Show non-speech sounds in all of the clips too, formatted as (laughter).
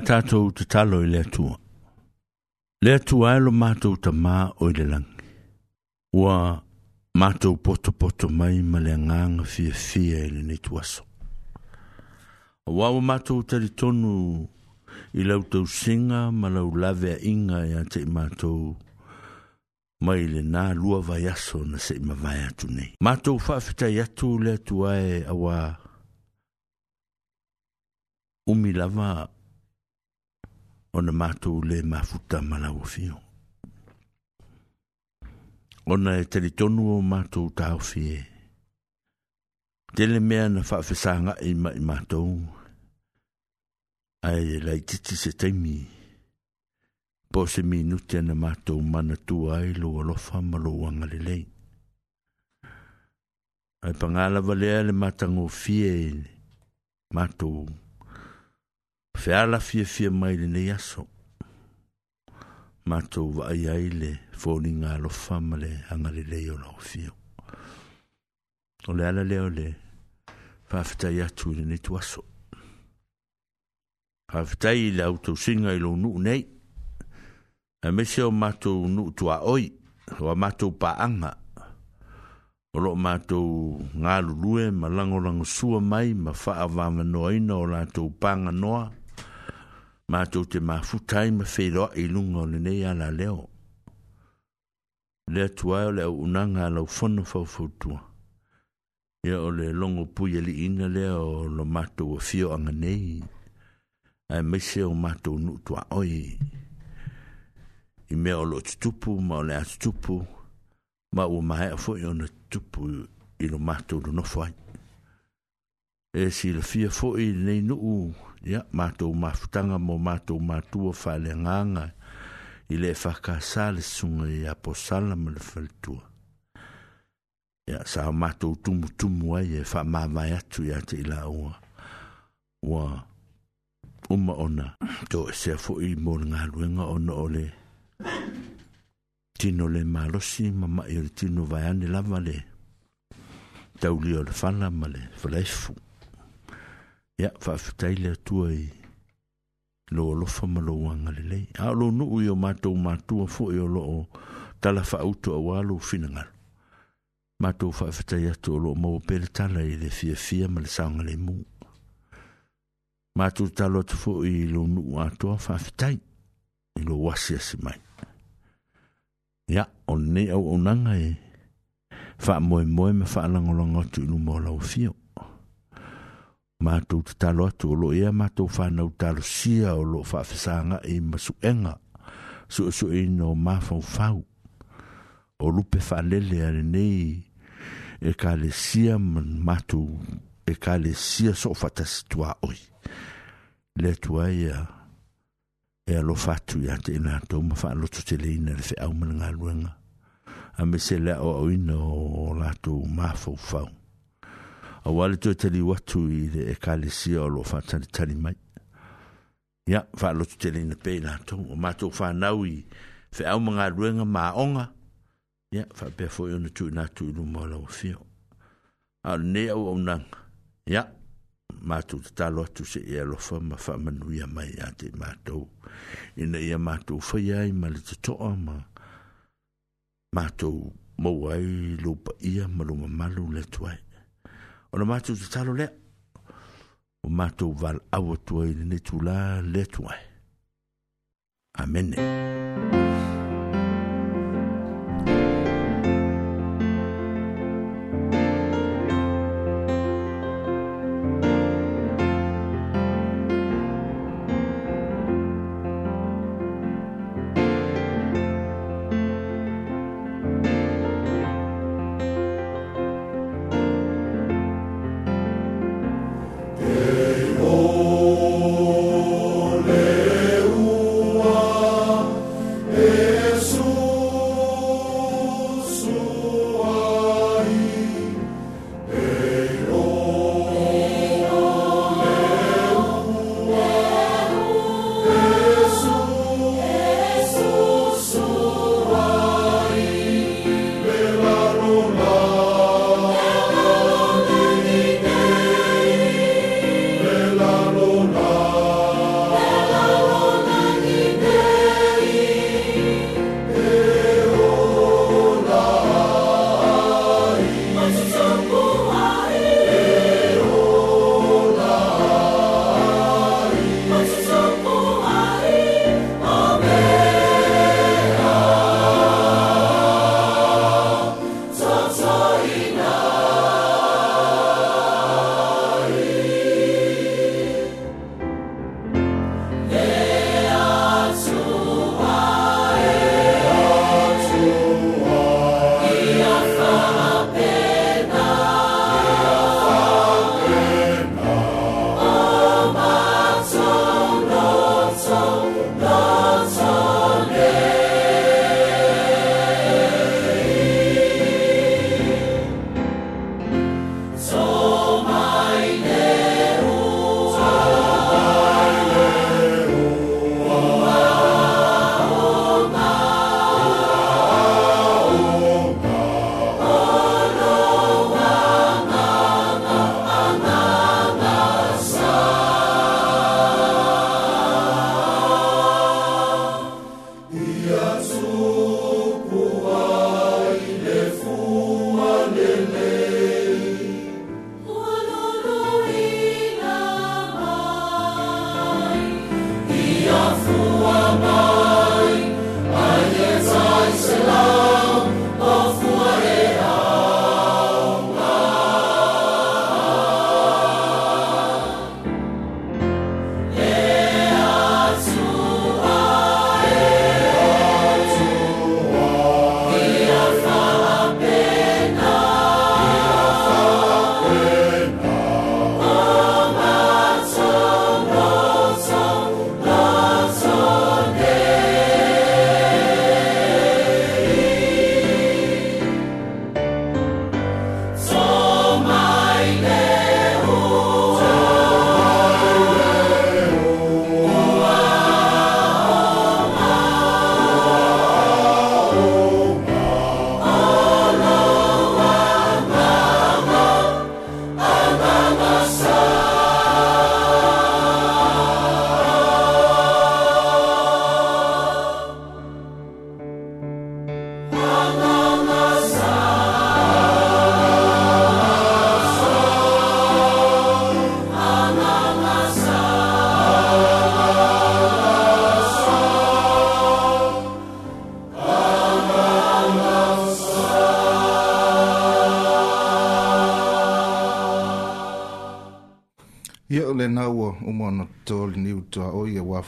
tātou te talo i le atua. Le atua e lo mātou ta mā o i le langi. Ua mātou poto poto mai ma le nganga fia fia i le netu aso. Ua o mātou tari tonu i lau tau singa ma lau lave a inga i ante i mātou mai le nā lua vai aso na se ima vai atu nei. Mātou whaafita i atu le atua e awa umi lava a ona mātou le mafuta malau fio. Ona e tele tonu o mātou tāo fie. Tele mea na whaafesanga i ma i mātou. Ai e lai titi se teimi. Po se minuti ana mātou mana tua ai lo alofa ma lo wangalelei. Ai pangalawa lea le mātango fie mātou. Mātou. Feala fie fie mai le nei aso. Mātou wa ai ai le fōni ngā lo fama le angare leo la o fio. O le ala leo le pāwhitai atu le nei tu aso. Pāwhitai le autou singa i lo nuu nei. A mese o mātou nuu tua oi. O a mātou pā anga. O lo mātou ngā lulue ma langolango sua mai ma wha avama noa ina o lātou pānga noa. ma mātou te mafutai ma wheroa e lunga o lenei ala leo. le tua le unanga lo fono fo fo tu e o le longo ye li in le o lo mātou o fio anga nei. Ai se o nu tua oi. I me o lo tutupu ma o lea tutupu ma ma e fo i ona tupu i lo mātou no fo ai. E si le fia fo i nei nu ya mato mafutanga mo mato matu o fale nganga ile fa ka sal sun ya po sal ya sa mato tum tum e wa ye fa ma ma ya tu ya te la o wa uma ona to se fo i mo nga lu nga ona ole tino le malo si mama il tino va ya ne la vale tau li o le fa la male fo ya fa fitaile tua i lo lo fa malo wanga le le a lo no u yo mato mato fo yo lo tala fa uto a walo finanga mato fa fitaile to lo mo pel tala i le fia fia mal sang le mu mato talo to fo i lo no a to fa fitai i lo wasi se mai ya on ne o nanga e fa mo mo me fa lango lango tu lo mo lo fio matou tatalo atu o loo ia matou fanau talosia o loo faafesagaʻi e ma suʻega suʻesuʻeina o mafaufau o lupe faalele a lenei e kalesia matou e kalesia so o fatasi tuaoi le atua ia e alofa atu iā te inatou ma faaaloto teleina le feʻau ma le galuega a me se le aʻoaʻoina o latou mafaufau a wale tue tali watu i le e kale sia o lo wha tani tani mai. Ia, wha lotu tele ina pei na tau, o mātou wha nau i whi au mga ruenga mā onga. Ia, wha pia fwoi ona tui nā tui lu mā lau fio. A ne au au nang. Ia, mātou te talo atu se e alofa ma wha manuia mai a te mātou. Ina ia mātou whai ai ma le te toa ma mātou mauai lupa ia ma lunga malu le tuai. ona mātou te talo lea o mātou val awa tua i ne tula le tua amene Amene.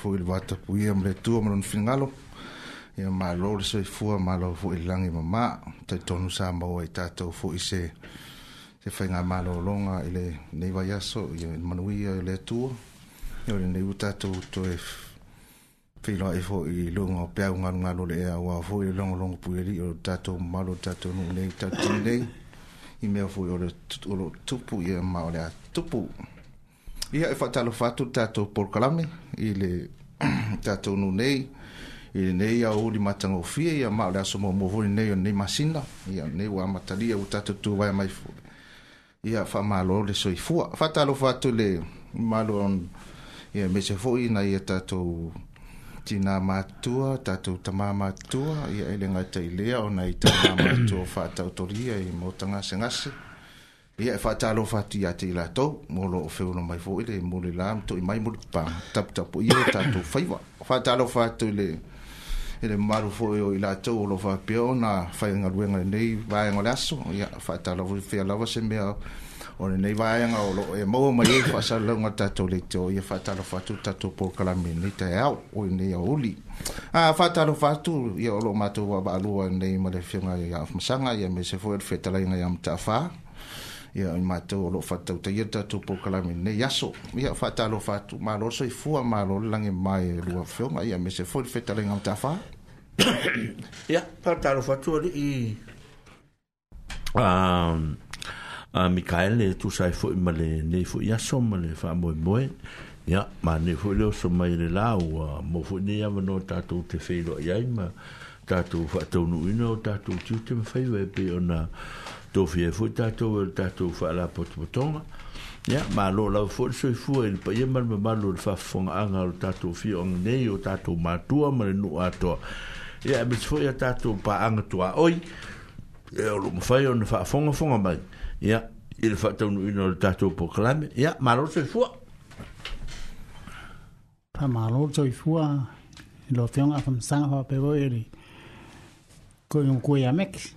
foʻi e le vata puia ma le atua ma lona finagalo ia mālō le soifua mālō foʻi le lagi mamā tonu sa mau tato tatou foʻi se se faiga malōloga i le nei vai aso ia manuia ia le atua ia o lenei tato tatou toe feiloa e fo i luga o pea ugalugalo le ea auā foʻi longa logologo puialii e o tatou mamalo tato nuu nei tautini nei i mea foʻi o lo tupu ia ma o le a tupu ia e faatalofa tato tatou kalame i le (clears throat) tatou nu nei i lenei a oli matagofie ia ma o le aso momovoni nei onei masina ia nei ua amatalia ua tatou tuavae mai ia faamaloao le soifua faatalofa atu le maloan ia mese foʻi na ia tatou tina matua tatou tamā matua ia ele gaitailea ona (clears throat) i tamā matua faatautolia i motanga sengase ia e faatalofa atu iā te i latou mo loo feola mai foʻi le mo le la matoʻi mai mo le papaga taputapu ia tatou faiva faatalofa atu i le i le malu foʻi o i latou o loo faapea ona faigaluega lenei vaega o le aso ia faatalofa lava se mea o lenei vaega o loo e maua mai ai e faasalalauga tatou leiteo ia faatalofa atu tatou polokalami lenei taeao o lenei auli a faatalofa atu ia o loo matou vaavaalua lenei ma le fega ia masaga ia me se foʻi o le feetalaiga ia mataafa ia i mātou o loo whātou ta iata tō pōkalami nei aso ia whātā lo whātou mālo so i fua mālo lange mai e lua whiunga ia me se fōri whetā lenga o tāwhā (coughs) ia whātā lo whātou ali i a Mikaele tu sai fo imale nei fo ia so male fa moi moi ia ma nei fo le so mai le la o mo fo nei ava no tato te feilo ia ma tato fa tonu ino tato tu te fai ve pe ona to fi e fui tato e le tato u whaala po te potonga. Ia, ma lo la u fuori sui fua e le pa iemar me malu le whafonga anga le tato u fio ang nei o tato matua ma le nu atoa. Ia, e mis fuori a tato pa anga tua oi, e o lo mfai o ne whafonga fonga mai. Ia, i le whaatau nu ino le tato u po kalame. Ia, ma lo sui fua. Pa ma lo sui fua, lo fionga fam sanga fa pevoi eri. Koi un kuia meki. Koi un kuia meki.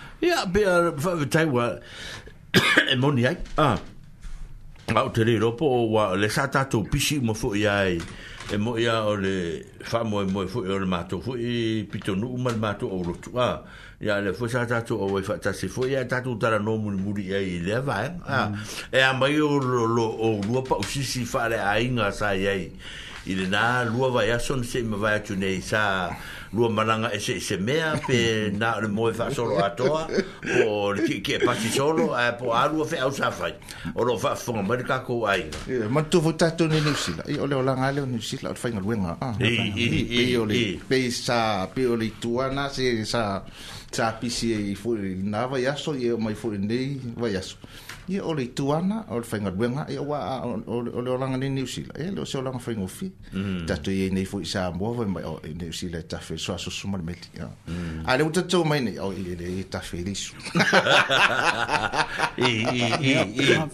Ia, pia, whaetai wa, (coughs) e in ai. Ah. Au te ropo o wa, le sa tātou pisi mo fu i ai, e mo ia o le, wha mo e mo e fu i o le mātou fu i, pito nu umar mātou o rotu. Ah. Ia le fwe sa tatu o wei fatasi fwe Ia tatu tara no muri muri ia i lea vai ah, mm. E a mai o, lo, lo, o lua pa usisi fare a inga sa iei I le nā lua vai aso se ima vai atu nei sa lua malanga e se se mea pe (laughs) na le moe fa solo a toa o le ki ke pasi solo a po a lua fe au safai o lo fa fonga mai ka ko ai ma tu vo tato ni ni sila i ole ola ngale ni sila o fainga luenga a pe o le pe sa pe o le tua na se sa sa pisi e fu nava ya so e mai fu nei vai ya so ia o le ituana o le faigaluega ia ua o le olaga ni niusila e le se olaga faigofi mm. tatou iai nei foʻi sa moa mai o niusila e tafe soasosoma le meli mm. a le u tatou mai nei au (laughs) i i tafe lisu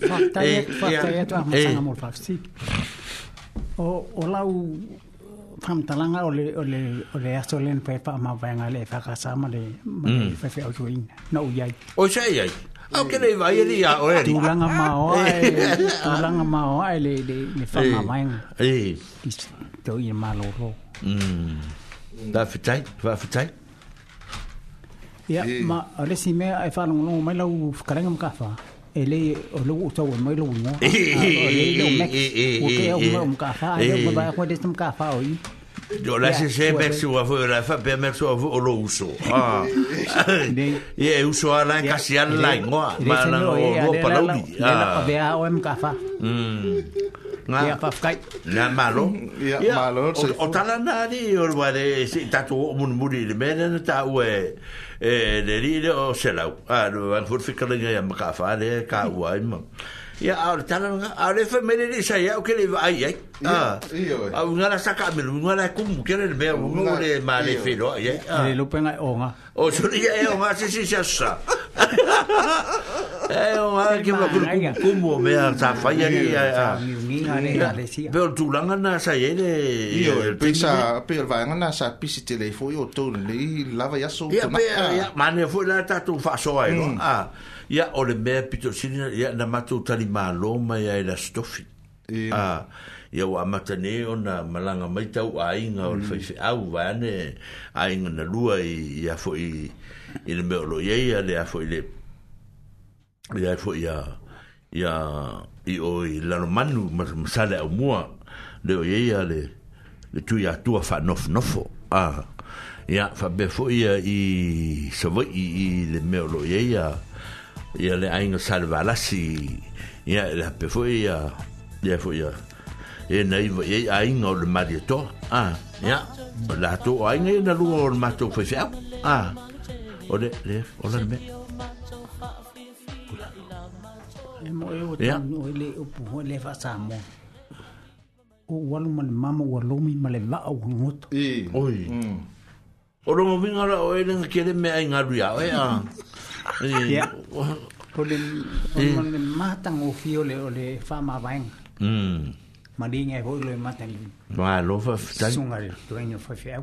faataia tuamataga mo le faafesiki o lau faamatalaga uh, o le o le le aso lena pai le e na u o Au ke le vai ni a o e. Tu langa ma o e. Tu langa ma o e le le le fa ma mai. E. Tu i ma lo lo. Mm. Da fitai, va fitai. Ya ma le si me e fa longo longo mai lau karanga mga fa. E le o lo uta o mai lo ngo. E O ke o mga fa, e o mga va ko de mga fa o i. Yo la sé sé per su avo la fa per me su avo o lo uso. (laughs) Ah. Ye uso a la en casi al la ingoa. Ma la no o pa la ubi. Ya la ah. pa o en cafa. Mm. Nga. Ya pa fkai. Na malo. Ya malo. O tala na di o lo vale si tatu o mun muri le mena na ta ue. Eh, de rire o selau. Ah, no, an furfi kalinga ya mkafa, le ka uai, mam. Mm. Ya ar tala nga ar efa mele ni sa ya okele ai ai. Ah. Iyo. Au ngala saka me lu ngala ku mu kere le be mu le ma le fe lo ya. Ni lu pena o nga. O so ni ya o nga si si sa sa. Eh o nga ki mo ku ku mu me ar sa fa ya ni ya. Be tu langa na sa ye le. Iyo el pisa pe el vanga na sa pisi tele fo yo to le lava ya so. Ya ma ne fo la ta tu fa so ai lo. Mm. Ah ya ole me pito sini ya na matu tali malo ma ya la stofi ah ya wa matane ona malanga mai tau ai nga ol fai mm. fai au vane ai nga na lua i ya fo i i le meo lo yei ale a fo i le ya fo i a ya i o i lano manu masale au mua le o yei ale le tui atua fa nof nofo ah ya fa be fo i a i savoi i i le meo lo yei a ia le ainga salvalasi ia le hape fo ia ia fo ia ia nei va ia ainga o le marieto a ia la to ainga ia na lua o le mato fo ia a o le le o le me e e ia ia ia o walu mal mama o lomi mal va mm. o ngot oi o e lo mo vinga o ele ngakele me ainga ruia o ia Ko le mon le mata ngo fio le le fa ma vain. Mm. Ma di nge ho le mata ni. Ba lo fa ta. Sun ar to en fa fe.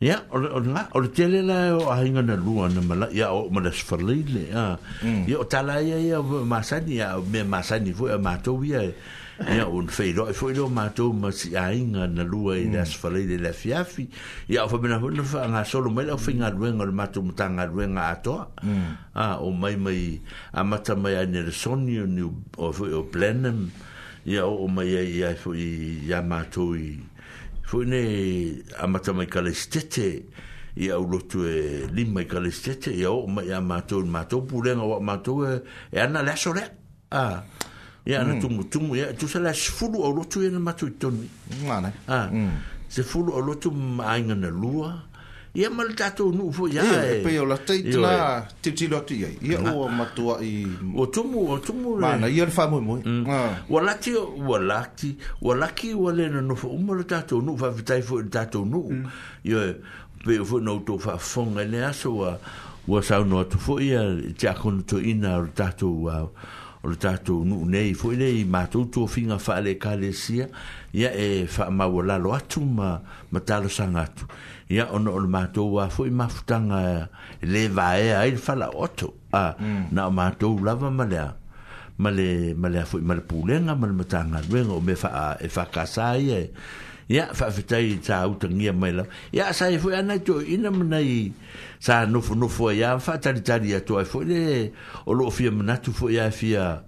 Ya, o o na o te le la o a hinga na lua na mala ya o mala sfarli le. Mm. Ya o tala ya ya ma sa ni ya me ma sa ni fo ma to wi ya ia un feiro e foi lo mato ma si ainga na lua e das mm. falei de la fiafi ia o fomena hono fa nga solo mai o finga ruenga o mato mutanga ruenga ato mm. a o mai mai a mata mai a nersonio ni o foi o plenem ia o mai ia ia foi ia mato i foi ne a mata mai kalestete ia o lotu e lima i kalestete ia o mai a mato mato pulenga o mato e, e ana lasore a ah ya na mm. tumu tumu ya tu sala sfulu o lotu ya na matu toni mana ah mm. se fulu o lotu mainga na lua ya mal tato nu fo ya e pe o la taitla ti ti lotu ya ya o matua i o tumu o tumu mana ya fa mo mo wala ti wala ti wala ki wala na no fo mal tato nu va vitai fo tato nu Ya pe fo no to fa fonga ne aso wa wa sa no to fo ya ja kon to ina tato wa o le tatou nuu nei foʻi lei matou tuafiga faaleekalesia ia e faamaua lalo atu ma matalosaga atu ia ona o le matou a foʻi mafutaga e lē vaea ai le falaoto a mm. na o matou lava ma lea ma le ma lea foʻi ma le pulega ma le matagaluega o me faa e fakasā ia e ia faafetai sa utagia mai la ia sa e foi ana to ina manai sa nofo nofo e ai a faatalitali atu ai foi le o loo fia manatu foi a fia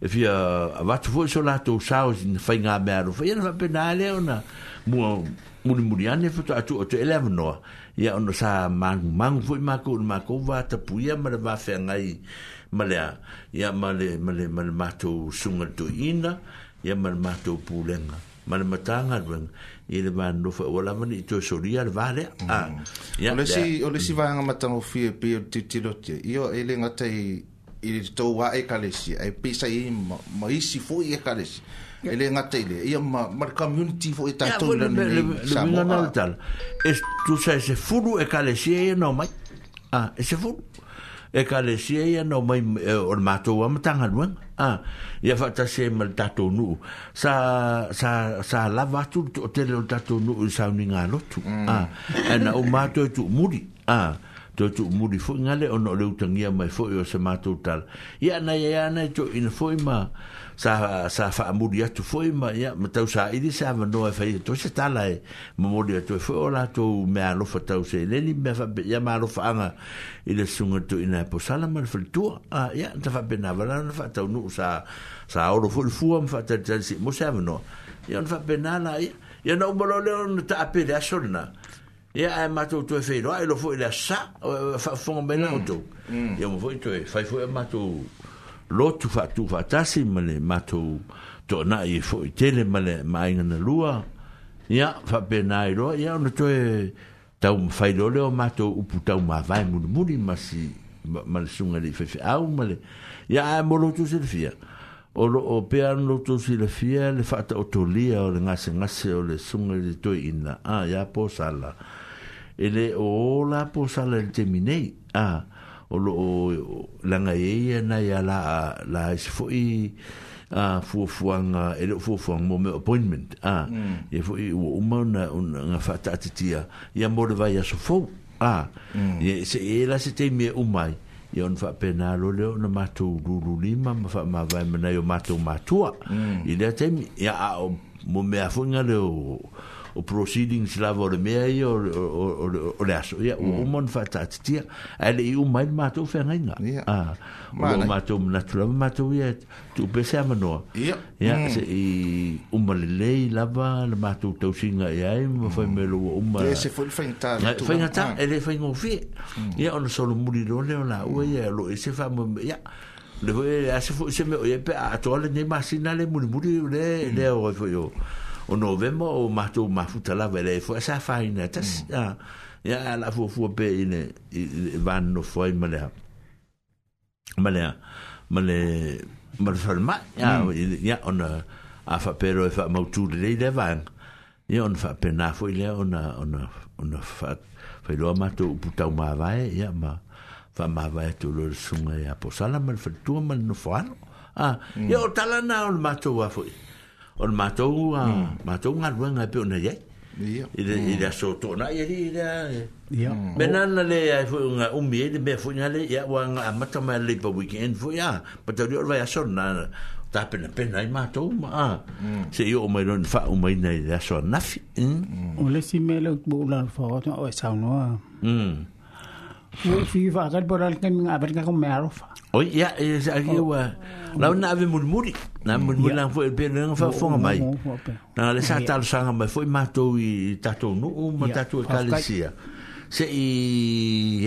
e fia avatu foi so latou sao si na faigā mea alofa ia na faapena lea ona mua mulimuli ane fato atu oto e le avanoa ia ona sa magumagu foi makou ona makou vatapuia ma le vafeagai ma lea ia male male male matou suga letoiina ia ma le matou pulega ma le matanga rung i le ma nofa o la mani i tō soria ah, mm. mm. e le vāle o le si vāanga matanga o fie pi o titirote i o ele ngata i i le tō wā e kalesi e pisa i ma isi fō i e kalesi ele ngata i le i ma ma le community fō e i tā tō le ni le minga nal tala e tu sa e se furu e kalesi e e nō mai ah, e se furu e ka le sia ia no mai e, o le matou amatanga luang ah, ia fata se ma le tatou nuu sa, sa, sa lava atu o tele o le tatou nuu i sauni ngā lotu mm. ah, e na o matou e tu muri ah tu muri fo ngale ono le utangia mai fo yo se matu tal ya na ya na tu in fo ma sa sa fa muri tu fo ma ya mata sa idi sa ma no fa to se tala e muri tu e fo ola tu me alo fo tau se le ni me fa ya ma alo fa anga ile sunga tu ina e po sala ma fo tu a ya ta fa bena va na fa tau nu sa sa oro fo fu am fa ta se mo se no ya fa bena na ya na umbolo le on ta apele a solna ia ae matou toe feiloa i lofoi le asa faafogamaina outou mm. mm. ia ma foi toe fai foi a matou lotu faatu faatasi ma le matou toanaʻi e foʻi tele ma le maaiga na lua ia faapena iloa ia ona toe taumafai lo leo matou upu taumavae mulimuli masi ma le suga lii faifeʻau ma le ia ae mo lotu silafia o loo pea ana loutou silafia le faataotolia o le gasegase o le suga i le toeʻina a ia po sala ele o la po sala el termine a o lo e la ngaye na ya la la se foi a fu fuang ele fu fuang mo me appointment a mm. e foi o uma na na fata tia ya mo de vai a so fo a mm. e se ela se tem me uma e on fa penalo le on mato lulu lima ma fa ma vai me na yo mato matua ele mm. tem ya mo me afunga le o o proceedings lava o le mea ia o le aso ia o uma mm. ona faatatitia ae leʻi uma ai le matou feagaiga ah, o matou manatu lava matou ia tuupese a manoa ia mm. seʻi uma lelei lava le matou tausiga e ai ma fai mai loua umafaigatā e le faigofie mm. ia ona solomuli loa e le o laua ia o loo ese faamaia le foi ase foi se me o ye pe a to le ne masina le mulmuri le le o foi yo o novema o mato ma futa la vele fo sa faina ta mm. ya ya la fo fo be ine vanno fo in male male male mal fal ma ya mm. ya on a fa pero e fa mo tu le le van ya on fa pena fo ile on a on a on a fa fa lo mato puta ma vae ya ma fa ma vae tu lo sunga ya e po sala mal fa tu mal no fo ah mm. ya o tala na o mato wa fo ya on matou a matou ngal wanga pe ona ye ida ida so to na ye ida ya benana le ai fu nga umi de be fu ngale ya wanga mata ma le pa weekend fu ya pa dio vai so na ta pena pena i matou ma se yo mai don fa o mai na ida so na fi o le si me le bu la fa o sa no mm Fui fa kad boral kan ngabat ka ko merofa. O ia, e se aki ua. Lau na ave murmuri. Na murmuri lang fo e pe nga fa fonga mai. Na le sa tal sanga mai fo i mato i tato nu u ma tato e kalesia. Se i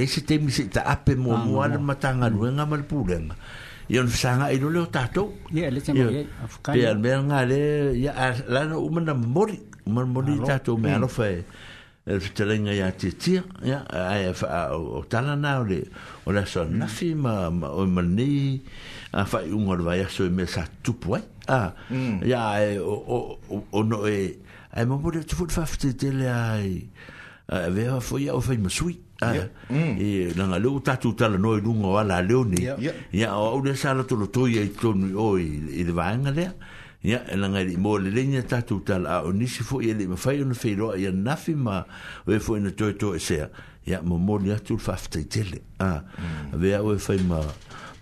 e se temi se ta ape mo mo al matanga lu nga mal pulen. I on sanga i lole o tato. Ia, le tango i afkani. Pe al mea nga le, ia, la na u mana mori. Mori tato me alofa e. Ia, el eh, fitelenga ya ti ti ya ai fa o tala na ole ole so hmm. na fi ma o mani a fa un ol vaya so me sa tu po ah ya o o o no e ai mo pode tu fut fafte de le ai ve ha fo ya o fa me sui e hmm. na na lu ta tu tala no e dungo ala leoni ya o de sala tu lo tu ye tu oi i de vanga le ah ya ela nga di mole le nya ta total a oni si fo ye le ma fai un feiro ya nafi ma we fo in to to e se ya mo mo ya tu fafte tele a ve mm. a we fai ma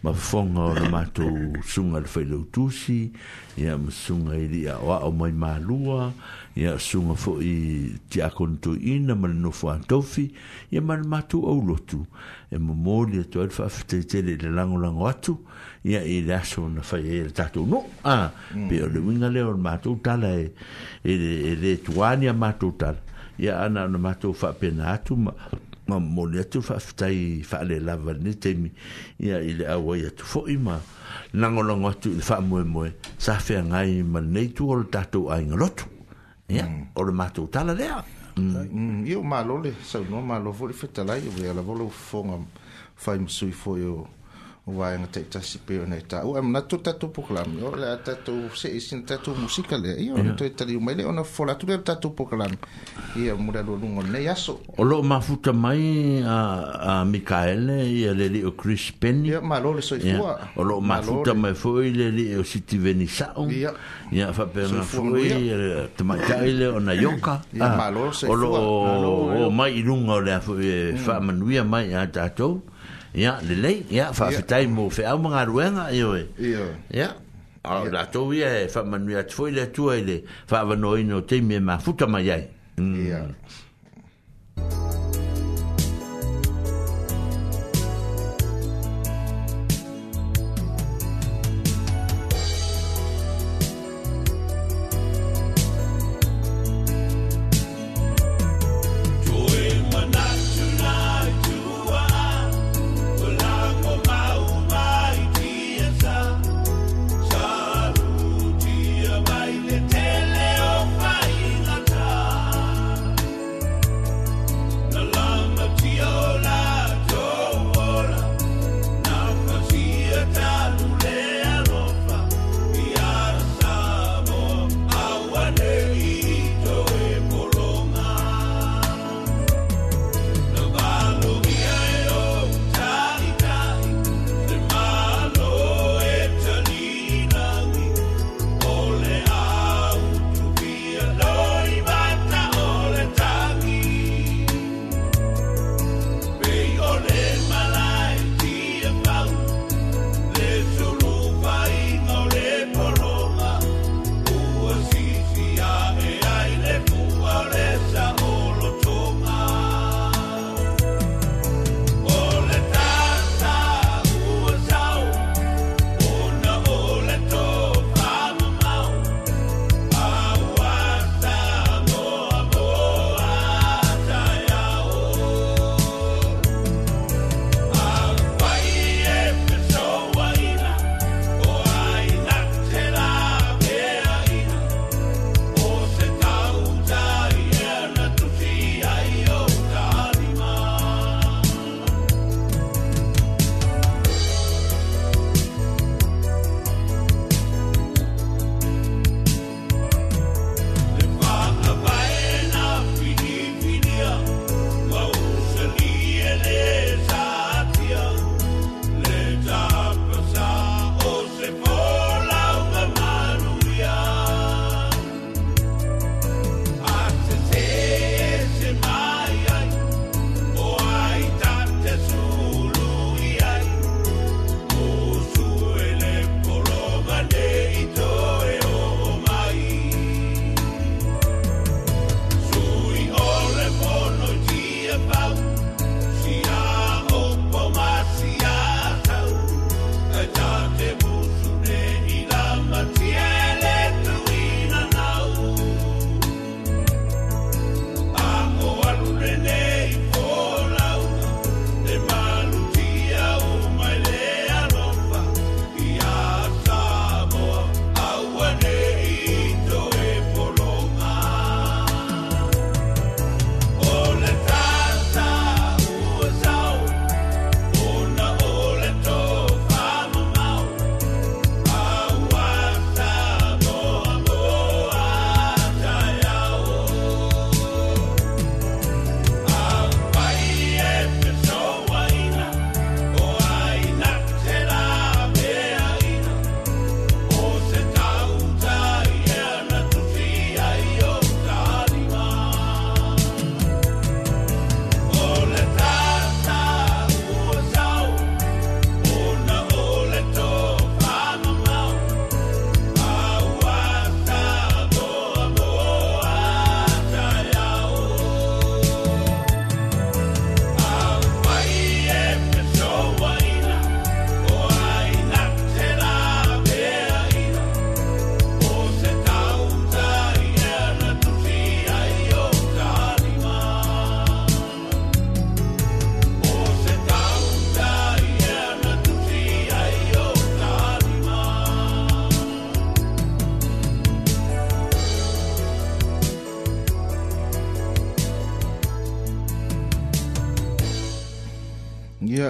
ma fonga o ma to sunga le fai lo tusi ya ma sunga ili a wa o mai ma lua ya sunga fo i ti a konto ina ma no fo antofi ya ma ma to o lotu e mo mo ya tu fafte tele le lango lango atu ia e laso na fai e le tatou no a mm. pe o le winga leo le matou tala e, e, e le tuani a matou tala ia ana na matou faapena atu ma moni atu faafetai faale lava lene taimi ia i le auai atu foʻi ma lagolago atu i le faamoemoe sa feagai ma lenei tua o le tatou aiga lotu ia mm. o le matou tala lea mm. ia o malole saunoa malo foʻi le fetalai ua e lava o lou fofoga faimasui foi o ua e ngate tasi pe ona e tāu e manatu tatu pokalami o le a tatu se isi na tatu musika lea ia ona toe taliu mai lea ona folatu lea tatu pokalami ia mo le lungo lenei aso o loo mafuta mai a mikaele ia le lele o chris penny ia malo le soifua ya. o loo mafuta mai foi le lii o sitiveni saʻu ia ya, faapena foi tamaitaʻi le ona ioka ah. o loo o mai i luga o lea foi e mm. faamanuia mai a tatou ya le le ya fa fa tai mo fe au manga ruenga yo e ya a la to vi e fa manu ya tfoi le tu e le fa va noi no te me ma futa ma ya ya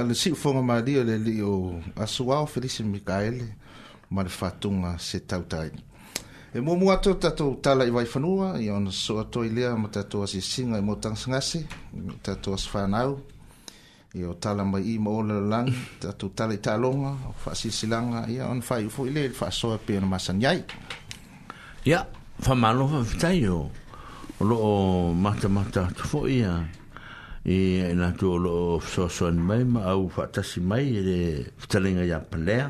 le si fonga ma dio le li o asua o felice micaele ma le fatunga se tau tai e mo mua to tato tala i vai fanua i on so to i lea ma tato as i singa i mo tangsngase tato as fanau i o tala mai i mo ola lang tato tala i talonga o fa si silanga i on fai ufo i le fa soa pe on masan yai ya fa malo fa fitai o lo o mata mata tu fo ia e na to lo so so ni mai ma au fa ta si mai e fatalinga ya plea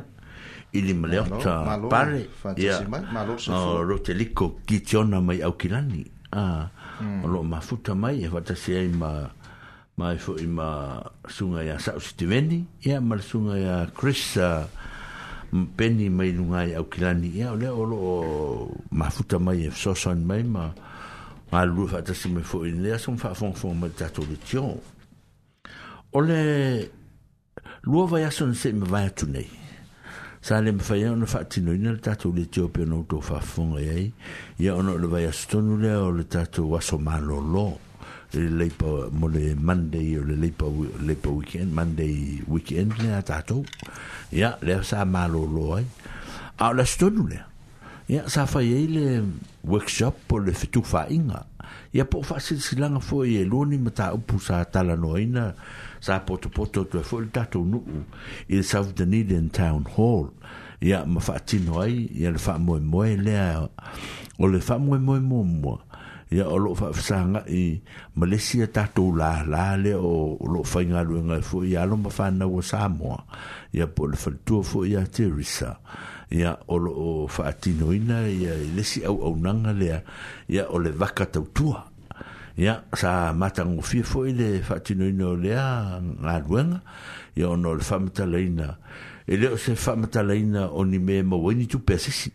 i li mleo ta pare ya no ro te liko ki tiona mai au kilani a mm. lo ma futa mai e fa ta si ai ma ma e fo i ma sunga ya sa si te veni ya ma sunga ya chris a peni mai nungai au kilani ya o le o lo ma futa mai e so so ni mai ma mm. ma lu fa ta sime fo in le som fa fon fon ma ta to ole lu va ya son se me va tu nei sa le me fa ya no fa ti no in le ta to vitio pe no to fa fon e ai ya ono le va ya le o le ta to wa so ma lo lo le le pa mo le monday o le le pa le pa weekend monday weekend le ta to ya le sa ma lo lo ai a le ia sa fai ai le workshop po le fitu fa'iga ia po o fa'asilasilaga foi e lua ni mataupu sa talanoaina sa potopoto atu e foi le tatou nu'u i le south danidian town hall ia ma fa'atino ai ia le fa'amoemoe lea o le fa'amoemoe muamua ia o loo fa'afasāga'i malesia tatou lālā lea o loo faigaluega e foi ia lo ma fanau a samoa ia po o le falitua foi ia terisa ia o lo o faatinoina ia i lesi auaunaga lea ia o le vaka tautua ia sa matagofie foʻi le faatinoina o lea galuega ia ona e e o le faamatalaina e lea o se faamatalaina o ni me mauaini tupe a sisi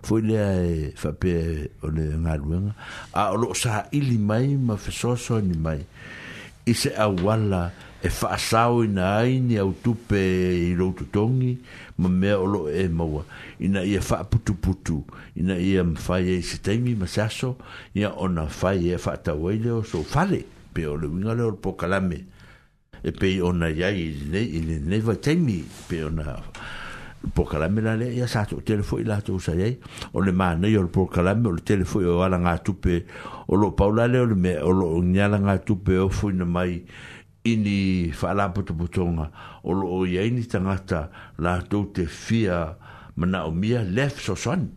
foʻi lea e faapea o le galuega a o loo saʻili mai ma fesoasoani mai i se auala e faasaoina ai ni autupe i lou totogi ma mea olo e maua ina ia fa putu putu ina ia mfaye se taimi masaso ia ona faye fa ta waile o so fale pe o le winga le o po kalame e pe ona ia i ne i ne ne va taimi pe ona po kalame la le ia sa to telefoni la to sa ye o le mana yo po kalame o le telefoni o ala nga tupe o lo paula le o le me o lo nga nga tupe o fu mai ini fala puto putonga o lo o ye ni tangata la to te fia mana o mia left so son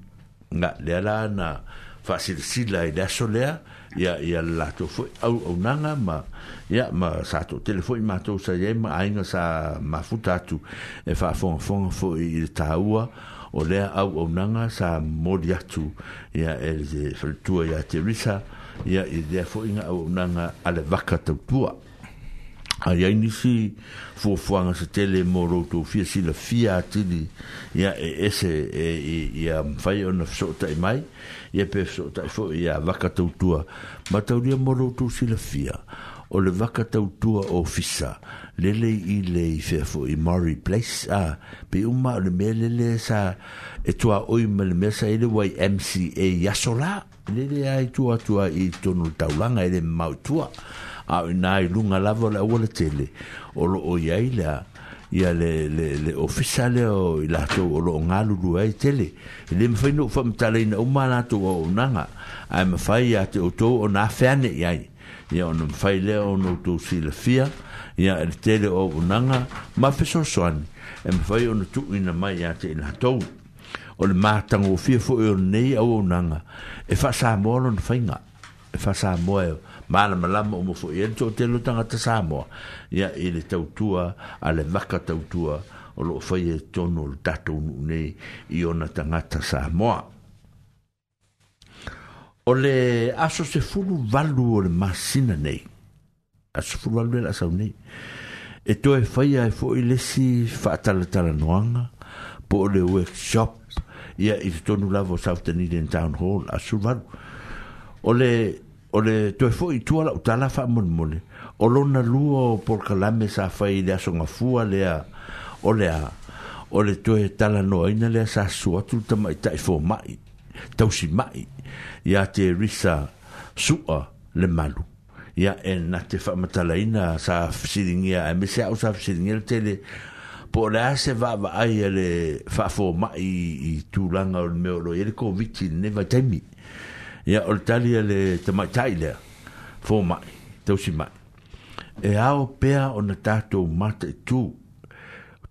nga le la na fasil sila e da solea ya ya la to fo au au nanga ma ya ma sa to telefoni ma to sa ye ma ainga sa ma futatu e fa fon fon fo i taua o lea au au nanga sa mori atu ya el de fritua ya terisa ya i dea fo inga au au nanga ale vaka tautua a ia ni si fo fo fuanga se tele moro to fi si la fia tili ia ya e, ese e ia fai ona so tai mai ya pe so tai fo ia vaka tau tua ma tau ria moro to si la fia o le vaka tau tua o fisa lele i le i fia fo i Murray Place a be pe ma le me lele sa e tua oi ma le mesa ele wai MCA yasola lele ai tua tua i tonu taulanga ele mautua tua a ina i lunga lava le awa le tele o lo o iai le ia le le le ofisa le o i lato o lo o ngalu lua i tele le mwhai no ufa mtale ina uma lato o o nanga a mwhai a te oto o na fane iai ia o na mwhai le o no to si le fia ia le tele o o nanga ma fiso soani e mwhai o na tu ina mai a te ina hato o le mātango o fia fo e o nei au o nanga e fa sa mo lo na whainga e fa sa mo e o mana malama o mofo ia to te lo tanga tasa mo ia ile tau tua ale vaka tau tua o lo fai e tono o tato unune i ona tanga tasa mo o le aso se fulu valu o le masina nei aso fulu valu e la sau nei e to e fai e fo i lesi fa tala tala noanga po le workshop ia i tonu lavo sau tenide in town hall aso valu o le o le toe foʻi itua la utala faamolemole o lona lua o polokalame sa fai i le asogafua lea o lea o le toe talanoaina lea sa asu atu tamaʻitaʻi fomaʻi tausimaʻi iā te risa suʻa le malu ia e na te faamatalaina sa fesiligia e mese aʻu sa fesiligia le tele po e o le a se vaavaai e le faafomaʻi i tulaga o le mea o loi e le koviti lenei vaitaimi ia o le tali a le tamaitaʻi lea fomaʻi tausi maʻi e ao pea ona tatou mata i e tu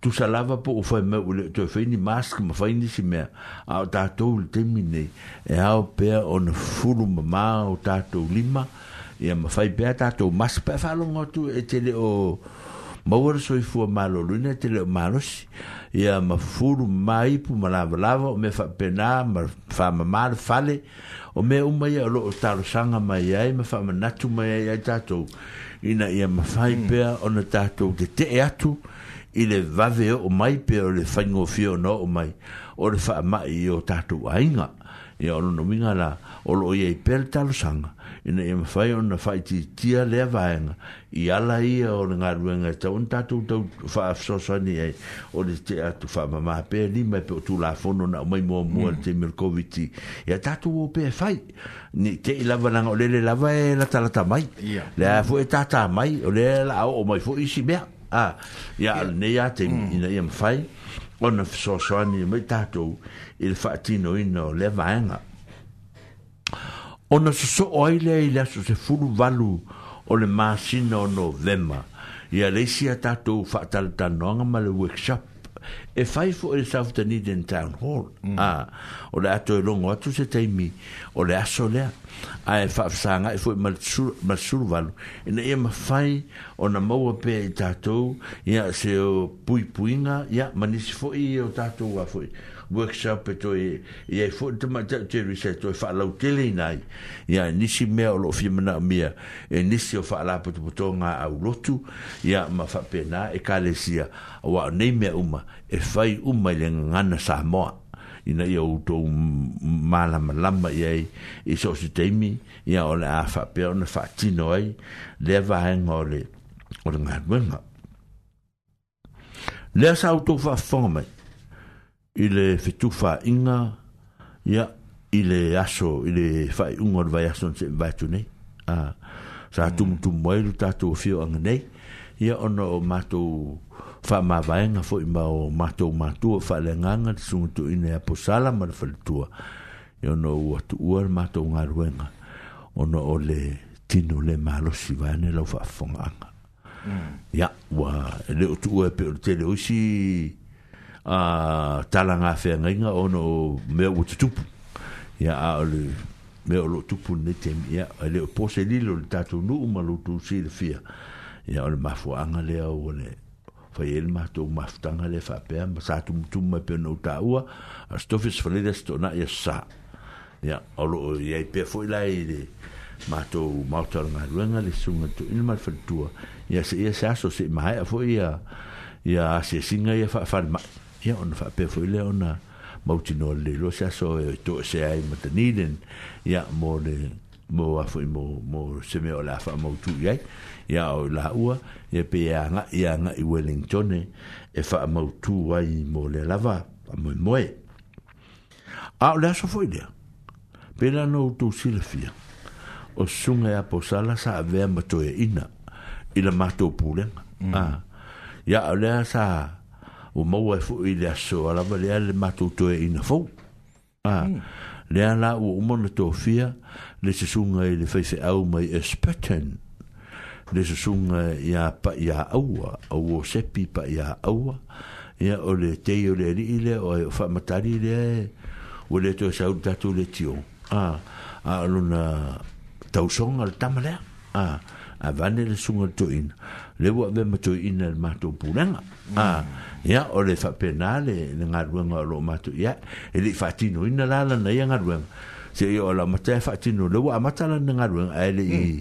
tusalava po o fai mau le to fai e ni mask ma fai ni si mea a o tatou le temi nei e ao pea o na fulu mama o tatou lima e a ma fai pea tatou mask pa fai longa tu e te le o mawara soi fua malo luina e te le o malosi e a ma fulu mama ipu ma lava lava o me fai pena ma fai mama le fale o mea uma ia o loo sanga mai ai me ma faamanatu mai ai ai tatou ina ia mafai mm. pea ona tatou te tee atu i le vave o mai pea o le faigofia ona o mai o le fa mai o tatou nga ia o lonomiga la o lo ia i pea le sanga ina ia e mawhai o na whai ti tia lea vaenga i ala ia o ngā ruenga tau un tātou tau wha afsosani ei o le te atu wha mamā pē ni mai pe o tū la fono na umai mua mua mm. te mil COVID i a tātou o pē whai ni te i lava nanga o le le lava e la talata mai le a fu e tātā mai o le la au o mai fu isi mea a ia ala ne ia te mm. ina ia mawhai o na afsosani mai tātou il fatino ino le vaenga ona so so oi le ile so se fulu valu o le masina o novema ia le si atato fa tal tanonga ma le workshop e fai fo e sa fta in town hall mm. ah, o le ato e longo atu se teimi o le aso lea a e fa fsanga e fo e malsuru valu e na ia ma fai o na maua pe e tatou ia se o pui puinga ia manisi fo e o tatou a fo e workshop e toi i e fu te ma tau te risa toi wha lau tele nai i a nisi mea o lo fi mana mea e nisi o wha lapa tu puto ngā au lotu i a ma wha pe nā e kāle sia o a nei mea uma e fai uma i le ngana sa moa i na i au tau mālama lama i ei i so si teimi i a ole a wha pe ona wha tino ei le vahenga ole ole ngā ruenga Lea sa auto fa fonga mai ile fitufa inga ya ile aso ile fa ungor vai aso se vai tuni a sa tum mm. tum mai ta to fio ang nei ya ono mato fa ma vai nga fo ma o mato mato fa le nganga sun tu ine a posala mar fa tu yo no o tu o mato nga ruenga ono ole tino le malo si va ne lo fa fonga ya wa mm. le tu o e pe o te le o si a ah, talanga whengainga ono mea ututupu ia a ole mea o lo tupu ne te ia a le o pose lilo le tatu nuu ma tu si le fia ia ole anga lea o le fai ele matou mafutanga le whapea ma sa tumutumu e mai ta tāua a stofis sto na ia sa ia o lo ia i pēr fo lai le matou mautaranga ruenga le sunga tu ina mal ia se ia se aso se mahai a fo ia ia se singa ia whafarma ia ia ona faapea foʻi lea ona mautinoa lelua e se aso e toʻase ai ma taniden ia mo le mo a foʻi mo mo semea o le a faamautuʻi ai ia o i laʻua ia pe ia agaʻi ia agaʻi wellingtone e faamautū ai mo le lava faamoemoe a o le aso foʻi lea pe la no outou silafia o suga e aposala sa avea ma toeaʻina i la matou pulega mm. ia o lea sa mm. ah o mau e fu i le aso alama lea le matoto e ina fau ah, mm. lea la ua umona tofia le sasuga i le faifeau mai espetan le sasuga ia paiāaua auō sepi paiāaua ia o le tei o le alii lea o ae o faamatali lea e ua lea toe saulu tatou le tio ah, a alona tausoga le tama lea avane ah, le suga le toina le wa ve mato ina mato punanga mm. a ah, ya o le fa penale le nga ruanga lo mato ya e le fatino ina la la na ya nga ruanga se yo la mata fatino le wa mata la nga ruanga ai e le mm.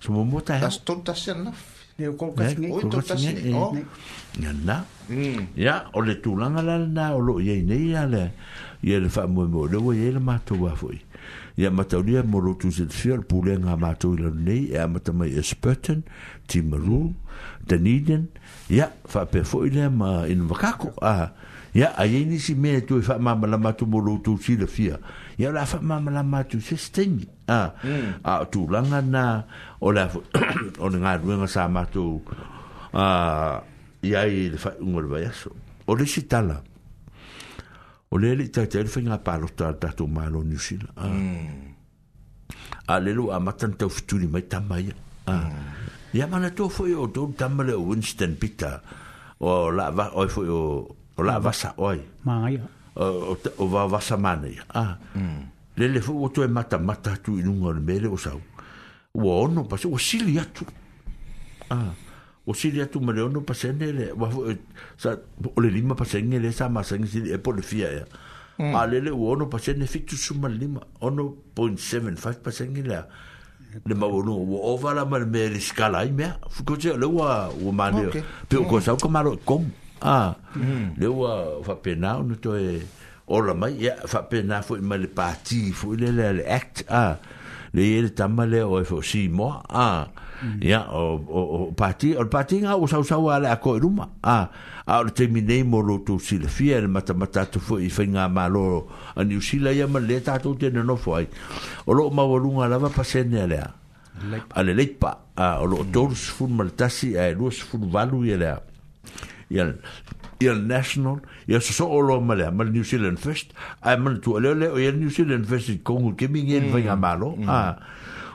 so mo mota ya ston ta sen na ne ko ka sin ne ko ta sin ne na ya o le tu lang ala na o lo ye ne ya le ye le fa mo mo le wo ye le mato wa foi ya mato ni mo lo tu se fiel pou le nga mato le ne ya mato mai esperten timru deniden ya fa pe foi le ma in vakako a ya a ye ni si me tu fa ma la mato mo lo tu si le fiel ia la fa ma la ma hmm. tu se a a tu langa na o la o nga ruenga sa ma tu a ia i fa un le vayaso o le sitala o le le ta te fa nga palo ta ta tu ma lo a a hmm. le a matan tau fituli mai tamai a ia hmm. ya mana tu foi o tu tamale Winston Peter o la va o foi o o la vasa oi ma ia ya. o va va sa mane ah mm. le le fu o e mata mata tu in un or mele o sa o ono pa o silia tu ah o silia tu mele ono pa se nele va e, sa o le lima pa se nele sa ma se nele e po le fia ya mm. ah le le o ono pa se ne fitu su ma lima ono 0.75 pa se nele le ma o no o va la mele scala i me fu ko je le wa o mane pe o ko mm. sa ko maro ah mm-hmm. le ah, wa fa pena no to e ola mai ya fa pena fo i mal parti fo le le act ah le ye le tamale o e fo si mo ah ya mm-hmm. o o parti o parti nga o sa sa wa le ko e ruma ah a o te mi nei mo lo to si le fiel mata mata to fo i fa nga malo a ni si la ya ma le ta to te no fo ai o lo ma volunga la va pasene le a le leipa ah, mm-hmm. a o e lo tors fu mal tasi a lo fu valu ya le ia national ia so solo male male new zealand first a man tu ale ale o new zealand first con un kemingen mm. vai malo mm. a ah,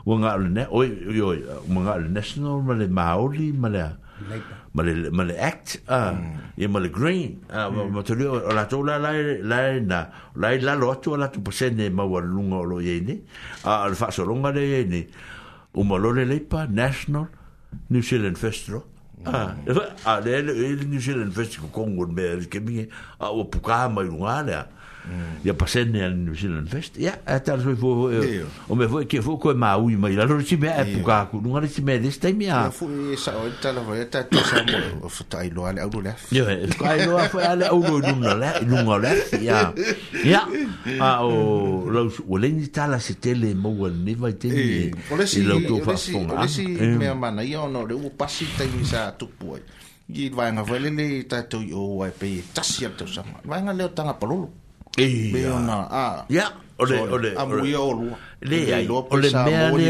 unga ne o yo unga national male maori male male male act a ah, mm. ia male green a ah, mm. motori o la to la la la na la la lo to la to pesene e ma wa lungo lo yene a ah, fa so longa le yene o male le pa national new zealand festival Ah, ah a ah, le le New Zealand Festival Congo me el que mi a ah, o puka mai lunga le ya pasen ya New Zealand Fest ya atar so fo o me fo e ke fo ko ma u ma la ro si me e puka ku nu ngari si me des tai mi a fo e sa o ta la vo e ta to sa mo o fo tai lo ale au lo lef yo e ko ai lo a fo ale au lo dum la lu ngo le ya ya a o lo o le ni ta la se tele mo o ni vai te ni e lo to fa fo nga e si me a mana ya no le u pasi tai mi sa tu puoi Gid vai na velini tatu yo wa pe tasia tu sama. Vai na le tanga palulu. Ia. Ia. Ole, ole. Amu ia olua. Le, ole mea le,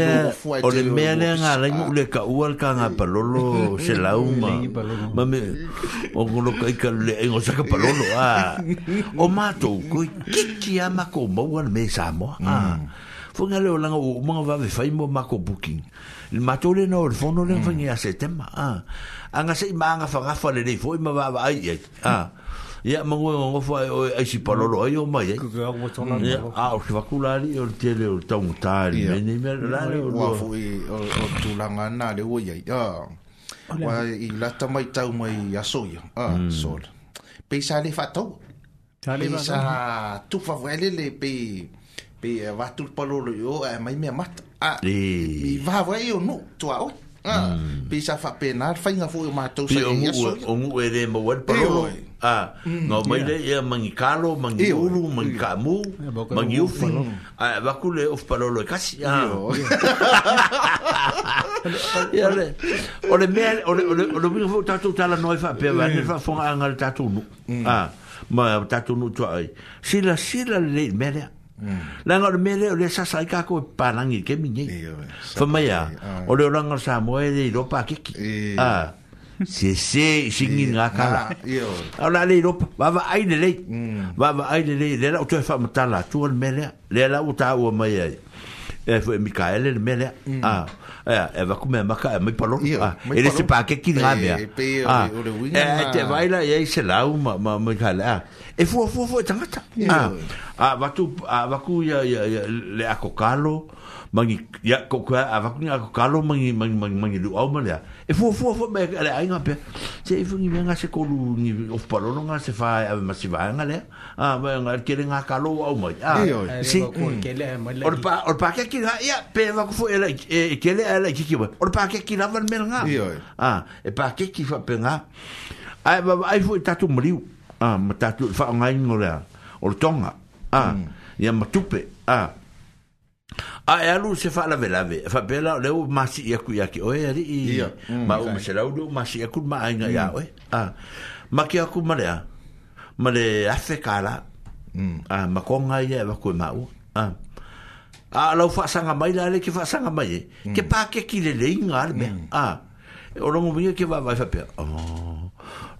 ole mea le ngā rengu le ka ua le ka ngā palolo se (laughs) lauma. Ma me, o ngolo ka ika le ingo saka palolo. (laughs) O mātou, koi kiki a mako maua le me Samoa. Mm. Fua ngā leo langa o mga vave fai mo mako booking. Le mātou le nao le fono le fangi mm. a setema. Anga se ima anga fangafa le nei fo ima vava ai. Ah ia mangu e ngofu ai o eisi palolo ai o mai ai a o ki wakulari o te le o tau ngutari me ne me rare o wafu i o tulanga nā le oi ai wa i lata mai tau mai aso ia a mm. sol pe sa le fatau pe sa tu fawele le pe pe eh, watu palolo yo e mai mea mata a i wawe mm. i o nu tua oi Ah, pisa fa pena, fa inga fu ma to sa ia so. E Pio mu, o mu ere mo wal parola. Ah, mm, no mai yeah. le ia mangi kalo, mangi Eo, mangi kamu, mangi ufi. Ah, waku iya, oh, iya. (laughs) ya, le of palolo e kasi. Ah. Ia le. O le mea, o le, o le, o le winga fuk tatu tala noi fa, pe wane iya. fa fonga anga le tatu nu. Ah, ma tatu nu tua ai. Sila, sila le mea lea. Langa o mele o le sasai kako e parangi ke mingi. Fa mai a, ah. ah. o le oranga sa moe le i ropa keki. Ah, se se singi nga kala au la le lopa wawa ai le le mm. wawa ai le le le la utoe fa matala tuan melea le la uta ua mai ai e fue Micaele el Mele ah eh e va come ma ca mi parlo ah e le se pa che chi grave ah e, e, e, e ah, te vai la e se la ma ma Micaele ah e fu fu fu tanta ah ah va tu ah va cu ya ya le a cocalo mangi ya ko ko ava ko ko kalo mangi mangi mangi mangi lu au malia e fu fu fu me ale ai nga se e fu ngi nga se ko lu ni of palo no nga se fa ave ma si va nga le ah ba nga ke nga kalo au mai ya si or pa or pa ke ki ya pe va ko ele e, e ke le ale ki ki or pa ke ki na va me nga a e pa ke ki fa pe nga ai ba ai fu e, ta tu mriu a ma ta tu fa nga ngola or tonga ah ya mm. ma tupe a A e alu se fa'a lave lave. Fa bela le u masi i aku i aki. O e ari Ma u mese lau du masi i aku ma ainga i aoe. Mm. Ma ki aku male lea. Ma le afe kala. Mm. Ma konga i e wako i ma u. A lau fa'a sanga mai la le ki fa'a sanga mai e. Ke mm. pa ke ki le le inga al me. E o rongo mi e ke va va fa'a pia. O.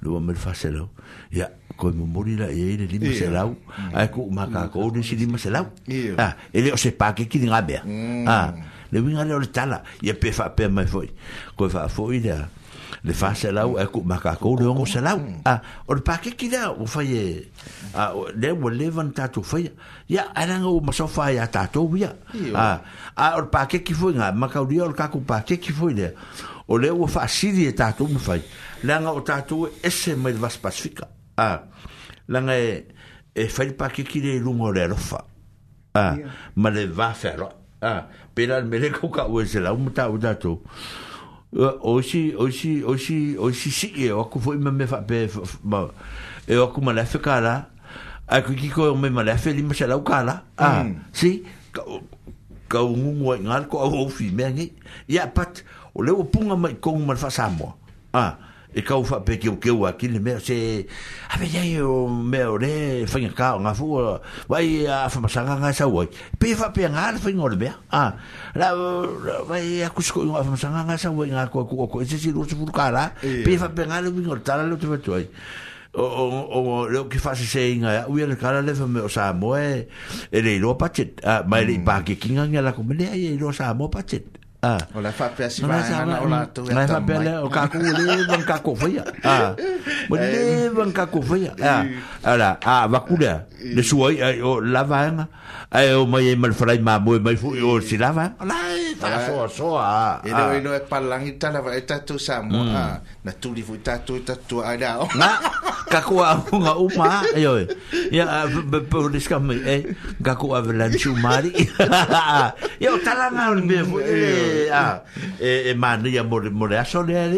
Lua me le fa'a se lau. Ia ko mo morira e ele lima yeah. selau mm. ai ko ma ka ko ni si lima selau yeah. ah ele o se pa ke ki nga be mm. ah le winga le ole tala ye pe fa pe mai foi ko fa foi da le fa selau ai ko ma ka ko le ngo selau mm. ah ole pa ke ki da o fa ye ah le mo levan ta tu fa ya ya ara ngo ma so fa ya ta to ya yeah. ah ah ole pa ke ki foi nga ma ka ri ole ka ko pa ke ki foi le ole o fa si di e ta tu mo fa Lenga o tatu e ese mai vas pacifica a langa e e fai pa ke kire lungo le rofa a ma le va fero a pera me le ko ka o se la umta o dato o si o si o si o si si e o ku foi me fa pe ma e o ku ma le fe kala a ku ki ko e me ma le fe li ma se la kala a hmm. si ka o ngungo ngal ko o fi me ngi ya pat o le o punga mai ko ma fa samo a ah e kau fa pe ke ke wa ki le me se a ve yai o me o le fa nga ka nga fu vai a fa ma sanga nga sa wai pe fa pe nga fa ngor be a la vai a ku sko nga e fa ma sanga nga sa wai nga ko ko ko se si ru se fu ka la pe fa pe nga le mi ngor tala lo te vetu ai o o le ki fa se nga u ye ka la le fa me o sa mo e le ro pa chet a mai le mm. pa ke kinga nga la ko me le ai e ro sa mo pa chet o le whapea o lātou e tau mai. O kākou lewa ngā kōwhaia. O lewa ngā a wakurea. le sua ai o lava ai o mai mal frai ma mo mai fu o si lava ai ta so so a e no e no e palangi ta lava e ta tu sa mo mm. a ah, na tu li fu ta tu ta tu ai da o (laughs) na ka ku a mo nga u ma ai oi ya po le ska mai e eh, ka ku a vela chu mari ya ta la na o me fu e a e e ma ni ya mo mo le aso le ai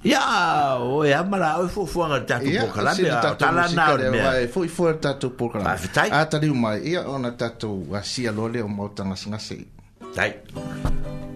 ya mm. o ya e mala o fu fu nga ta tu po kala ta la na o me fu fu ta tato program. Ah, tai. Ah, tali umai. Ia ona tato asia lole o mautangas ngasei. Tai. Tai.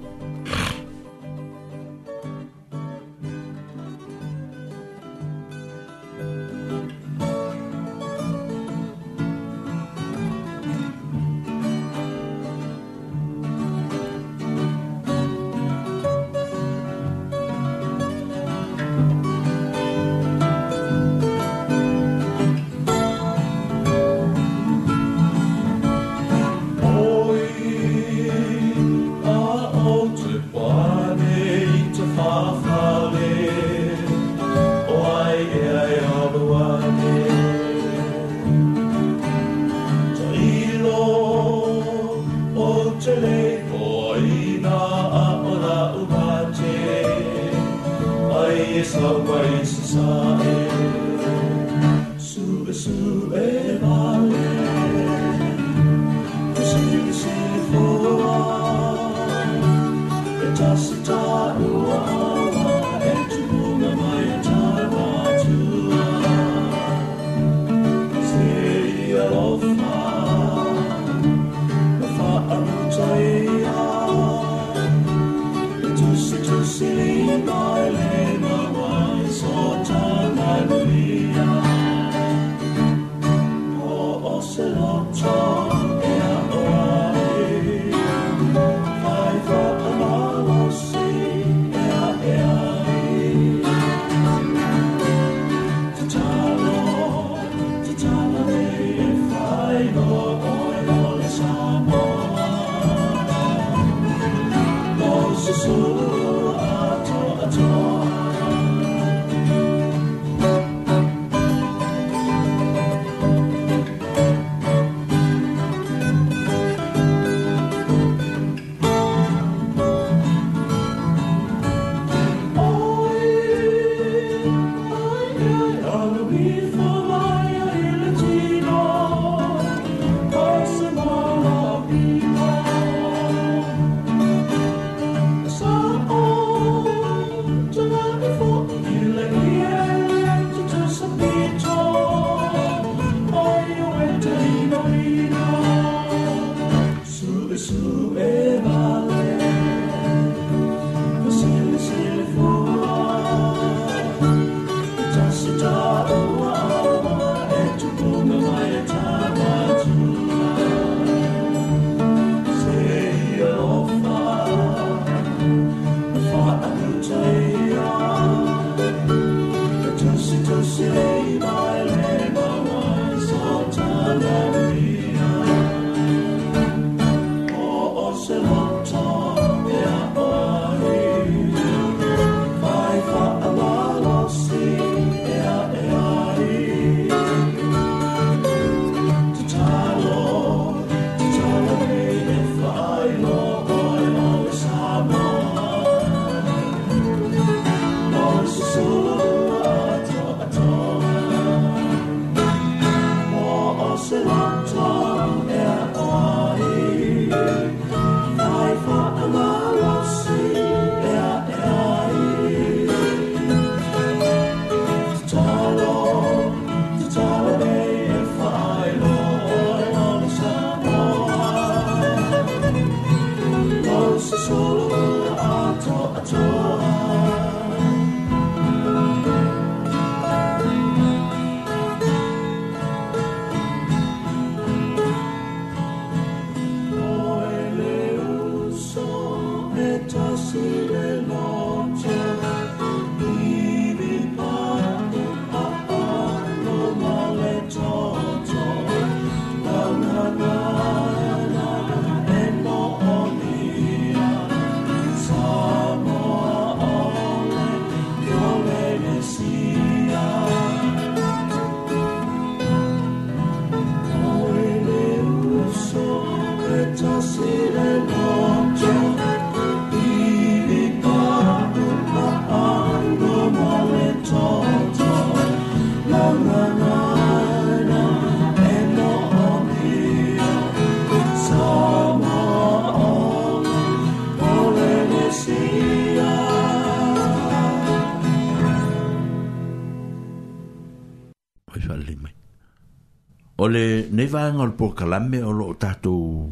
le vaega o le pokalame o loo tatou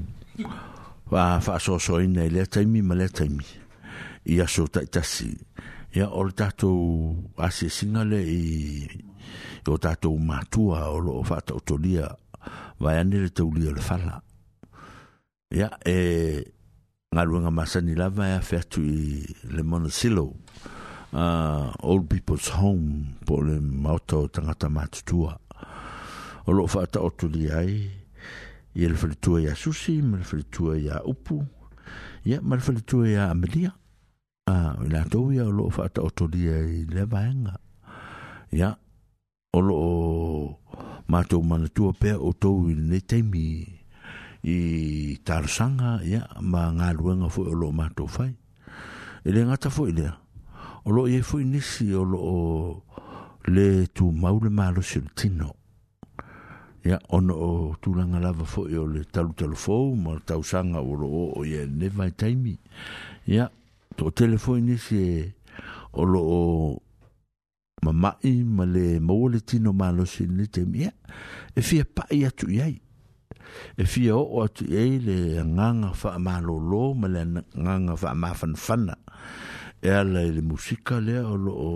so in lea taimi ma lea taimi i aso taʻitasi ia ol le tatou asiasiga le i o tatou matua o loo faataʻotolia vae ane le taulia o le fala ia e galuega masani lava e afe atu le monasilo uh, old people's home po le maota o tagata o lo fata o tu li ai i le fritua ia susi ma le fritua ia upu ia ma le fritua ia amelia a o la tou ia o lo fata o tu li ai le vaenga ia o lo matou manatua pea o tou i le teimi i tarasaga ia ma galuega foi o loo matou fai i le gata foi lea o loo iai foi nisi o loo le tumau le malosi o le tino ya ono o tulanga lava fo yo le talu talu fo ma tau sanga o lo o ye ne vai taimi ya to telefoni ni se o lo o mama i ma le mole tino ma lo se ni te mia e fia pa ia tu yai e fia o o tu yai le nganga fa ma lo lo ma le nganga fa ma fan fan e ala le musika le o lo o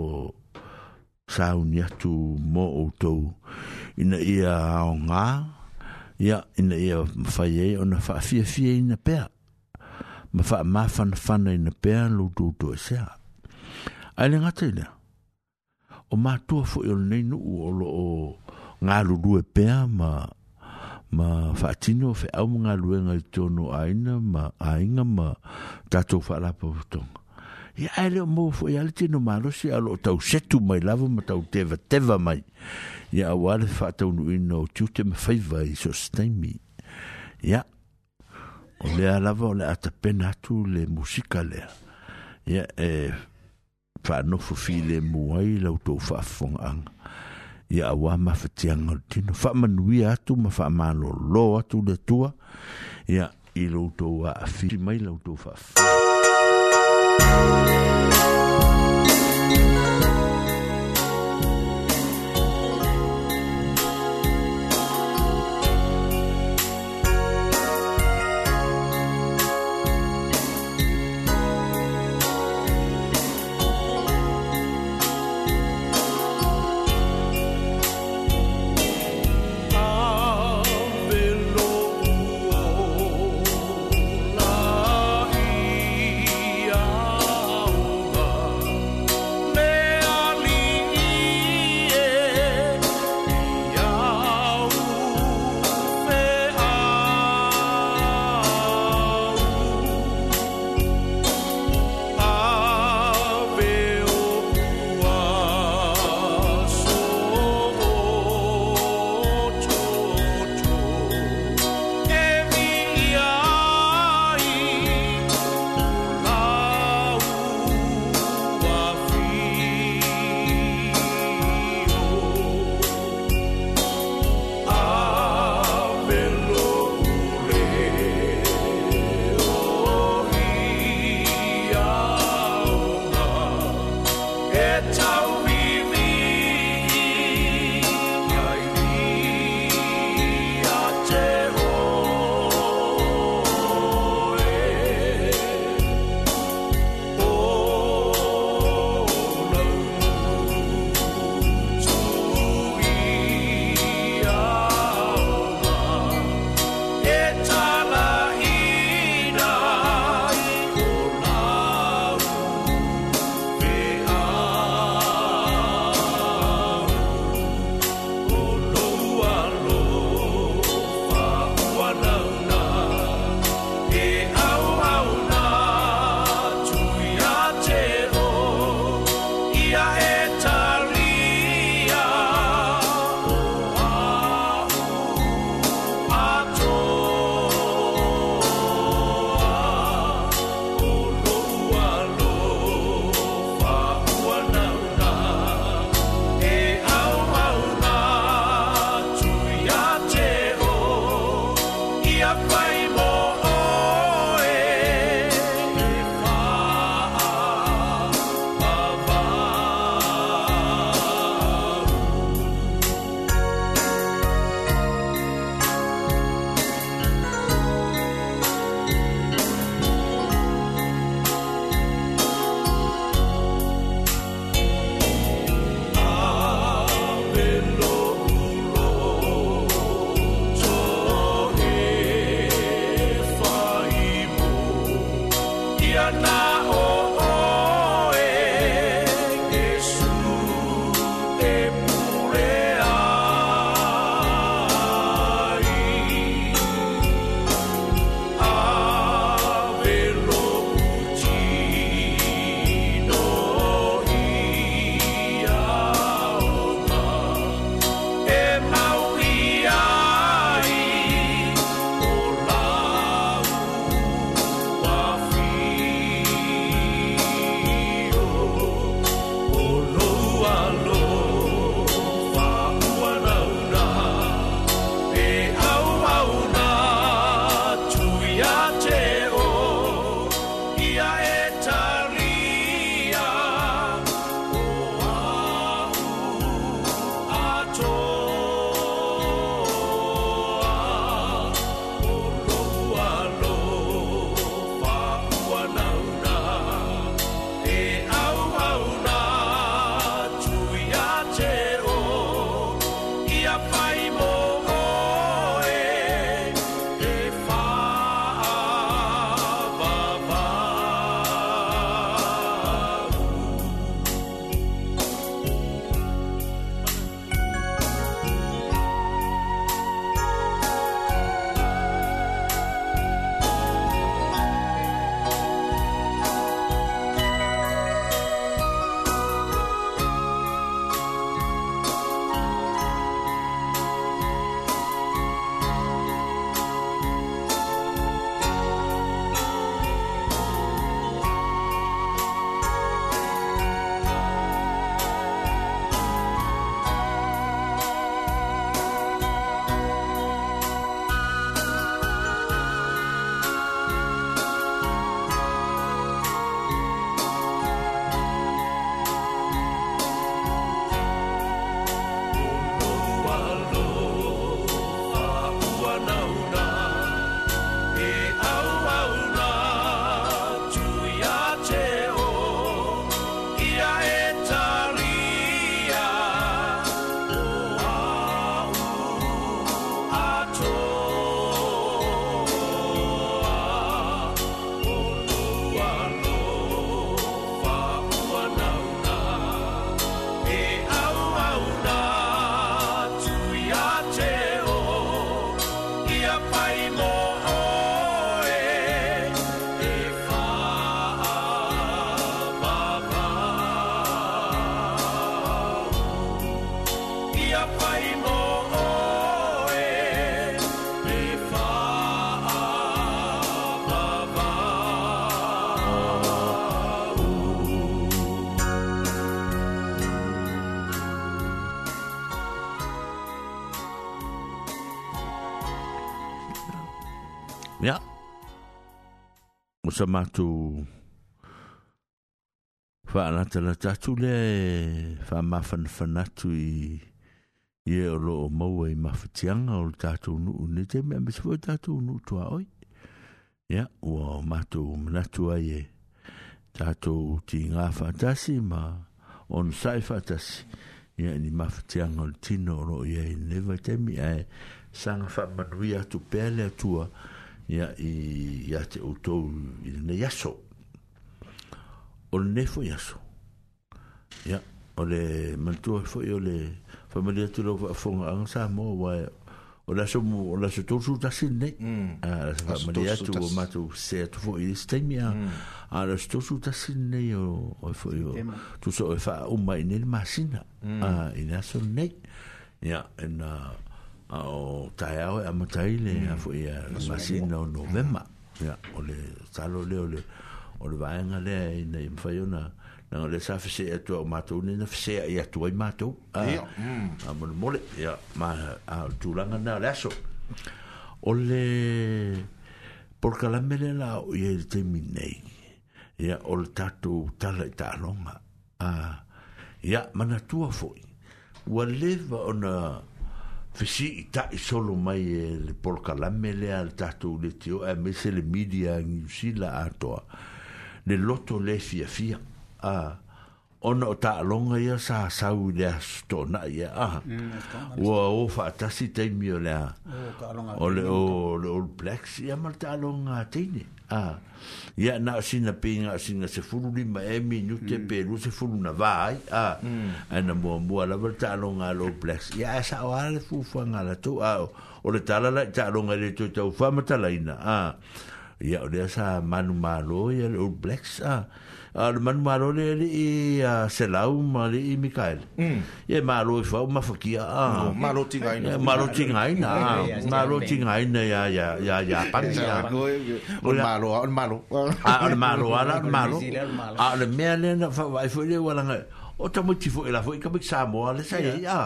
sauni atu mo outou ina ia aogā ia ina ia mafai ai ona faafiafia ina pea ma faamafanafana ina pea loutou toesea ae le gata i lea o matua foʻi o lenei nuu o loo galulue pea ma ma faatino feʻau ma galuega i tonu ina ma aiga ma tatou faalapa fotoga e ai le mo fo ia le tino malo si alo tau setu mai lava ma tau teva teva mai ia wale fa tau nu ino tute me faiva i so stemi ia o le alava o le ata penatu le musika le ia e fa no fo fi le muai lau tau fa fong ia awa ma fa tianga tino fa manui atu ma fa malo lo atu le tua ia ilo tau a fi mai lau tau fa fong Thank you. sa matu fa anata na tatu le fa e mafan fanatu i i e o loo maua i mafatianga o tatu unu ne te mea me sifo tatu unu tua oi ya ua o matu manatu ai e tatu ti ngā fatasi ma on sai fatasi ia ni mafatianga o tino o loo i e neva te mea e sanga fa manuia tu pele atua ia ia i ia te outou i lene iaso o lenei foi aso ia o le manatua foi o le familia tu lau faafogaaga sa mo uae o le aso o le aso tousu tasi lenei a mm. le aso faamalia atu ua matou se atu foi i staimi a a le aso tousu tasi mm. lenei oe foi o tusoo e faauma i nei le masina mm. a i le aso lenei ia ena o tae au a e amatai le mm. afu ia masin mm. o novema ya o le talo le o le vaenga le e na i mwhaio na na o le sa fese e atua o ni na fese e atua i mātou a mwne mm. mole ya ma a tūranga na le aso o le porkalamele la o ia i te minei ya o le tatu tala i tālonga a ya mana tua fwoi wa leva o fisi i ta i solo mai e le polka lame le al tatu le tio e me se le media ngusila atoa le loto le fia fia a ah ona o taʻalonga ia sa sau i lea sotona ia aha mm, e ua ō faatasi taimi o lea o le o le old blacks ia ma le taʻalogaga teine a ia na osina peiga osiga sefulu lima e minute mm. pelu sefulu na vā ai a ena mm. muamua lava le taʻalogaga le old blacks ia e saʻoala le fuafuaga latou a o le tala lai taʻalogaga i le toe taufamatalaina a ia o lea sa manumālo ia le old blacks a ah ar man maro le e a selau mari e Mikael. Mm. E maro e fa ma fakia. Ah. No, maro tingaina. Maro tingaina. Maro tingaina ya ya ya ya pandia. Maro maro. Ah al maro ala maro. Ah le mele na fa vai fo le wala. O ta motivo e la fo e ka mo ale sa ya. Ya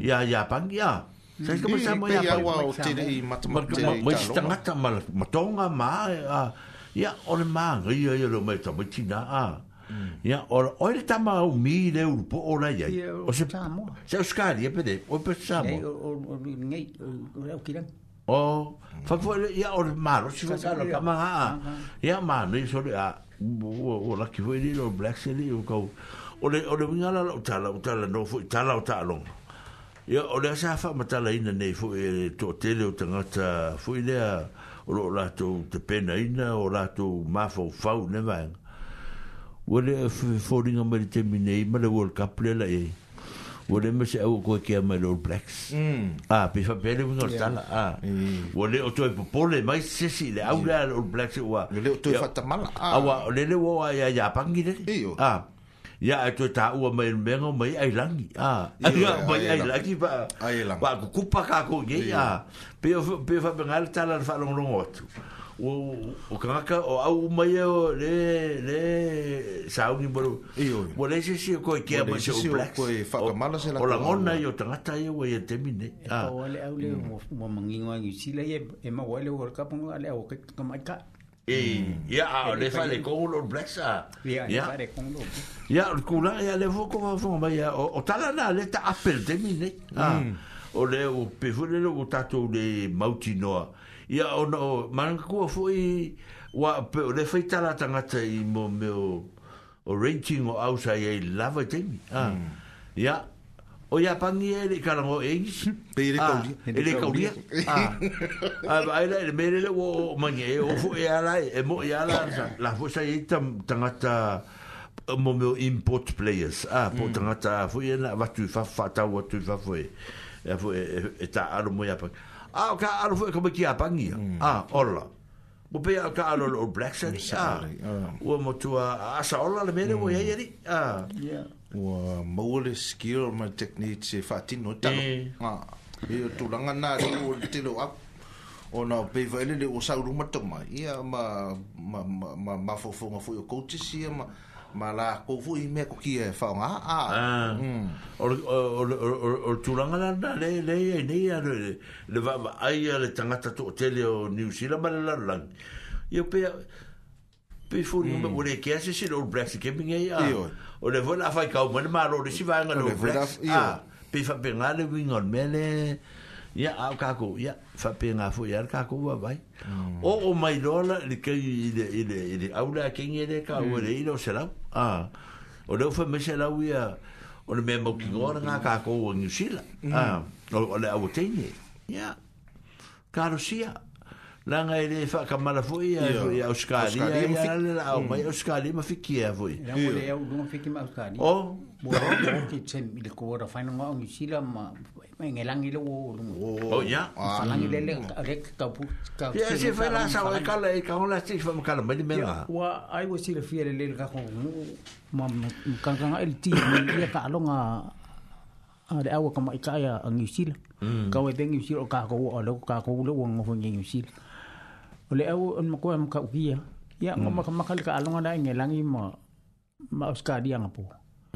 ya ya pandia. Sai ka bixa mo ya pandia. Mo tangata mal matonga ma. Ah ia ole manga ia ia lo mai tama tina a mm. ia ole ole tama o mi le urpo ola ia o se tamo se o skari e pede o pe tamo o ngai o kiran o fa fo ia ole maro si fa lo kama a ia ma no i so le a o la ki foi dilo black city o o, ole ole wingala o tala o tala no fo tala o talo ia ole sa fa matala ina nei fo e to tele o tanga ta fo ile a o rātou te pena ina, o rātou mafau fau, ne vāenga. Ua le in the te minei, ma World Cup le la e. Ua le me se au koe kia mai le All Blacks. Mm. A, ah, pe fa pere wunga o tala, a. Ah. Ua le o toi popole, mai le au le All Blacks e ua. Le le o toi fatamala, ah. a. A, le le ua ia ia pangi le ya ai tu ta u ma in mengo mai ai langi a ya mai ai langi ba ai langi ba ku pa ka ko ye ya pe pe fa bengal ta la fa long long ot o o ka ka o au mai e o le le sa u ni bro io bo le si ko ke ma se o black ko fa ka mala se la o la mona yo ta ta ye o ye e te mine a o le au le mm. mo mangingo ai si la ye e, e ma o le o ka pon le o ka ka mai e ya mm. a le fa le kongo lo ya ya le kula ya le vo ko vo ma ya o le ta apel de a mm. o le o le lo tato de mauti ya o no fo i wa le fa tala tanga te i mo me o o rating o a ya mm o ia pangi e le karango e ingis (laughs) ah, e le kauria a ila e le mele le o mangi e o fu e ala e, e mo e ala (laughs) la fu sa e tangata uh, mo meo import players a ah, po mm. tangata uh, fu e na watu fa fa tau watu fa fu e e, e e ta alo mo ia pangi a o ka alo fu e kama ki a pangi a mm. ah, orla o pe ka alo o black set a o mo tua asa orla le mele o ia mm. ieri a ia ua mole skill ma technique se fatino tanga e tu langa na ri o te lo ap o na pe vele le o sa ru ma ia ma ma ma ma fo fo ma fo yo coach si ma ma la ko fu i me ko ki e fa nga a o o tu langa na na le le e ne ia le le va va ai le tanga ta to tele o new zealand ma la la yo pe pe fu no ma wole ke ase se lo black keeping ia o le vona fai kau mo le maro le siva nga flex ah pe fa pe nga le wing on mele ya a ka ya fa pe nga ya ka ko wa vai mm. o o mai dola le ke ile ile ile au la ke ni le ka o le mm. ilo sala ah o le fa me sala wi o le me mo ki ngora nga ka ko o ni sila mm. ah o le au te ni ya ka sia la nga ele fa ka mala fu ia ia auskali ia la au mm. mai auskali ma fikia fu ia ia ia u fikia ma auskali o mo ki tem ile ko ra fa nga ngi sila ma ma ngelang ile wo o ya fa lang ile le rek mm. ka pu ka ia se fa la sa wa e ka le ka ona si fa ia ada awa kama ikaya ang Kau ada New Zealand, kau mm. kau ada kau kau lewa ngopo New Zealand. o le au on ko am ka ukia ya ngoma mm. ka makal ka alonga da ngelangi ma ma uska dia ngapo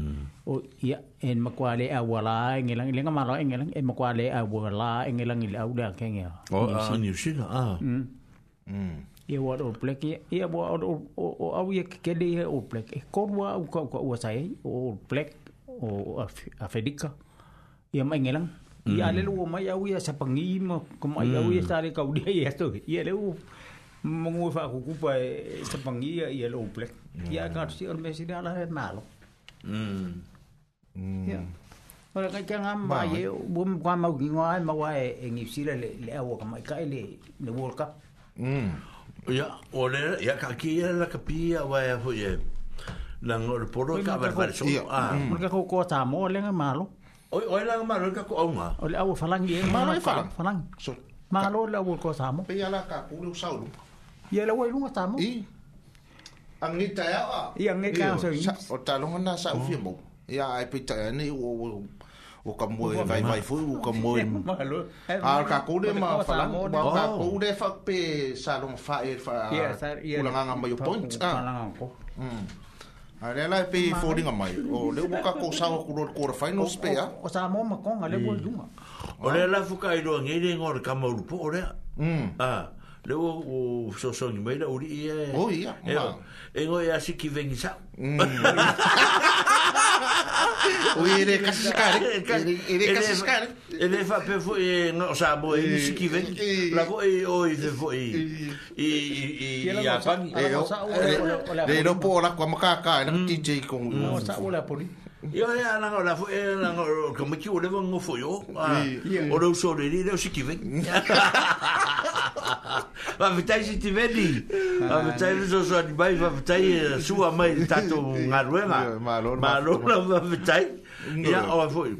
mm. o ya en makwale awala ngelang lenga ma malo ngelang en makwale awala ngelang le au da kenge o a ni shila a mm. ye ua o black ye ua o au ye ke de ye o black e korua au kaukaua sai o plek o a afedika ia maigelag ia le lua mai au ia sapagi ma komai au ia sale kaulia ia to ia le u mongu fa e ku ku pa se e pangi ya ya lo ple ya mm. ka tsi or mesi na la na lo mm. mm ora ka kan am ba ye bu mo ka ma ngi ngai ma wa e ngi e, si le le le wo ka ma ka ile le wo ka mm ya ole ya ka ki ya la ka pi ya wa ya fo ye la ngor poro ka ba ba so ah mo ka ko ko ta mo le ngai ma lo Oi, oi la ma ka ko au ma. Oi, au falangi e. Ma lo falangi. Ma lo la wo ko sa mo. Pe ya la ka ku lu sa Ia la wai lunga tamo. I. Angi tae awa. Ia angi tae awa. O talonga na sa ufia mo. Ia ai pe tae ane o... O ka mua e vai vai fui, o ka mua e... (laughs) A ka kone ma falang, ma ka kone fa pe sa long fa e fa ulanganga mai o point. Ah. Mm. A rea lai pe fōringa mai. O le buka ko sawa kuro le kora finals pe O sa mō makonga le kua dunga. O rea lai fuka i roa ngere ngore ka maurupo, o Mm. Ah le o so so ni mai la uri e o ia e ma e o ia si ki veni sa o ire ka skare ire ka skare e le fa pe fo e no sa bo e, e- si ki veni e- la vo e o i ve vo e e e ia pan e o le no po la kwa maka ka la mm. ti je ko no sa o la poli Yo ya na ngola fu na ngola komiki ole vongo fu yo. Ole usore ni le sikive. (laughs) (laughs) Whawhitai si ti veni. Whawhitai si so so ni mai. Whawhitai eh, sua mai tato ngā ruenga. Mā rōna whawhitai. Ia o fwoi.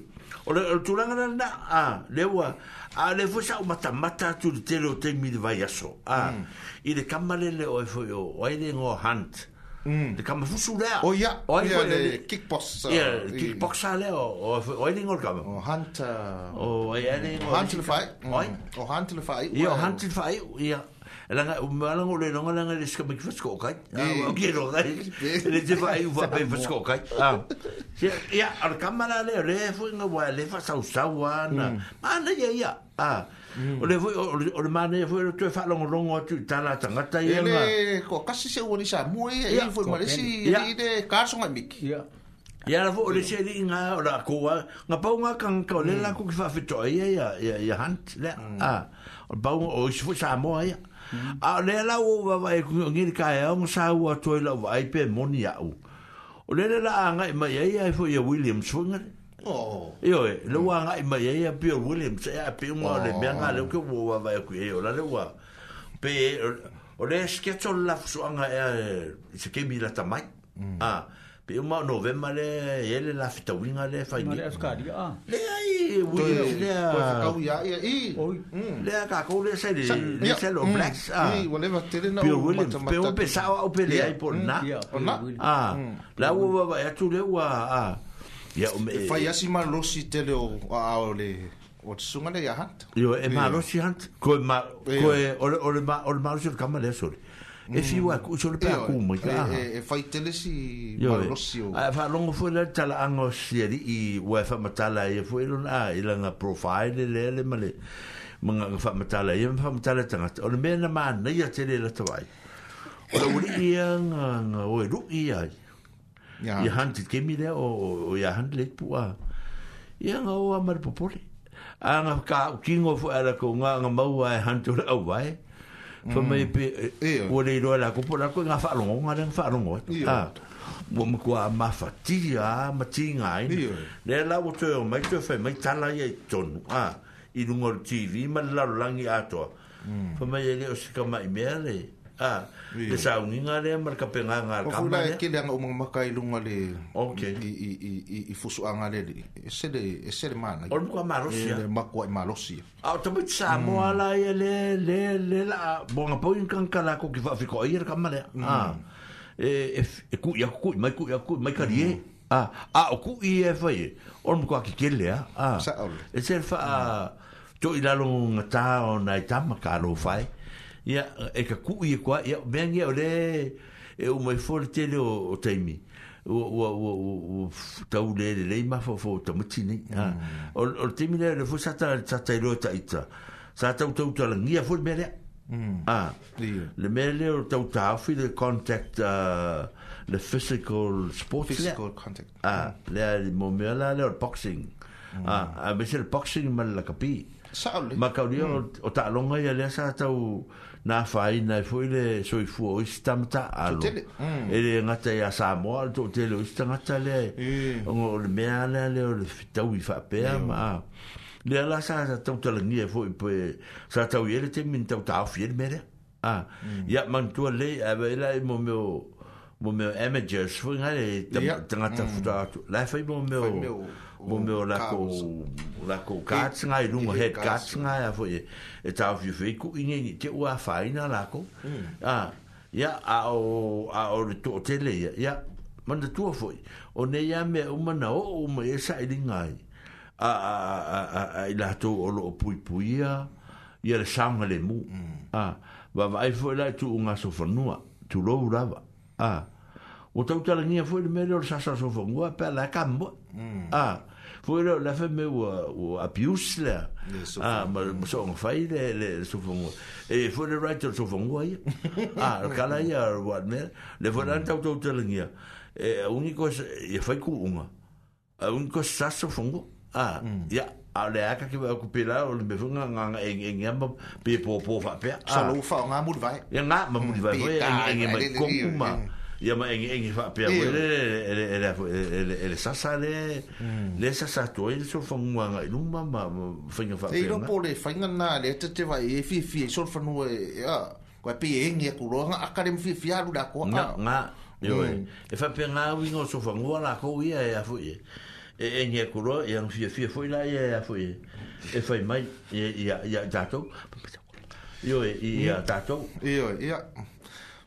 O le tūranga na na. A lewa. A le fwoi sa o mata mata tu te reo te mi vai aso. A. Mm. I le kamalele o e fwoi o. O aile ngō hant. O de mm. kama fusu lea. O ia, o ia le kickboxer. Ia, kickboxer lea, o oi ni ngol kama. O hunter. O oi ane ngol. Hunter le fai. Mm. Oi. O hunter le fai. Ia, o hunter le fai, ia. Elanga, o mwala ngol e longa langa le ska miki fasko kai. Ia, e. ah, o kia ro kai. (laughs) E. Le te fai uwa pe fasko kai. Ah. (laughs) Ia, ia, ar kama la lea, le fwe nga wai, le fa sau sau wana. Mm. Mana ia, ia. Ah. Mm. o le foi o le mane foi o tue falo ngolo ngo tu tala tanga ta ye ma e ko kasi se woni sa mo e e foi ma lesi de kaso ngai mik ya ya la foi le se di nga o ko nga pa nga kan ka le la ku fa fe toi ya ya ya hant le a o pa o se foi sa mo ya a le la o va va ku ngir ka e o sa wa toi la va i pe moni ya o le la nga ma ya ya foi ya williams foi Oh. Yo, eh, le wa nga ima ye eh, ya Bill Williams, ya pe mo le me nga le oh. ko wa va ku ye, la le wa. Pe o le sketcho la fu nga ya eh, se ke la ta mai. Mm. Ah. Pe mo no ve ma le ye le la fita winga le fa ni. Le askari, ah. Le ai Williams le. Mm. Le ka ko le se le se lo mm. blacks. Ah. Ni wale va tele na. Bill Williams, pe o pesa o pe le ai por na. Ah. La wa va ya e tu le wa, ah. Ya o me. Fa ya si ma lo si te o a o le o te sunga le ya hant. Yo e ma lo e mm. e, e si hant. Ko e ma ko e o o le ma o le ma lo si ka ma le so. E fi wa ku so le pa ku mo ya. E fa te le si ma lo si o. Fa longo fu le tala ango si di i wa fa ma tala e fu lo na i la na profile le le ma le. Manga ka fa ma tala e fa ma tala tanga. O le me na ma na ya te le la tawai. O le uri ia nga nga o e ru ia. Ia ya han ti ke mi de o o ya han le pu a ya nga o a mar popole a ka king of era ko nga nga mau a e han tu au vai fo me pe e o le ro ala ko pu ko nga fa longo nga e. nga ah. fa longo ta mo mo ko ma fa ti a ma ti nga ai la o te o mai te mm. fa mai ta la ye ton Ah. i lungo tv ma la langi a to fo me ye le o sikama i me Ah, yeah. le sauni nga le mar ka penga nga ka. Ko la ke le nga umu makai lu nga le. Okay. I i i i, i fusu nga le. Ese e de ese de mana. Ol ku ma Rusia. E le ma ku ma Rusia. Ah, to mit sa mm. mo ala ye le le le la bon apo in kan kala ko ki va fi ko ier ka male. Mm. Ah. E e, e ku ya ku mai ku ya ku mai ka die. Mm. Ah, ah, ku i e fai. Ol ku ki ke le. Ah. Sa ol. Ese fa. Ah, tu ilalo ngata o nai tamaka lo fai. Mm ia e ka ku i kwa ia venga ole e o mai forte le o taimi o o o o ta ule le le ma fo fo ta mutti ni ha mm. o o taimi le fo sa ta sa ta lo ta ita sa ta ta ta le ngia fo mele ah le mele mm. o ta ta fi le contact uh, le physical sport physical contact ah le mo mele mm. le boxing ah a mesel boxing mal la capi Saul. Ma kaulia o ta longa ia le sa ta na fai na foi le soi fu mm. o stamta alo e le ngata ya sa mo al to te lo stamta le o le meana le o le fitau i fa pe ma le ala sa sa to to le nie foi pe sa tau ye le te min tau ta fi le mere a ya mm. man to le a ve la mo me o mo me images fu ngale tanga ta mm. futa la fai mo me o o meu o lako o lako o kats ngai e lungo he kats ngai a foi e, e tau fiu fei ku inge ni te ua faina lako hmm. a ya a o a o le ya manda tua foi o ne ya me o mana o o me e sa i ngai a a a a i lato o lo pui pui ya ya le sanga le mu ah hmm. va vai foi lá tu unga so fanua tu lo urava a o teu talangia foi le melor sa sa so fanua pe la Mm. a ah, foi lo la fame o abuse la a ah, ma so un fai le le so fun e foi le right so fun wai a kala ya what me le foi mm. tanto auto telnia e unico e foi cu unha a unico sasso fun a ya ah, mm. a le aka ki va kupela o le befunga nga nga en en yamba pe po po fa pe a lo fa nga mudvai ya nga ma mudvai ya nga ma kuma ia ma engi engi fa pe ele ele ele ele ele sa sa le hmm. le sa sa to ele so fa mua nga lu ma ma fa nga fa pe ele po le fa nga na le te te vai e fi fi so fa no e a ko pe engi ku ro nga akare mi fi fi alu da ko nga nga yo hmm. e fa pe nga wi nga so fa mua la ko wi e a fu e e engi ku ro e ang fi fi fo ina e a fu e e fa mai e ya ya ta to yo e ya ta to yo ya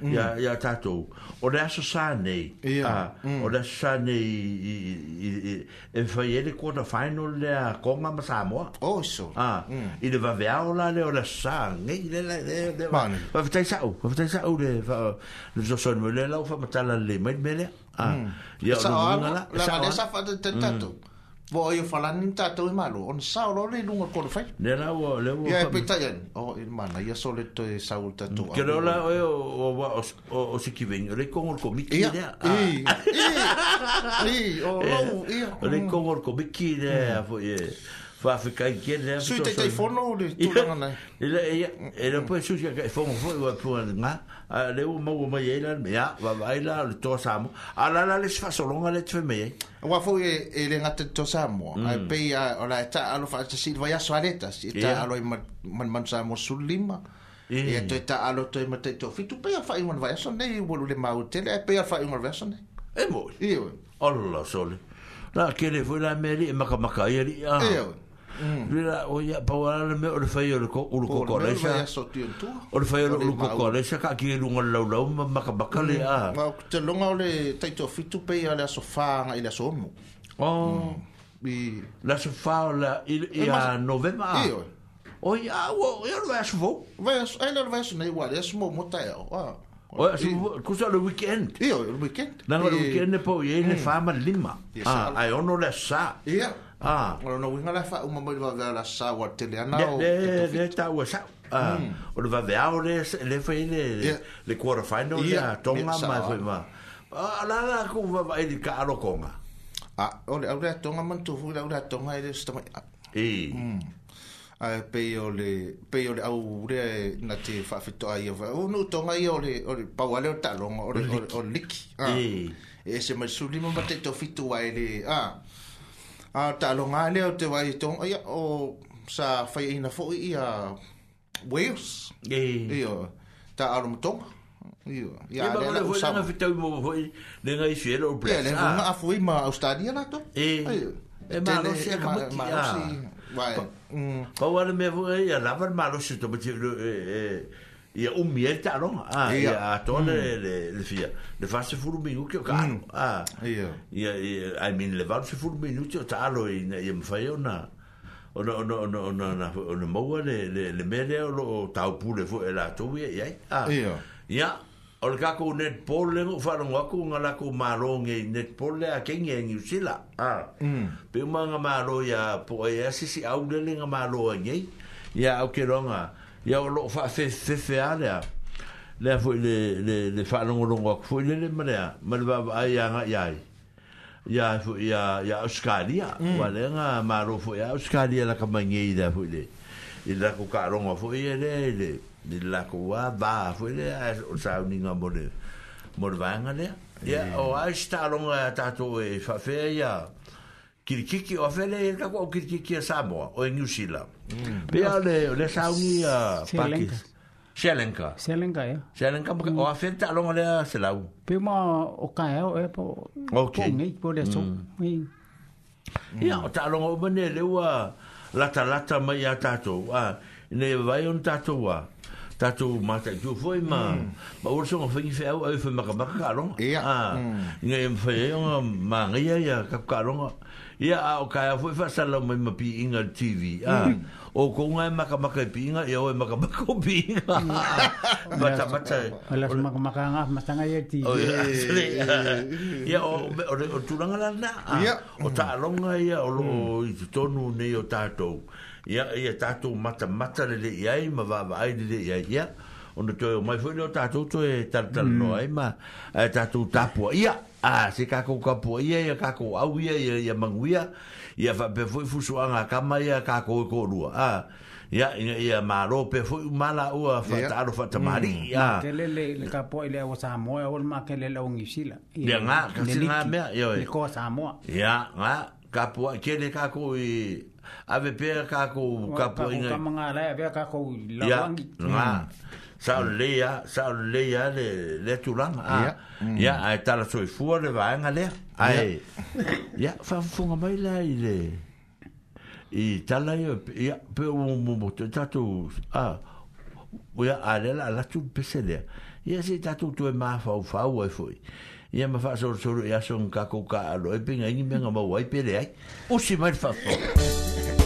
mm. ya ya tato o da so sa nei yeah. ah, mm. o da sa nei e foi ele quando final le a coma ma sa mo o so ah mm. e deva ver o ah, mm. la le o da sa nei le le de va va tai sa o va tai sa o le va le so so le la o fa ma tala le mai mele ah ya o la sa sa fa tato mm. Vo ai falan ni tata o malo, on saulo le lunga kor fai. Ne e la o le o. Ya pe tayan, o il mana, ya sole to e saul tata o. Ke o o o o o si ki ven, le kon or komi ki da. Eh. Eh. o ah. o (laughs) e. Le mm. kon or komi ki da, mm. fo ye fa fa kai kien le su te telefono le tu nga e le pues su ya que fomo foi wa pu nga a le u mo mo ye la me ya va baila le to samo a la la le fa solo nga le tu me ye wa foi e le nga to samo a pe ya ola ta a lo fa te si va ya soaleta si ta a lo man man samo su lima e to e ta e a lo to e te to fitu pe fa un va ya so ne wo le ma hotel pe fa un va so ne e mo e Allah sole. Na kere foi la meri e maka maka yeri. Ah. Vira mm. o ia paura na me o le fai o le ko ko le sha. O le fai o le ko ko le sha ka ki e lu ngol lau lau ma ka baka le a. Ma o te longa o le tai to fitu pe ia le so fa nga ile so mu. O bi la so fa o la ile ia e novema. E o ia o ia le so vo. Vas ai le vas nei wa le so mo ta o. O ia so ku sa le weekend. Io le weekend. Na le weekend po ye le fa mm. ma lima. Ah ai ono le sa. Ia. Yeah. Ah. Ora no winga la fa uma mai va ver la sawa tele ana o. De de ta u sa. Ah. Ora va ver ore le fe le le quarter final ya tonga mai fe va. Ah la la ku va va di caro conga. Ah, ole ora tonga man tu fu la ora tonga e sto mai. Eh. Mm. Ah hmm. pe yo le pe yo le au re e na te fa fe to ai va. O no tonga yo le ore pa wale ta longa ore ore liki. Ah. Eh. E se mai sulimo mate to fitu wa ele. Ah a ta lo nga le te vai to ya o sa fa i na fo i a Wales e yo ta arum to yo ya le le vo na fi te mo vo le nga i fiel o ble le nga a fo i ma au stadia na to e e ma lo se ka mo ti ya vai pa wa le me vo e ya la va ma lo se to e e ia o mi ta no ah ia a tone de mm. le fia le fa se furu minu ke ka mm. ah. a ia ia i mean le va se furu minu ta lo i ne me fa ona ona ona ona ona ona ona mo le le le me le o ta o pu le fo la to vi ia ia ia o le ka ko net pol le fa no wa ko ngala ko ma lo nge net pol le a ke nge ni si la a pe ma nga ma lo ya po ia si si au le nga ma lo nge ia o ke ronga a ia o loo faafefefeale a lea foi le faalogologo aku foi lele malea ma le vaavaai agai ai ia foi ia ia ausikalia ua mm. leaga malo foi a ausikalia lakamaigei lea foi le i le lako kaaloga foi e lea i le i le lakou a va foi le ae o sauniga mo le mo le vaega lea ia mm. o ae sitaaloga a e tatou e faafea ia kirikiki o fele e kako o kirikiki a Samoa o e New Zealand mm. pia le le saungi a Pakistan Sri Lanka Sri Lanka ya Sri Lanka mm. o a fele ta longa le a Selau pia ma o ka e o e po okay. po ngi po le so mm. mm. ia o ta longa o mene le ua lata lata mai a tatou a ne vai on tatou a tatou mataitu foi ma mm. ma ora soga faigi feau au fai makamaka kaaloga ia mm. e ngai mafaiaiga magaia ia kakukaloga ia a o kai afu fa e sala mai ma pi inga tv a mm. o ko nga e ma ka ma e ka pi inga ia o ma ka ma ko pi ma ta ma ta ala ma ka ma ma tanga ia tv oh, (laughs) (laughs) ia o o o tu langa la na o ta longa ia o lo mm. i tonu nei o ta to ia ia ta mata ma ta le ia i ma va va ai le ia ia ona o mai foi le ta to to e ta ta mm. no ai ma eh, ta to ia Ah, se ka ko ka po ia ia au ia ia ia manguia ia fa pe foi fu suanga ka mai ka ko e ko ru ah, ia ia ia ma ro pe foi mala ua a fa ta ro fa ta mari ia mm. te le le ka po ile o sa mo o ma ke le long isila ia nga ka si nga me mm. ia le ko sa mo ia nga ka po le ka i ave pe ka ko ka po ia ka mangala ia ve ka ko la sa o mm. leia sa o leia le le tulanga ya ah, ya mm. ai tala so i fuor le vanga le ai ya fa funga mai la i le i tala i ya pe o mo mo tato a o ya ale la la tu pese le ya si tato tu e ma fa o fa o e foi ia ma fa so so ya son ka ko ka lo e pinga ingi menga mo wai pe le ai o si mai fa fa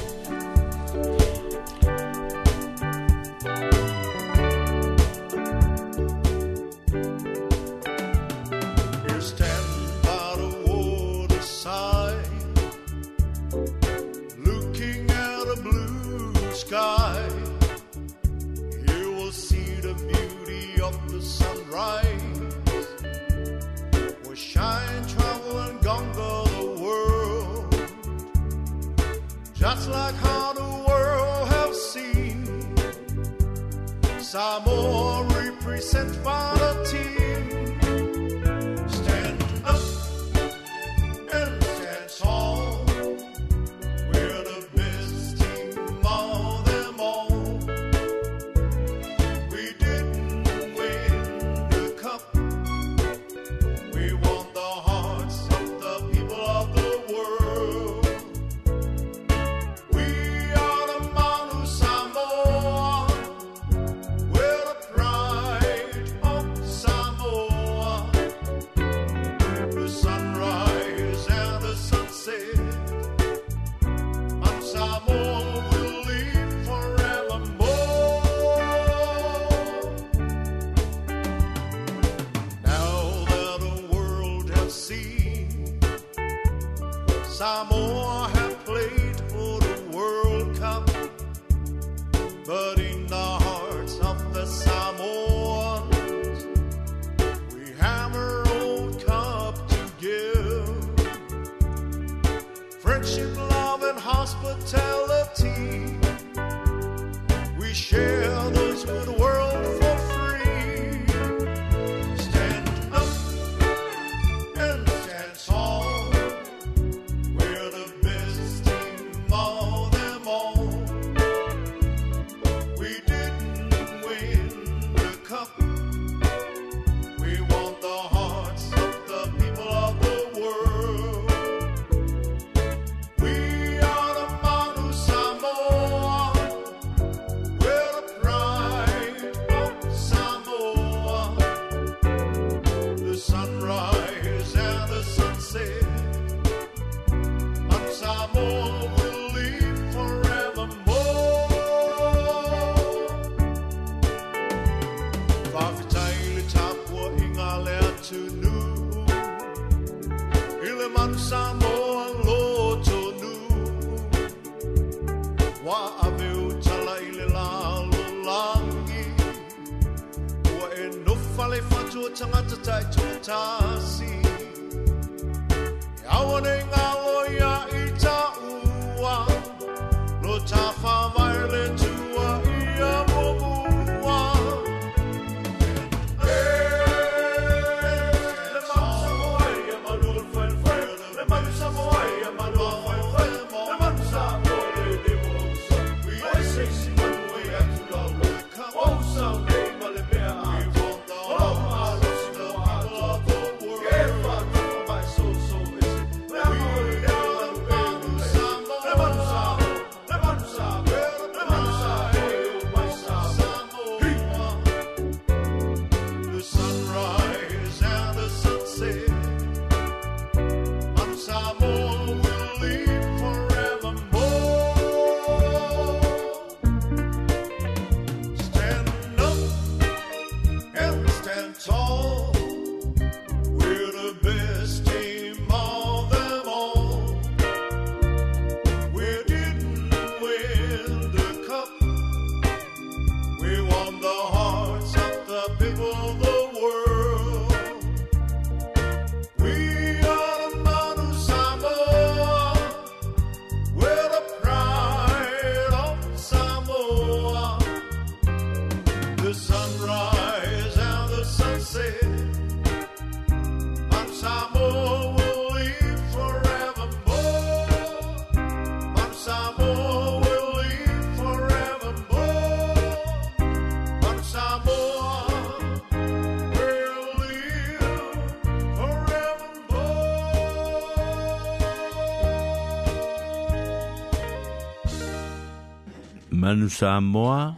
Manu Samoa,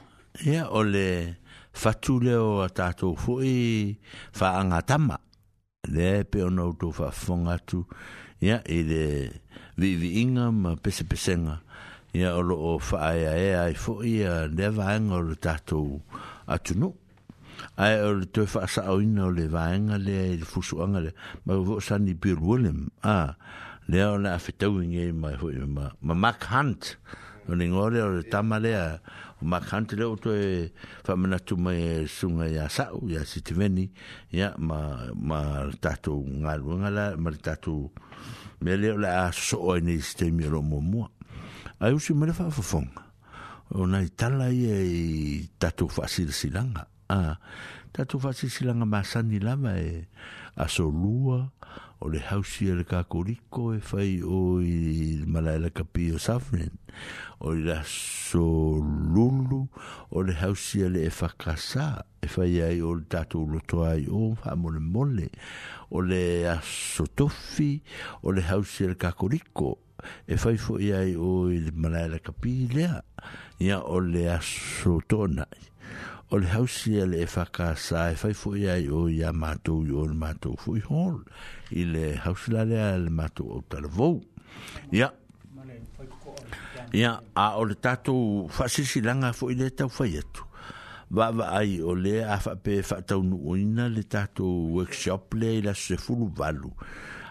ia o le fatu leo a tātou fui whaangatama. Le pe ona outou faafofoga atu, ia i le viivi'iga ma pesepesega Ia o loo faaeaea ai foʻi a lea vaega o le tatou atunuu ae o le toe whaasa o le vaega lea i le fusuaga le, ma vo sani Bill William, a ah, mai fui ma, ma Mark Hunt, no ni ngore o ta male e e a ma kantre o te fa mena tu me sunga ya sa u ya si te veni ya ma ma tatu ngal ngala ma tatu me le la so o ni ste mi ro mo mo ai usi me fa fa fong o nai tala ye tatu fa sil silanga a ah tatu fasisilaga masani lava e asolua o le hausi e le kakoliko e fai o i malaela kapi o safrin o i la solulu o le hausi e le e fakasa e fai ai o le tatu loto ai o mole mole o le asotofi o le hausi e le kakoliko e fai fo i ai o i malaela kapi lea ia o le asotona ia o le hausi e le e whakasa e whai fo i ai o i a mātou i o le mātou fo i hōl i le hausi la lea le mātou o tala vau. Ia. Ia, a o le tātou whasisi langa fo i le tau whai atu. Wa wa ai o le a whape whatau nu oina le tātou workshop le i la se furu valu.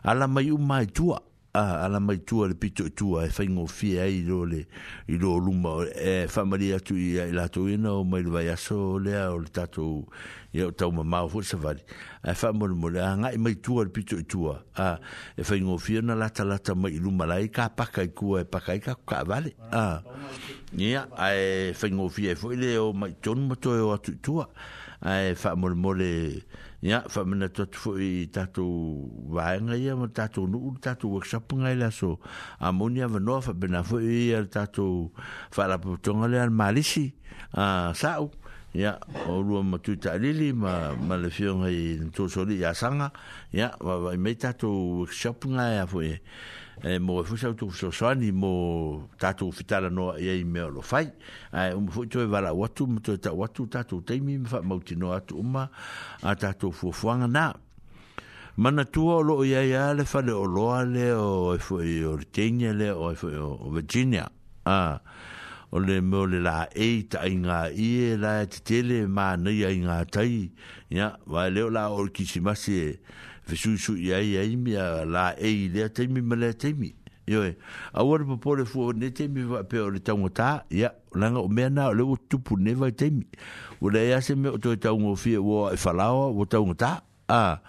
Ala mai umai tua. Ia a ah, ala mai tua le pito i e tua e whaingo fie a i le i lo luma e fa whamari tu i la lato ina o mai le vai aso lea o le tato i au tau ma mao fuu savari e fa mo le a ngai mai tua le pito i e a e whaingo fie na la lata mai i luma lai ka paka i kua e paka i ka kua a vale a ia a e whaingo fie e le o mai tonu matoe o tu i a e fa mo le ia fa mana tatu foi tatu vaenga ia ma tatu nu tatu workshop ngai la so a moni ava no fa bena foi ia tatu fa la potonga le al malisi a sau ia o lua matu talili ma ma le fionga i tō soli i asanga ia ma mai tatu workshop ngai a foi Eh, e mo fu sa tu so so ni mo ta tu fitala no e i me lo fai e mo fu tu va la watu mo tu ta watu ta tu te mi fa mo ti no atu ma a ta tu fu fuanga na mana tu o lo ia ia le fa le o lo ale o e fu i o tenia le o e fu e o virginia a o le mo le la e ta inga i e la te tele ma nei inga tai ya va le o la o kisimasi e fe su su ia ya mi la e le te mi me le te mi yo a wor po po le fu ne te mi va pe o le tango ta ya la nga o me na le o tu pu ne va te mi o le ya se me o ta un o fie o e fala o o ta un ta a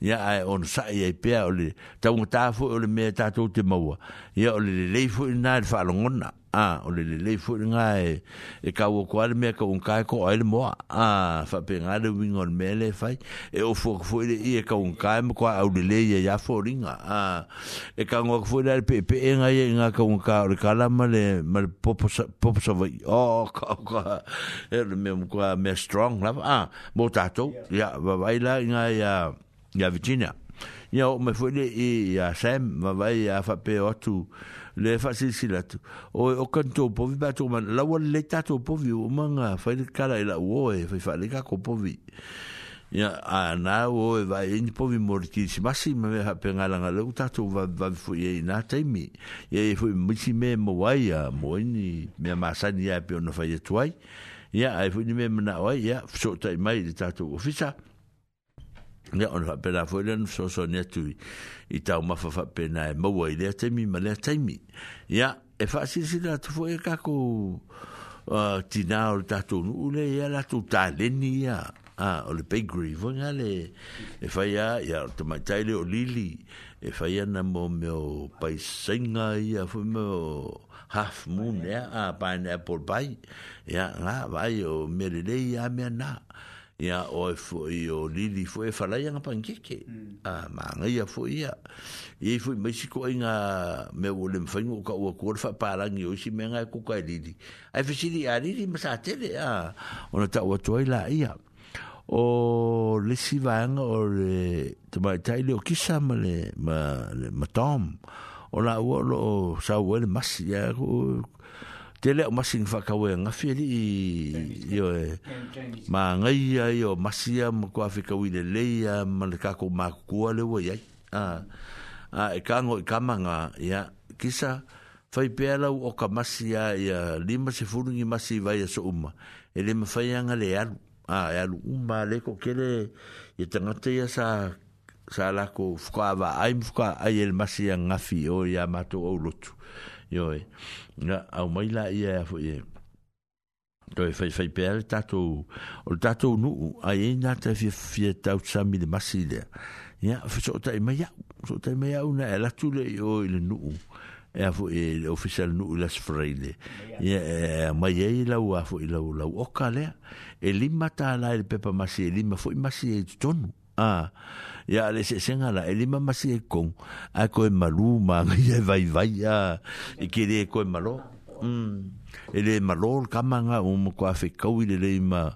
ya on sa ya pe o le ta un ta fo o le me ta tu te mo ya o le le fu na fa lo ngona a o le le fu nga e e ka o kwal me ka un kai e ko ail mo a fa pe nga le wing on me le fai e o fu fu le e ka un kai e mo kwa au le le ye ya fo ringa a e ka ngo fu le pe pe e nga ye nga ka un ka o le kala ma le ma le popo popo so vai o ka ka e le me kwa me strong la a mo tato ya va vai la nga ya ya vitina ya o me fu le e ya sem va vai a fa pe o tu le fa si si la tu o o kanto po vi ba man la wa le ta to po vi o manga fa le kala e la wo e fa fa le ka ko po vi ya a na wo e va e ni po vi morti si ma si me ha pe ngala ngala u ta to va va fu ye na te mi ye fu mi si me mo wa ya mo ni me ma sa ni ya pe no fa ye tuai ya ai fu ni me na wa ya so ta mai ta to fu sa ne on va pela folen so so netu i ta e ma fa fa pena e mo e wai le mi ma le te mi ya e fa si si da tu foi ka ko ti na o ta tu nu le ya la tu ta le ni ya a o le big grief on ya le e fa ya ya to ma ta le o lili e fa ya na mo me o pai senga ya fo me o half moon ya a pa na por bai ya na vai o me le ya me na ia o e fo i o lili fo e falai anga pankeke mm. a ah, maanga ia fo ia i e fo i maisi ko ai nga me o le mwhaingo ka ua kua rfa parangi o isi me ngai kuka e lili ai fesiri a lili masa tele a ona ta ua toa la ia o le si vanga o le te mai tai le o kisa ma le ma, le, ma tom o la ua lo o sa ua le masi ia ko te leo masing whakawea ngawhia li i o e mā ngai ai o masia mā kua whika wile leia mā le kako mā kua le wai ai a, a e kāngo i e kamanga ia kisa whai pēlau o ka masia ia lima se furungi masi vai a so umma e le mawhaianga le alu a e alu umma le ko kele i tangata ia sa sa lako fukawa ai mfukawa ai el masia ngafi o ia mātou au lotu yo e na au mai la ia fo ye to e fai fai pel tato o tato nu a e na ta fi fi ta u sami de masile ya fo so ta mai ya so ta mai au na la tu le yo le nu e fo e official nu las freile ya mai e la u a fo i la u la u o ka le e lima ta la e pepa masile lima fo i masile tonu Ah, ya le se nga la ele mama si e kon a ko e malu ma ye (laughs) vai vai ya e ke le ko e malo mm ele malo ka manga o mo ko afi ko ile le ma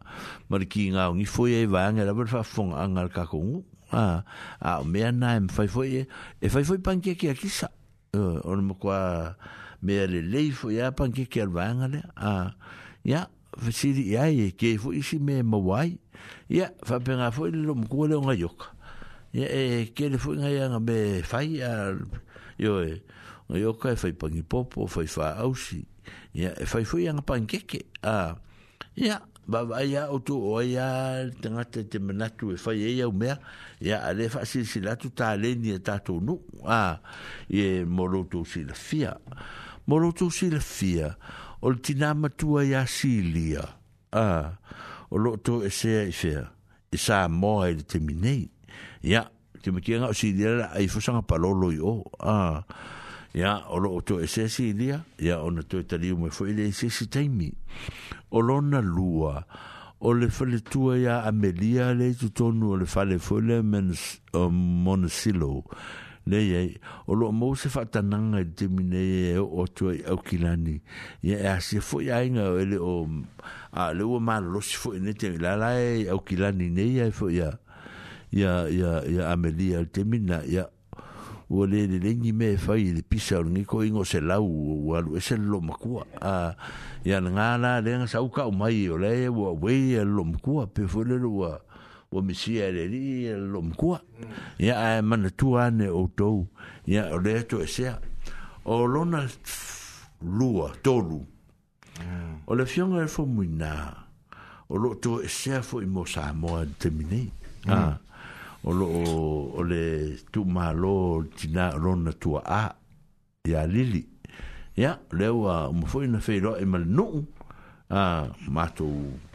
mar ki nga ngi fo ye va nga la fa fon nga ka ko a a me na em fa fo e, e fa foi pan ke ke ki sa e, o mo ko me ele le foi ya pan ke ke va nga le a ya Vesiri ai, ke fu isi me mawai ya fa penga fo il lo mku le nga yok ia e ke le fo nga yanga be fai a yo e nga yok e fai pangi popo fai fa ausi ya e fai fo yanga pankeke a ia ba ba ia o tu o ia tanga te te manatu e fai e ia o mea ia a fa si si la tu ta le ni ta e tu nu a ia moro tu si la fia moro tu si la fia o le tina matua si lia a ah o lo to e se e fe e sa mo e te mine ya te me kia ngau si dira e fo sanga pa lolo i o a ya o lo to e se si dira ya o na to e tali ume fo ele e se si taimi o lo na lua o le fale tua ya amelia le tutonu o le fale fo le men o monsilo nei ai o lo mo se fata nanga de mine o to e o kilani ya e se fo ya inga o le o a le o ma lo se fo ne te la la e o kilani nei ai fo ya ya ya ya amelia te mina ya o le le ni me fa i le pisa o ni ko ingo se la o o lo e se lo ma ku a ya nga na le nga sa u ka o mai o le o we e lo ma ku pe fo le lo wa wa misi ere ri lo mkua ya a mana tuane o tou ya o le to ese o lona lua tolu mm. o le fiong e fo muina o lo to ese fo i mo sa mo termine mm. a ah. o lo o le tu ma lo tina lona tua a ya lili ya le wa mo fo ina fe lo e mal no a ah, ma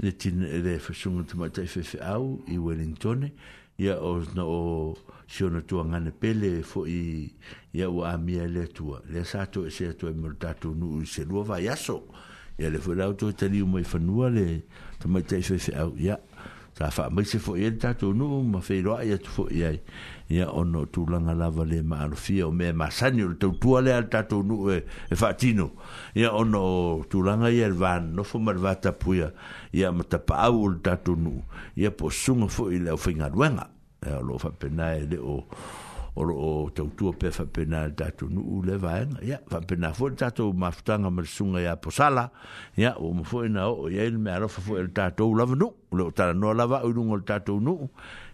le tin le fashung tuma tai fe fe au i Wellington ia o no o shona tu anga ne pele fo i ia o amia le tua le sa e to se to e mortatu nu se lo va yaso ia le fora to tali mo i fanua le tuma tai fe fe au ia sa fa mai se fo i tatu nu ma fe ro ia tu fo ia ia ono tulanga lava le maarofia o mea masani o le tautua lea le tatou nuu e, e faatino ia ono tulanga tūlanga ia le vanofo ma le vatapuia ia ma tapaau o le tatou nuu ia po suga foʻi le au e o loo faapena e le o o loo tautua pea faapena le tatou nuu le vaega ia faapena foʻi le tatou mafutaga ma le suga iā posala ia ua ma foʻi na oo iai le mealofa foʻi le tatou lava nuu le o talanoa lava au iluga o le tatou nuu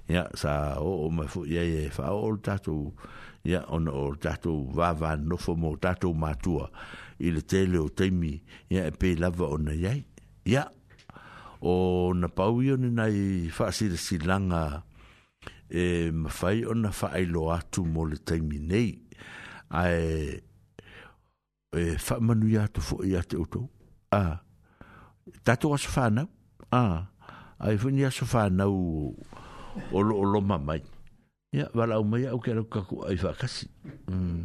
ya sa o ma fu ye ye fa o tato ya on o tato va va no fo mo tato ma tua il tele o temi ya pe lava on ye ya o na pauio ni nai fa si si langa e ma fai on na fa ai lo atu mo le temi nei ai e fa manu ya to fo ya te oto a tato as fa na a ai fu ni as fa na u o lo lo mamai ya wala o mai o ke ro kaku ai fa kasi mm.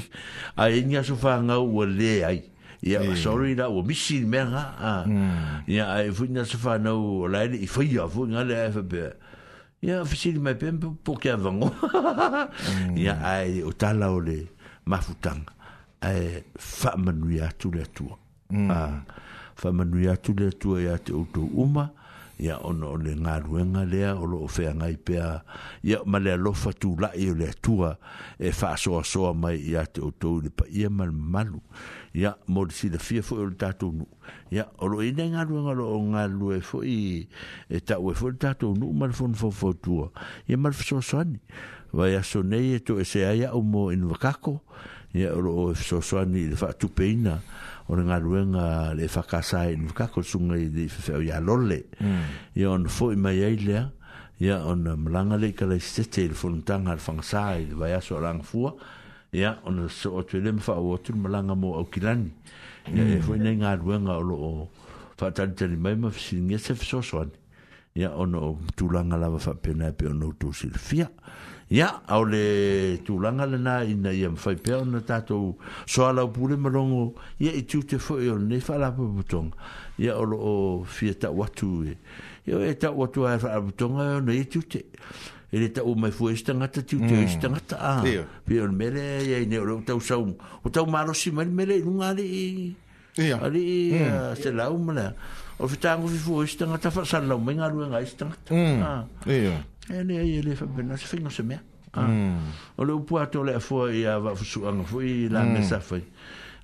(laughs) ai nya so fa nga o le ai ya mm. sorry da o misi me nga ya ai fu nya so fa no o le i fa ya fu nga le fa be ya fa si me pem po ke avango ya mm. ai o tala o le mafutang ai fa manu ya tu le tu ah fa manu ya tu le tu ya te o uma ya on on le ngā ruenga lea o lo o whea ngai pēa ya ma lea lofa tū lai o lea tua e fa so so mai ya to to tau le pa ia mal malu ya mo le sida fo o le tātou nu ya o lo ina ngā nga lo o ngā lue fo i e tau e fo le tātou nu ma le fo fo tua ya ma le fo soa soani vai a sonei e to e se aia o mo inu wakako ya o lo o fo soa soani le fa tupeina ya o le galuega le fakasā i lefakakosuga i lei fefeʻo iā lole hmm. ia ona foʻi mai ai lea ia ona malaga um, lei kalaisitete i le folomataga a le fagasā i le vaeaso a lagafua ia ona uh, so atu e lē ma faaua atu le malaga mo aukilani ia e foʻi hmm. nai galuega o loo faatalitali mai ma fesiligia se fesoaso ani ia ona o tulaga lava faapena e pe ona outusi le fia Ya, ao le tulaga lenā ina ia mafaipea ona tatou soalaupule malogo ia i tute foi olenei faalapaputoga ia o loo fia taʻu atu e, e taʻu atu ae faalapotoga e ona mm. ia tute e le o mai fuai se tagata tiute se tagata a pei ona mea leaiai nei ole o tausau o taumalosi mali mea le iluga alii alii se lau ma lea o le fetagofi fuai se tagata faasalalaumai galuegai se tagata mm e le ai le fa se fingo se mea ah. mm. o le upua to le afua i a wa fusu anga fu i la mm. me sa fai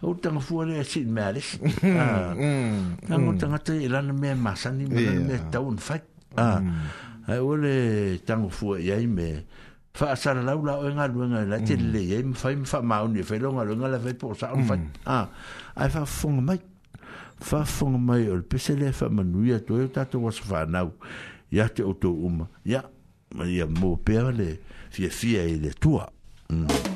o tanga fua le si me a lesi (laughs) mm. tanga o tanga te i lana mea masani me lana mea taun fai ah. ai o le tanga fua i ai me fa asana lau la o inga luenga la te le i ai me fai me fa mauni fai longa luenga la fai po sa on fai ah. ai fa funga mai fa funga mai o le pese le fa manuia to e tato wasu fa anau ya te o to uma ya yeah ia mo pe le fie fie e le tua mm.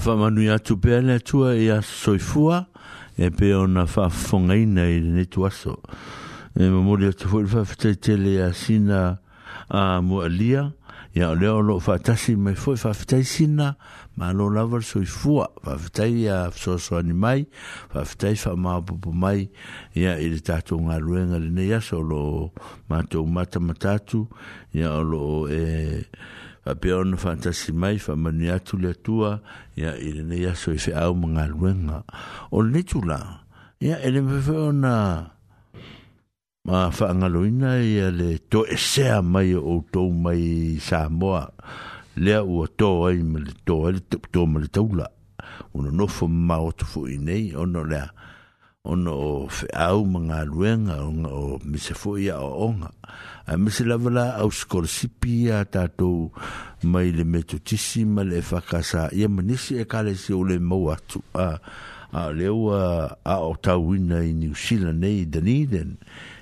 whamanu i atu pēr nea tua i a soifua, e pē o na whafonga i nei ne tu aso. E ma mori atu fwori whafetai tele a sina a mua lia, i a leo lo whatasi mai fwoi whafetai sina, ma lo lavar soifua, whafetai i a soso animai, whafetai wha maa pupu mai, i a i le tātou ngā ruenga le nei aso lo mātou mata matatu, i a lo e... Eh, a peon fantasi mai fa mani atu le tua ya ile ne ya so ife au mga luenga o le tula ya ele me fe ona ma fa angaloina ya le to esea mai o tou mai Samoa lea ua to ai me le to ai le tuk to ma le taula ono nofo ma otu fu inei ono lea ono o whiau ma ngā luenga o ngā o mese fuia o onga. A mese lavala au skorsipi a tātou mai le metu tisi ma le whakasa. Ia manisi e kare si o le mau atu a, a leo a, a o tauina i New Zealand nei i Dunedin.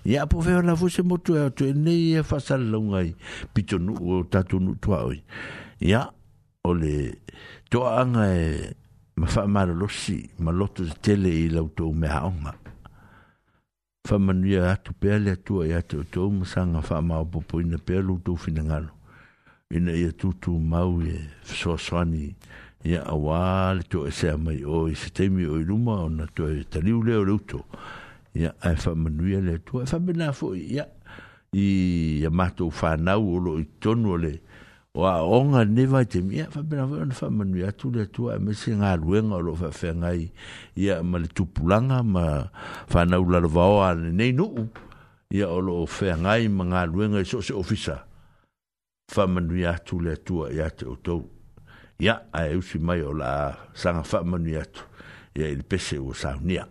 Ia po veo la fuse motu e atu e nei e whasala laungai pito nu o tātou nu tuaoi. Ia o le toa anga e ma fa ma lo si ma lo to tele i lo to me ha onga fa ma ni a tu pe ya to to ma sa nga fa ma bo po ina pe to fi nga lo ina ia tu tu ma u e so so ni ia a wa le to e se ma i o i se te mi o i lu ma ona to e ta li u le e o lo to ia a fa ma ni le to fa be na fo ia i ya ma to fa na u lo i to nu le ia wa onga ne vai te mia fa bena vai na fa manu ya tu le tu a me se nga ruenga lo fa fa ngai ya ma le tu pulanga ma fa na ula lo vao a ne nu ya o lo fa ngai ma nga ruenga e so se ofisa fa manu ya tu le tu ya te o tou ya a e usi mai o la sanga fa manu ya tu ya il pese o sa unia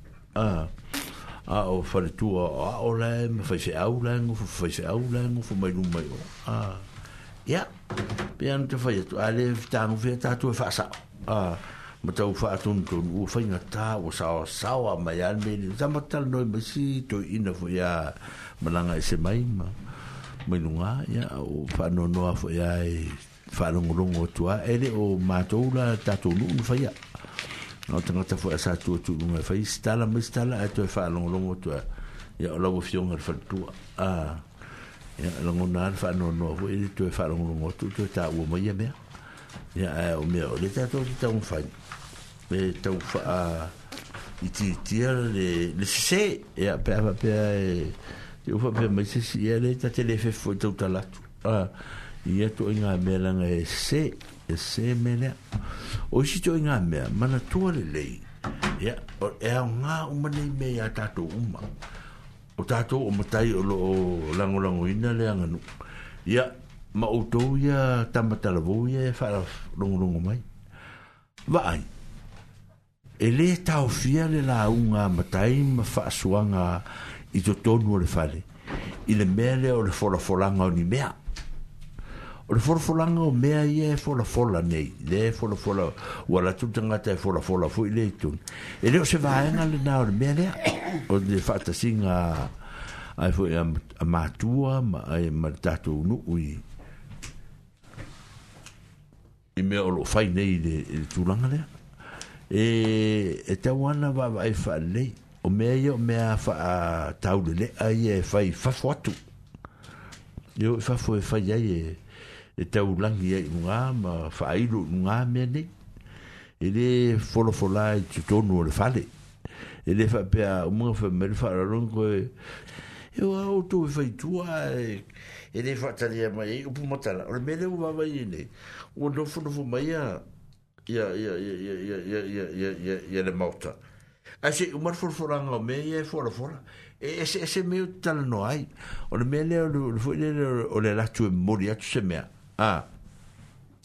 a a o wharetua a o lai ma whai se au lai ngofu whai se au lai ngofu mai lu mai o a ia pe anu tu whai atu a le tangu whea tātua whaasa a ma tau wha atun tun u whai ngā tā o sawa sawa mai an me ni tamatal noi ma si to ina fo ia malanga i se mai ma mai lunga ia o whanonoa fo ia e whanongolongo tua ele o mātou la tātou nuu nufai ia no te ngata fu asa tu tu lu mai fai stala mai stala e te fa long long tu ya la bu fion ngar fa tu a ya long ngar fa no no fu e te fa long long tu tu ta u mai ya me ya o me o le ta to ta un fa me ta u fa a i ti ti le le se ya pe pa pe e te u fa pe mai se si ya le ta te le fe fu tu ta la tu a ya tu inga me la nga e se e se me le o isi tō i e ngā mana tua le lei. Ea, ea o ngā uma nei mea to tātou uma. O tātou o matai o lo lango lango ina le no ya ma o tou ia tamatala vō ia e whara rongo rongo mai. Va ai, e le tau fia le la u ngā matai ma whaasua ngā i tō tonu o le fale I le mea le o le fora foranga o ni mea o le folafolaga o mea ia e folafola nei le e folafola ua latu tagata e folafola foʻi le itunu e lē o se vaega lenā o le mea lea o le faatasiga ae foʻi e a matua ma ae ma le tatou nuu i i mea o loo fai nei i le tulaga lea e e tau ana vaavaai faalelei o mea ia o mea faataulelea ia e fai fafo atu eo i fafo e fai ai e e te ulangi e unga ma whaeiro unga mea ne e le wholofola e te tonu o le whale e le whapea umunga wha mele wharalong ko e e o au tō e whaitua e e le whatari e mai e upu matara o le mele u wawai e ne o no wholofo mai a ia ia ia ia ia ia ia le mauta a se mar wholoforanga o me e wholofora ese e ese meu no ai o le mele o le o le latu e mori atu se mea ah.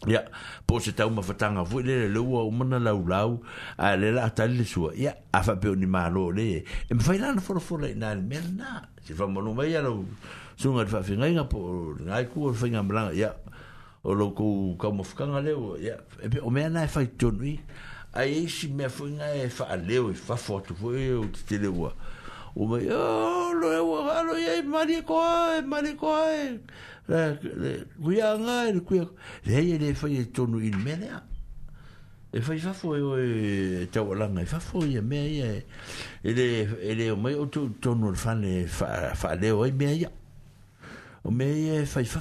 Ya, po se tau ma fatanga fu le le wa o mana lau lau, a ah, le la tali le sua. Ya, a fa pe ni malo le. E me fai lana fora fora ina le mel na. Se fa mo no mai ala sunga fa fi ngai po ngai ku fa nga blanga. Ya. O lo ku ka mo fkanga le Ya, e pe o me na e fa tonu. A e si me fu nga e fa le o fa e fortu fu e o te le wa. O mai, oh, lo e wa, lo e mari e ko, mari ko kuia nga e kuia le ia le fai e tonu in me le e fai fafo foi o te o langa e fa e, e me ia e, e le e le o mai o tu tonu le fa le fa le o me ia o me ia e fai fa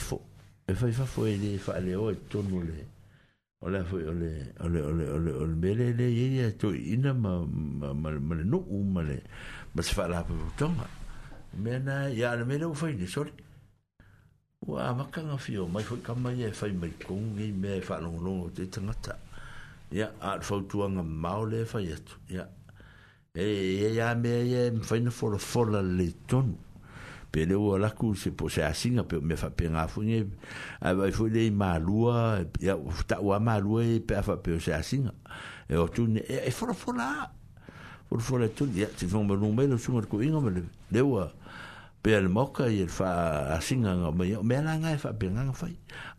e fai fa foi e le fa le o tonu le o le foi o le o le o le o le le le ia ia tu ina ma ma ma le no u ma le ma se fa la pa tonga me na ia le me le o fai ne sorry Ua maka makanga fio, mai fwoi kamai e fai mai kongi me e fai nongonongo te tangata. Ia, a te fautuanga maole e fai atu. Ia, e e a me e e mwhai na fola fola le tonu. Pe le ua laku se po se asinga pe me fai penga afunge. A vai fwoi le i malua, ia ta ua malua e pe a fai o se asinga. E o tunne, e fola e fola a. Fola fola e tunne, ia, te fai mwa nungmele, sunga te inga mele. Le ua, pe al moka i el fa asinga nga me me la nga fa e pe nga fa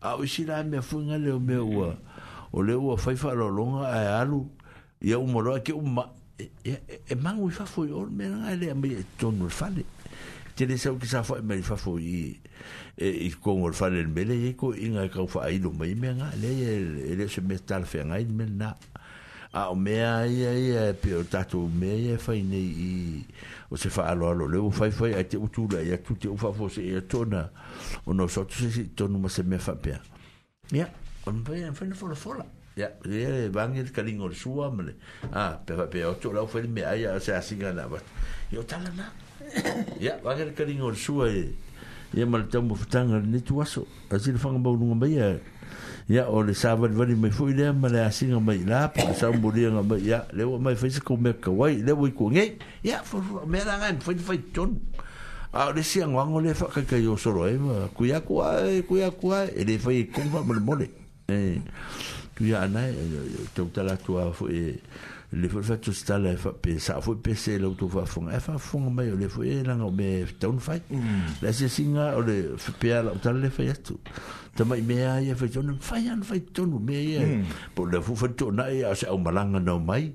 a o si la e me fu nga le o me o o le o fa fa lo longa a e alu ia u moro ke u ma e mangu fa fo i me nga le me ton ul fale te le sa o ki sa fa me fa fo i e i ko ul fale me le e ko inga ka fa i lo me me nga le e le se me tal fe nga i me na a o me ai ai pe o tatu me e fa i nei i o se fa alo alo le o fai fai ai te utu la ia tu te ufa fo se ia e tona o no so tu se si tonu ma se me fa pia ya o no pai en fa no fo la ya ya le bang el kaling o su amle a pe pe pe o tu la o fa me ai se asi gana ba yo tala na ya bang el kaling o su e ia mal tamu futanga ni tu aso asi le fanga ba o nunga ya o le sa va ni me fui le ma le asinga mai la pa sa un bulia nga mai ya le mai fai se kou me ka wai le wai kou ngei ya fo fo me la ngai fai fai ton a le si an wango le fa ka ¿eh? eh, eh, ka yo soro e ma kuya kua e kuya kua e le fai kou fa mole mole e kuya anai te utala tua fo e le fo fa tu sta le fa pe sa fo pe se le uto fa fonga e fa fonga mai le fo e langa me ton fai le si singa o le fa pe ala utala le fai atu te mai mea ia fai tonu, fai an fai tonu mea ia. Hmm. Po le fu fai tonu nai e, a se au malanga nao mai.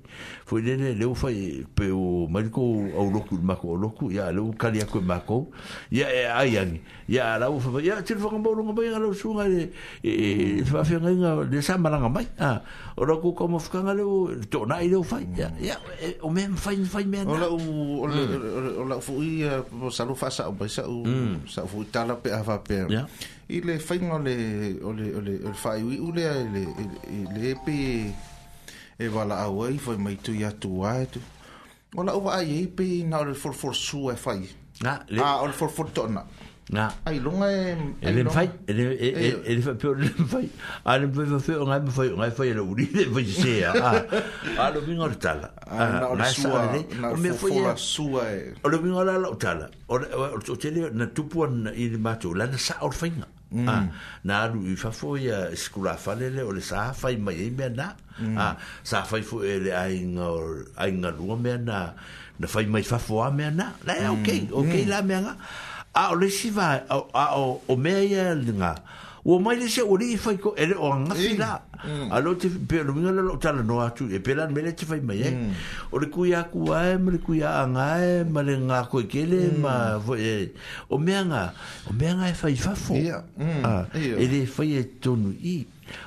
Fui nene leo fai pe o mariko au loku, mako au loku, ia leo kari ako e mako. Ia e ai angi. Ia lau fai fai, ia tiri fai kambau longa mai, alau sunga le, e fai e, e, fai ngai nga, le sa malanga mai. O lau kukau mafukanga leo, tonu nai leo fai. Ia, o mea mfai, mfai mea nga. Hmm. O lau fui, salu fasa, o baisa, o fui tala pe, hafa pe. Ia. Ile fai ngale, le ole ole ole fai wi ole le le pe e wala awai foi mai tu ya tu wa tu ola uwa ai pe na ole for for su e fai na le a ah, ole for for tona na ai longa e ele fai ele ele e, e fai pe ole fai a le pe fai ngai pe fai ngai fai le uri le fai se a a lo bin ola tala ah, na su a o me fai la su e o lo bin ola la tala o o tele na tupuan i le matu la na sa ol fai mm. ah, na aru i fafo ia skula falele o le sa fai mai e mea na mm. ah, sa fai fo ele a inga rua mea na na fai mai fafo a mea na la mm. okay okay mm. la me nga a ah, o le siva a o, o mea ia nga o mai le sia uri i fai ko ere o angafi la. Mm. A lo te pēro minga lalo tala no atu. E pēran mele te fai mai e. O le kui aku ae, ma le kui a angae, ma le ngā koe kele, mm. ma e. O mea ngā, o mea ngā e fai fafo. Ia. Ah, e le fai e tonu i.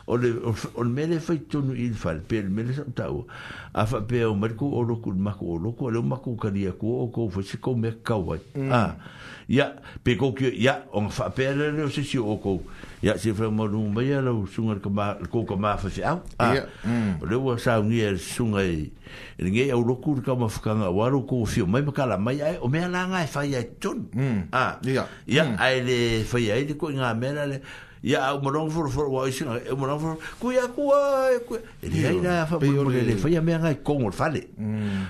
O le, o le fai tonu i le fai. Pēr mele sa utau. A fa pe o mariko o loku, mako o loku, ale o mako kari aku o kou fai se kou mea kawai. Ah, ia. Pēr kou kio, ia, o ngā fa pēr le o se si o kou ya si fa mo lu mai ala sunga ka ma ko ka ma fa fa ah, ya le mm. wa sa ngi er sunga i ngi au lu ku ka ma fa nga wa lu ku fi mai ma kala mai ai o me ala nga fa ya ton mm. ah ya ya mm. ai le fa ya le ko nga me la le ya au morong for for wa isina e morong for ku ya ku wa e ku e ni ai na fa mo le fa ya me nga ko mo fale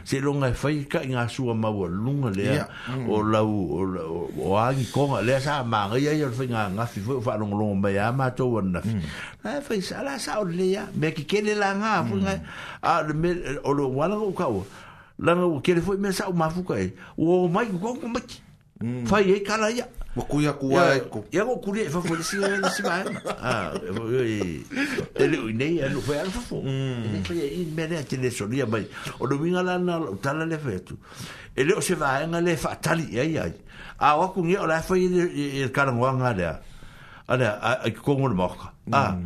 se lo nga fa ka nga su ma wa lunga le o la u o a ki ko le sa ma nga ya ya fa nga nga fi fo fa lo lo ma ya ma to wa na na fa sa la sa mm. o le ya me ki ke le la nga fu nga a le o lo wa la ka wa la nga ke le fo me sa ma fu ka e o mai ko ko ma ki fa mm. ye ka la ya Mo kui a kua e ko. Ia ko kuri e fafo si e si mai. (laughs) Ah, e le u nei e no fa alfa fo. Mm. E le fa e me le mai. O no vinga la na tala le fetu. E le o se va en le fa tali ai ai. A o ku nia o la fa e e ka ngwa nga le. Ana a ko ngol mo ka. Ah.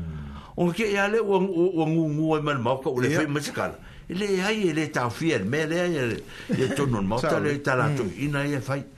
O ke ya le o o ngu ngu e man mo ka o le fa me se ka. E le ai e le ta fiel me le ai e tonon mo ta le ta la mm. tu ina e fa. Mm.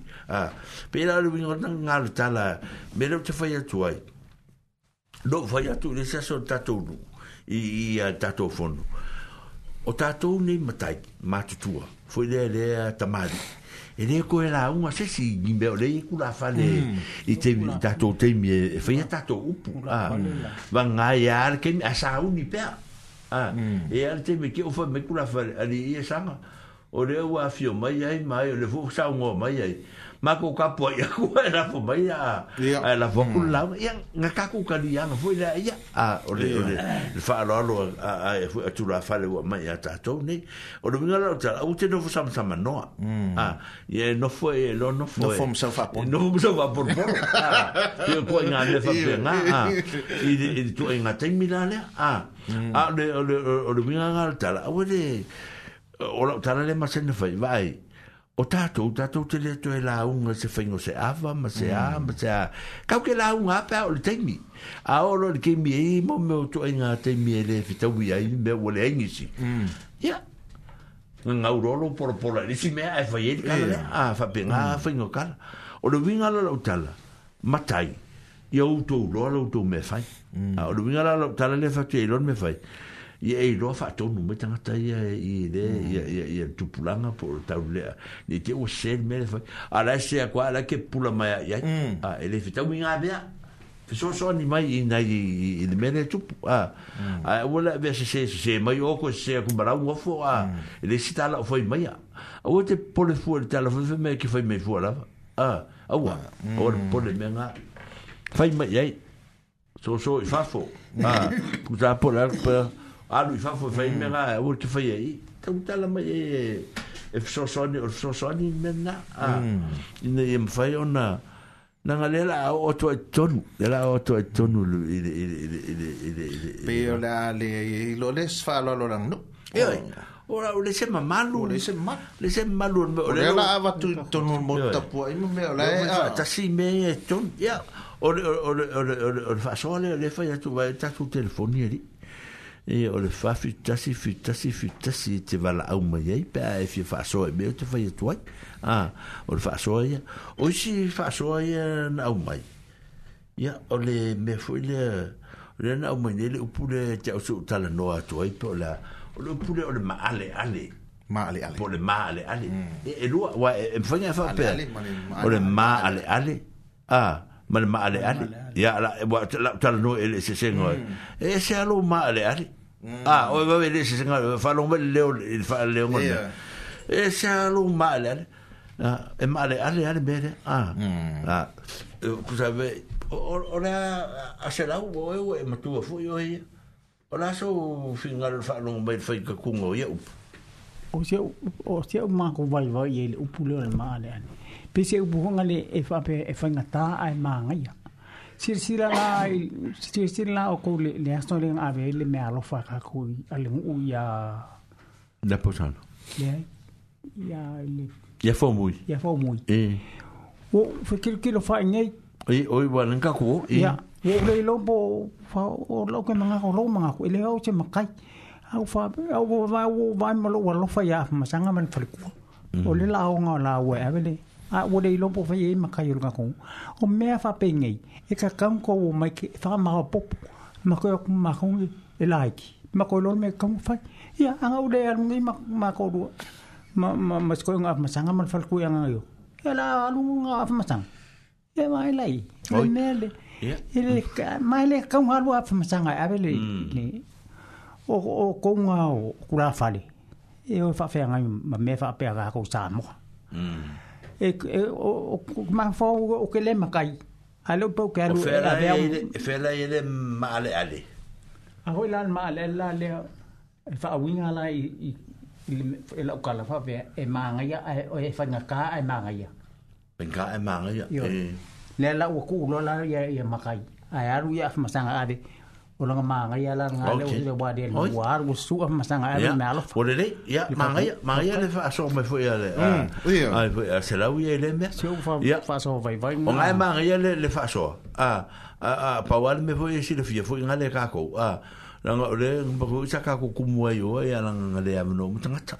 ah pe la lu ngor nang ngal ta la te foi tu ai do foi tu le sa so ta tu nu i i ta tu fon o ta ni matai ma tu tu foi le e le ko era un ase si ni be le ku la fa le i mm. te ta tu te mi foi ta tu u pu la va nga ya e ar ke asa un i pe ah mm. e ar te me ke o fa me ku la fa ali e sanga o le wa fio mai ai mai le fu sa un mai ai ma ko ka po ya ku era po mai ya la po ku la ya nga ka ku ka ya no foi la ya a e o le o le fa lo lo a e fu tu la fa le wa mai ya ta to ni o le mina lo ta u te no fu sam sam no a ye no foi e lo no foi no fu sam fa po no fu sam fa po po ye ko nga le fa pe nga a (laughs) i tu e nga te mi la le a mm. a le o le o le mina lo ta la o e le o le ta le ma se ne fai vai o tātou, tātou te leto e la unga se whaingo se awa, ma se a, mm. ma se a. Kau ke la unga apa o le teimi. A oro le keimi e imo me o tuai ngā teimi e le fitau i ai me o le engisi. Mm. Ia. Nga ngau rolo poro pola risi mea e whai e kala le. A whape ngā mm. whaingo kala. O le winga la lau tala, matai. Ia utou roa lau tau me whai. A o le winga la lau tala le fatu e lor me whai ia e loa faatonu mai tagata ia i le ia mm. tupulaga po o le ni te ua sel mea le fai ala sea koa ala ke pula mai aʻi mm. ai e le fetauiga mea fesoasoani mai inai i le mea le tupu mm. ua la mea se se mai oko sesē akumalauga fo a e le si talao fai mai a aua te pole fua le tala fai famea ke fai mai fua lava a o aua le pole mea ga fai mai so so i fafo a (laughs) putapole alupea alu i fafo e fai mea e ua te fai e i tau tala mai e e fisosoni o fisosoni mea mm. na i ne e mfai o na na nga lela a o toa tonu lela a o toa tonu ili ili ili ili ili ili ili peo la le i lo les fa lo lo rang no e oi oh. ora o le se mamalu o le se ma le se malu o le lela a watu tonu mo tapua imu mea o le a ta si mea e tonu ya o le o le o le o le o le fa so le le fa ya tu va e ta tu telefoni e li e o le fa fi tasi fi tasi fi tasi te vala au mai ai pe e fi fa so e te fa ye toi a o le fa so ai o si fa so ai na au mai ya o le me fo le le na au mai le upu le te so tala no a toi pe la o le upu le o le ma ale ale ma ale ale po le ma ale ale mm. e, e lo wa e fa nya fa pe o le ma ale ale ah mana ma ale ale ya la wa tala tala no ele se sengo hmm. e se alo ma ale ale hmm. a ah, o va ele se sengo fa lo mel leo il fa leo ngon e se alo ma ale ale ah, e ma ale ale ale bere a ah. hmm. a e, ku sa ve ora a se la o e e ma tu fu yo e ora so fin al fa lo mel fa ka kungo ye o se o se ma ko vai vai ele o pulo ma ale ale pese upuhonga le e whape e whaingatā ai māngaia. Sirsira la, sirsira la o kou le, le asno le ngāwe le mea alofa kakui alengu u ia... La posano. Ia, ia le... Ia fōmui. Ia fōmui. E. O, whekiro kilo whae ngai. E, oi walanga kuo. E. Ia, o le lopo, o lau ke mga ko lau mga ko, ele au se makai. Au wha, au wā, au wā, mm. au wā, au wā, au wā, au wā, au wā, au wā, au wā, au wā, a o le lopo fai e makai o ngakon o mea fa pengei e ka kan o mai ke fa ma pop ma ko ko e- ma ko e like ma ko e lor me kan fai ia anga o le alu ma ma ko do ma ma ma ko nga ma sanga ma fal ko e nga yo e la alu nga fa ma sanga e mai lai le mele ele le kan ha lu fa ma sanga a mm. le o o ko nga o kula fale e o fa fa nga ma me fa pe ga ko sa mo Mm e, e o, mafo o ke le makai ale o pau ke alu eh, e, e fela e le maale ale a hoi lan maale la le e fa awinga la i e la ukala fa pe e mangaia e fa ngaka e mangaia penka e mangaia e e- le la o ku lo la ya ya makai ai aru ya fa masanga ave Ola nga mangai ala nga le o le wa de le wa o su a masa nga ala na lo. Ola le ya mangai mangai le fa so me foi ale. Ai foi se la wi ele me. Se o fa fa so vai vai. O nga mangai le le fa so. Ah ah pa wal me foi e si le fia foi nga le ka ko. Ah nga le nga ko sa ka ko kumwa yo ya nga le amno mutanga ta.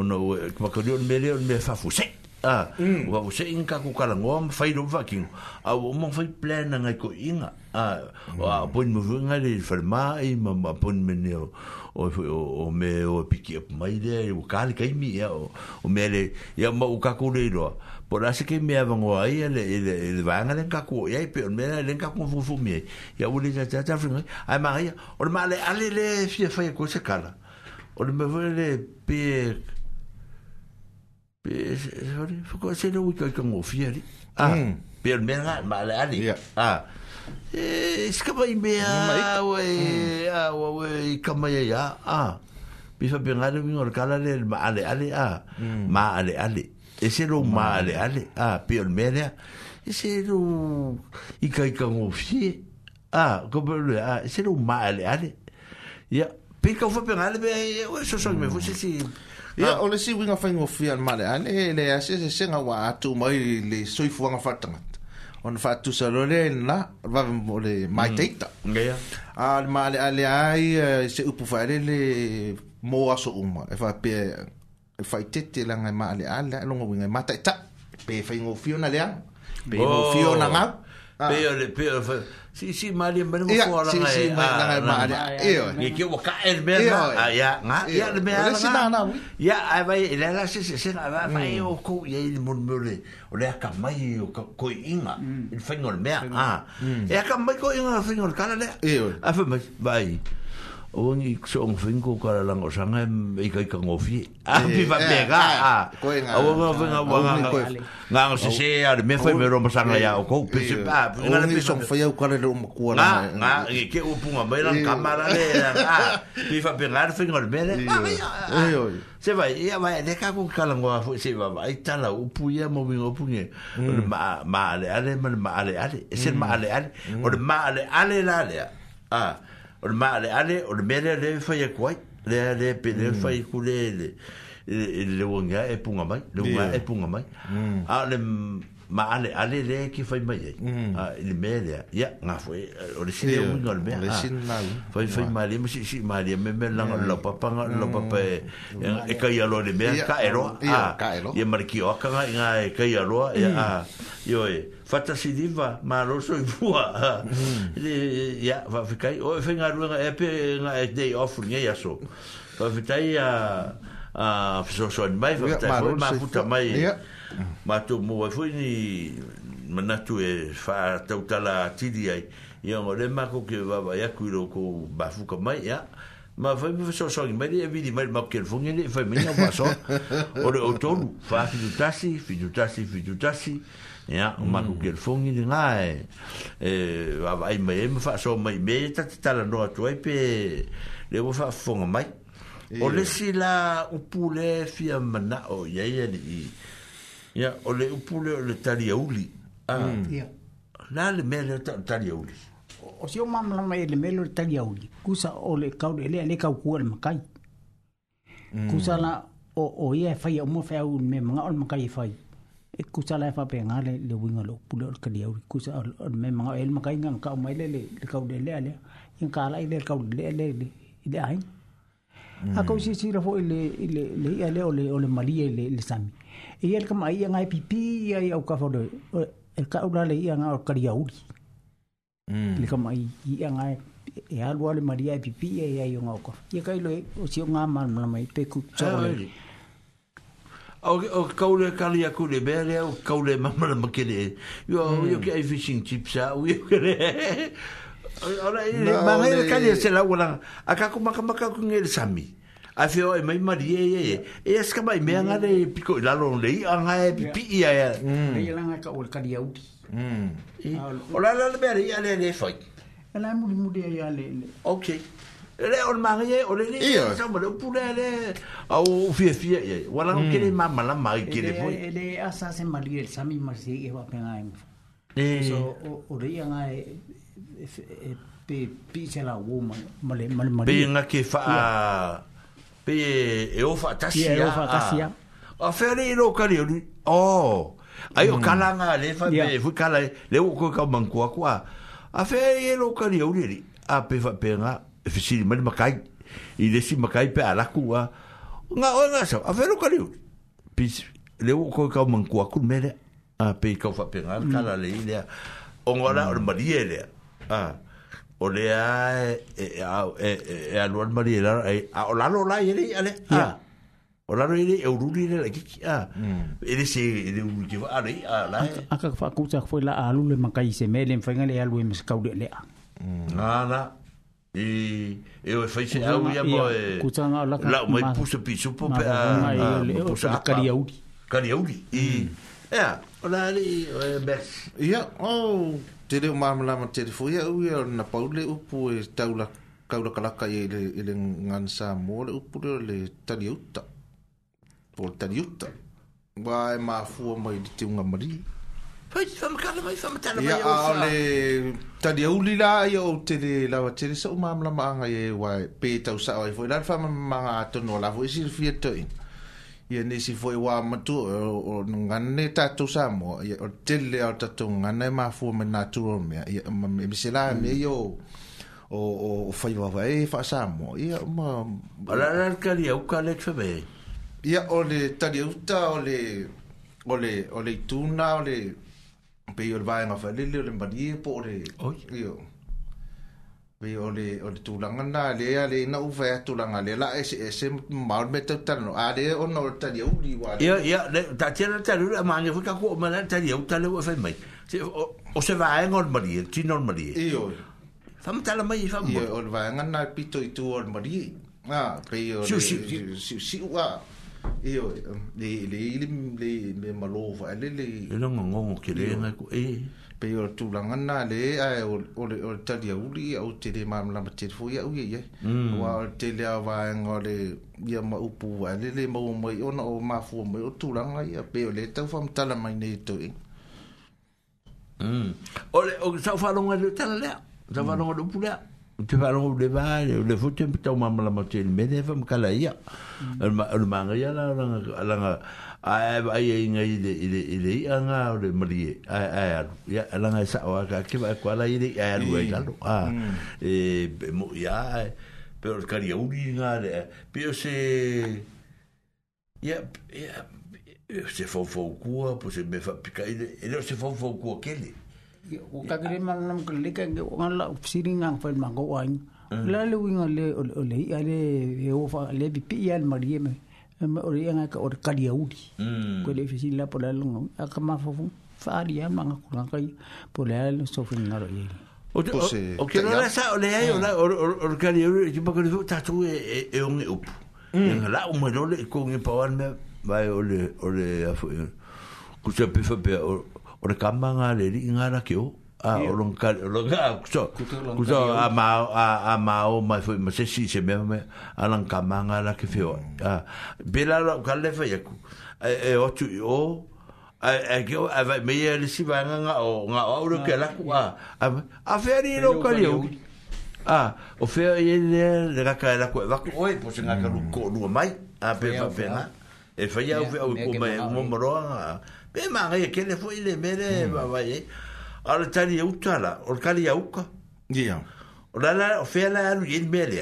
Ono ko ko le me le me fa fuse. Ah, mm. a wa o se inka ku kala ngom fai do vakin a o mo fai plan na ko inga a ah, mm. wa bon mo vunga le ferma e ma ma bon menio o o me o piki op mai de o kal kai mi ya o o me le ya ma u ka ku le do por asi ke me avan o ai le le le vanga le ka ku ya pe me le le ka ku fu fu mi ya u le ja ja ja fringa ai maria o le ma le ale le fi fa ko se kala o le me vole pe Fuku se no wika ka ngo fiari. Ah, hmm. pero me na ma le ali. Ah. Eh, ska ba me a we a wa we ka ma ya. Ah. Bi ah. fa bin ali ngor ka le ma ali ali ah. Hmm. Ma ali ali. E se lo ma ali ali. Ah, pero me le. E se lo i ka ka ngo fi. Ah, ko ba le ah, e se lo ma ali ali. Ya, pe ka fa bin ali be, o so so me hmm. fu se si. Ia, ah. o le si winga whaingo fia na male, ane le ase se senga wa atu mai le soifu wanga whatangat. O na whatu sa lore na, wawe mo le mai mm. teita. Ia. A le male ale ai eh, se upu whaere le mō aso uma. E wha pe, e wha i tete la ngai e male ale, e longa winga i mata i ta. Pe whaingo fio na lea. Pe oh. whaingo fio na ngau. Ah. Pio le pio le fai. Si si mali mali mo ko ala ngai. Si si ah, mali ngai mali. Io. Ni ki wa ka el me na. Ah ya, nga. Ya le me na. Si na na. Ya ai vai le la si si se na va mai mm. o ko ye il mon mure. O le ka mai o ko inga. Mm. Il fai ngol me. Ah. Mm. E ka mai ko inga fai ngol kala le. Io. A fai mai. Vai. Vai o ngi so ng fingo ka la ngo sang e kai ka ngofi eh, a ah, bi va pega eh, eh, a ah. ko nga o nga nga nga nga nga se se a me fa me ro ma sang ya o ko pe se pa nga le so fa ya ka le ro ma kuana nga nga ke o pu nga ba la kamara le a bi va pega le fingo le mere se va ya va le ka ku ka la ngo fu se va va i ta la o pu ya mo mi o pu nge mm. ma ma le a le ma le a le e se ma mm. le a le mm. o ma le a le la le a ah o le maa ale o le mele le fai e kuai le ale pe le mm. fai ku le le le e punga mai le wonga e punga mai mm. a le ma ale ale le ki fai mai e a le mele ya nga foi o le sin e wunga le mea fai fai mai le ma si si mai le me me langa lo papa nga lo papa e, e, e kai alo le mea ka eroa ya ka eroa ya mariki oka nga e kai aloa ya a yo e fata si diva ma roso i bua de mm. ya va fikai o fe nga rua e pe nga e dei offer nge ya so va fitai a a fiso so mai va fitai yeah, ma futa mai ma tu mo va fui ni manatu e fa tautala tidi ai ia mo le mako ke va va ya kuiro ko ba fuka mai ya Ma foi me fechou só, mas ele vi de mais mal que ele foi, ele foi menino passou. Ora, o tolo, fa fi du tassi, fi du tassi, fi du tassi ya o mm. ma ku gel fongi ni nga e va vai me me fa so me me ta ta la no to pe le vo fa fongi mai o le si la o pule fi mana o ye ye ni ya o le o pule le talia uli a ya mm. la le me le talia uli o si o ma ma me le me le talia uli ku sa o le ka le le ka ku al makai mm. ku sa la o o ye fa ye mo fa un me ma al makai fa ye e kusala e faapega le le uiga lou pule o le kusa me magaoe le makaiga ga kaʻu mai le le kaulelea lea ia kalai le le kaulelea le i le aiga akau siasira foʻi le le ia lea o le malia mm. le sami e ia le kamaʻia gae pipi ia e i aukafa ole e kaʻu la le ia ga o le kaliauli le kamaʻi ia gae e alu le malia e pipi ia ia i oga aukafa ia kai loe o sioga malamalama i pe kusaole o kaule kali aku le bele o kaule (laughs) mamala makele yo hmm. yo ke fishing chips a we kere (laughs) ora e, ile mangai le kali se la wala aka ku maka maka ku ngel sami a fi o e mai mari e e e e ska mai mea ngare hmm. piko la lo le i anga e pipi hmm. i a e e langa ka ul kali auti ora la le bele i ale le foi ala mudi mudi ale ok ok le on mari o le ni sa mo le pou ah, le le au fie fie ye wala no kele ma mala ma kele foi le asa se mali el sa mi mar se e va pena en eh. so o re ya nga e, e, e, e pe pi se la wo ma mal mal mari pe nga ke fa pe e o fa ta sia e o fa ta sia a fe le lo ka le o oh. ai o hmm. kala nga le fa be fu kala le o ko ka man ko a fe e lo ka le o le a pe fa pe nga e fisi ni mani makai i desi makai pe ala wa nga o nga sa afero kari u pis u ko ka man kwa ku mere a pe ka fa pe ngal mm. kala le ile o ngora o mari e a o le a e, e a lo mari ile a o la lo la ile ile a o la lo ile e u ruli ile ki a ile se ile u ki a le a la a ka fa ku cha fo la a lu le makai se mele en fa ngale a lu em ska u le a na na i e o fai se au ia mo e kutanga la ka la mo pusa pi su po pe a pusa a kali auri e a o la ali o e bes ia o te reo mama la ma te te fuia u ia na paule upu e taula kaula kalaka i le i le ngan sa mo le upu le le tali uta po tali uta ba e ma fuo mai di te unga Hei, fa makala mai, fa matala mai. Ia, ole, tani au li la ia o te le lawa te le sau mamla maanga e wai, pe tau sa oi foi, lana fa mamanga atono la foi siri fia toi. Ia nisi foi wā matu o ngane tātou sa mo, ia o te le au tātou ngane mafua me nātua mea, ia misela me ia o o o fai wa e fa sa mo ia ma ala ala kali au kale tfe ia ole tali uta ole ole ole tuna ole pe yo va en fa lele le mbadi e po le yo pe yo le o le tulanga na le ya le na u fa tulanga le la es es mal meto tano a le o no ta di u di wa yo yo le ta ti na ta lu ma ne fu ka ko ma le ta di u ta le u fa mai se o se va en on mbadi e, ti non mbadi e. yo fa mta la mai fa mbo yo o va en na pito i tu on mbadi ah pe yo si si si wa Iyo, eh, le le le le me malova, eh, le le. E le nga ngongo ke le nga ko e. Pe yo tu langa na le ai o le o tadia uli o te le ma la mate fo ya uye ye. Wa o te le wa nga le ya ma upu wa eh, le le ma o mai ona o ma fo mai o tu langa ya pe yo le ta fo mta la mai ne to e. Mm. O le o sa fa longa le tala mm. le. Sa fa longa do pula te fa rongo le vaare, le fute mpe tau mama la mate, me ne fa mkala ia. Mm. Al manga ia la langa, langa, ae vai e inga i le, i le, i le ia nga o le marie, ae, ae alu. Ia, langa e sao aka, ke vai kuala i le, ae alu mm. mm. e galo. E, e, mo, ia, e, peo le kari auri nga le, peo se, ia, ia, se fau fau kua, po se me fa pika, ele se fau fau kua kele. Ia, o ka kere mana nam kele ka nge o ngala siri ngang fa mango wang la le winga le le ia le e o fa le bi pi ia marie me o le ka mm. o ka dia udi ko le fisi la pola lungo aka ma fofu fa dia manga ko ngaka pola le so fin ngaro ye o ke no sa o le ai o o ka dia udi ti pa ko ta tu e e un e e up mm. ngala o mo le ko ngi pa wan me vai o le o le afu ku se pe fa pe o le kamanga le ri inga na keo a o long ka lo ga so ku a ma a a ma o ma foi ma se si se me me a lan kamanga la ke feo mm. a bela lo ka le fe ku e, e o tu o a a ke a va me ye le si va nga nga o nga o lo ke ah. la ku a a fe ri lo ka le a o fe ye le le ga ka e la ku e va ku oi po se nga ka lu mm. ko lu mai a pe va pena e fe ya o ko me mo ro a Pe mare ke le foi le mere va va e. Al tani utala, or kali auka. Ya. O la la fea la al yin mele.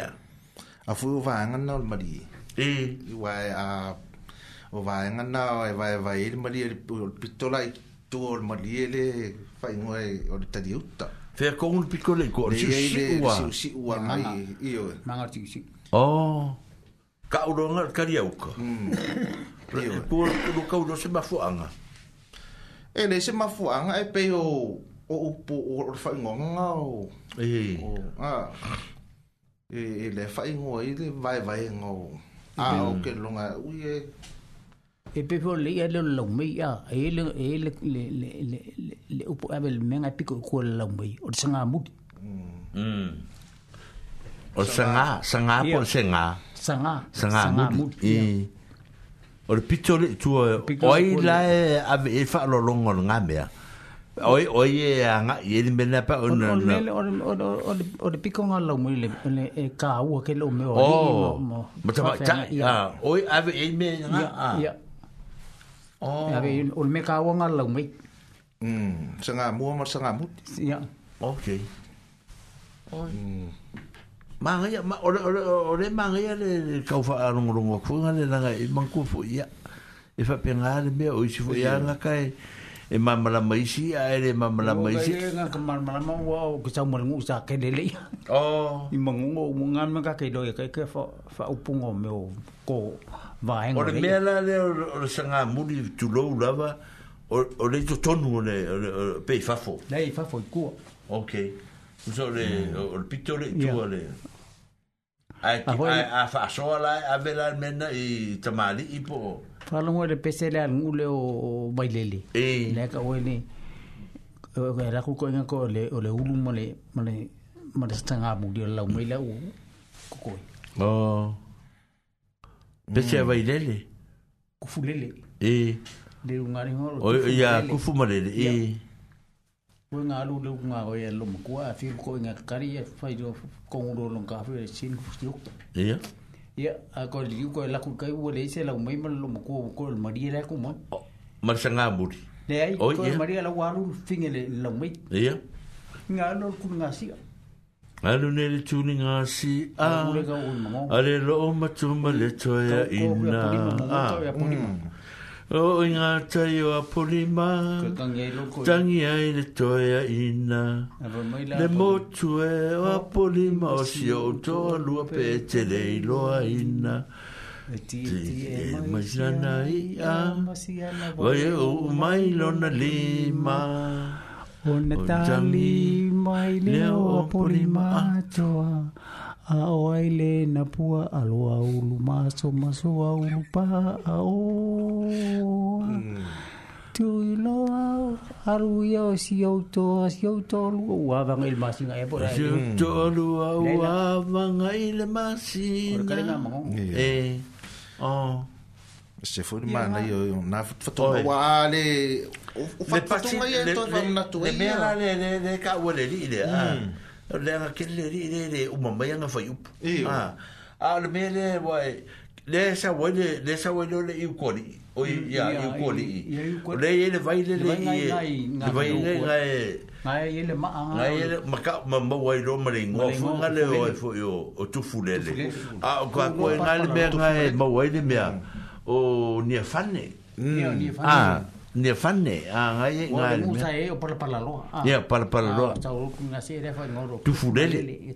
A fu va ngan no mari. E wa a o va ngan na e va va e mari el pistola i tu or mari le fa i noi or tani utta. Fea ko un picole ko si si wa mai io. Mangar ti si. Oh. Ka uronga kali auka. Mm. Pero el pueblo que lo causó se va a fuanga. e le se mafuaga e pei o o upu o le faigoaga o e a e le faigoa i le vaevaega o a o keloga ui e e pe po le ia le long mei a e le e le le le le le upo ave le menga piko ko le long mei o sanga mudi mm o sanga sanga po sanga sanga sanga mudi o le pito le tua ai la e ave e fa lo longo nga mea oi oi e anga e le mena pa o no no o le pico nga lo mo le e ka u ke lo me o oh, mo mo ta ta oi ave e, oh. e me nga ya o ave o me ka u nga lo me mm sanga mo mo sanga mut ya okay oi mm. Mangaia, ma, ore, ore, ore mangaia le, le kaufa a rongorongo a kuinga le nanga i manku fu ia. E fa penga le o isi fu ia nga kai e, e mamala maisi a ere mamala maisi. O kai nga mamala ma ua o kisa umarengu sa kai lele ia. O. I mangungo o munga me ka kai loia kai kai fa, fa upungo me o ko vaenga Ore mea la le o le sanga muri tu lou lava o le to tonu o le pei fafo. Nei, fafo i kua. Okay. so le mm. o le pito le tua le ai a fa so la a vela mena i tamali i po falongo e le pese le ngule o bailele e le ka o le o era ku ko ngako le o le ulu mo le mo le mo le stanga mu di la mo ile o ko ko o pese bailele mm. kufulele e le ngari ngoro o ya kufumalele e Ko nga alu le nga o ia lo mo a fi ko nga kari e fai do ko un lo nga fi e sin fustu. Ia. Ia a ko di ko la ku kai wo le se la mai mo lo mo ko ko le mari le ko mo. Ma se nga buri. Le ai ko le mari la wa lu fi nge le lo mai. Ia. Nga lo ku nga si. Alu ne le tu nga si a. Ale lo ma tu ma le to ya ina. Ah. O inga tai o apurima Tangi ai le toea ina Le motu e o apurima O si o to alua pe te rei loa ina e Te e, e maizana i a Vai e o mai lona lima O na tali mai le o apurima toa aoaile na pua aloa ulu maso maso a ulu o tuiloa alu o sioutoa sioutoalu ou le masiga le nga kele ri ri ri uma mai nga fai up ah al mele wai le sa wai le le sa wai lo le ukoli o ya ukoli le ye mm, le vai le le ye le vai le nga e nga ye le ma nga ye le ma ma wai lo ma le ngo fu nga o fu yo o tu fu le le a ko ko nga le me nga e le me mm. o ni fa ne ni ni fa ne fanne a ngai ngai ne mo e, o pala pala lo ah ya pala pala lo ta o ku nga se refa tu fulele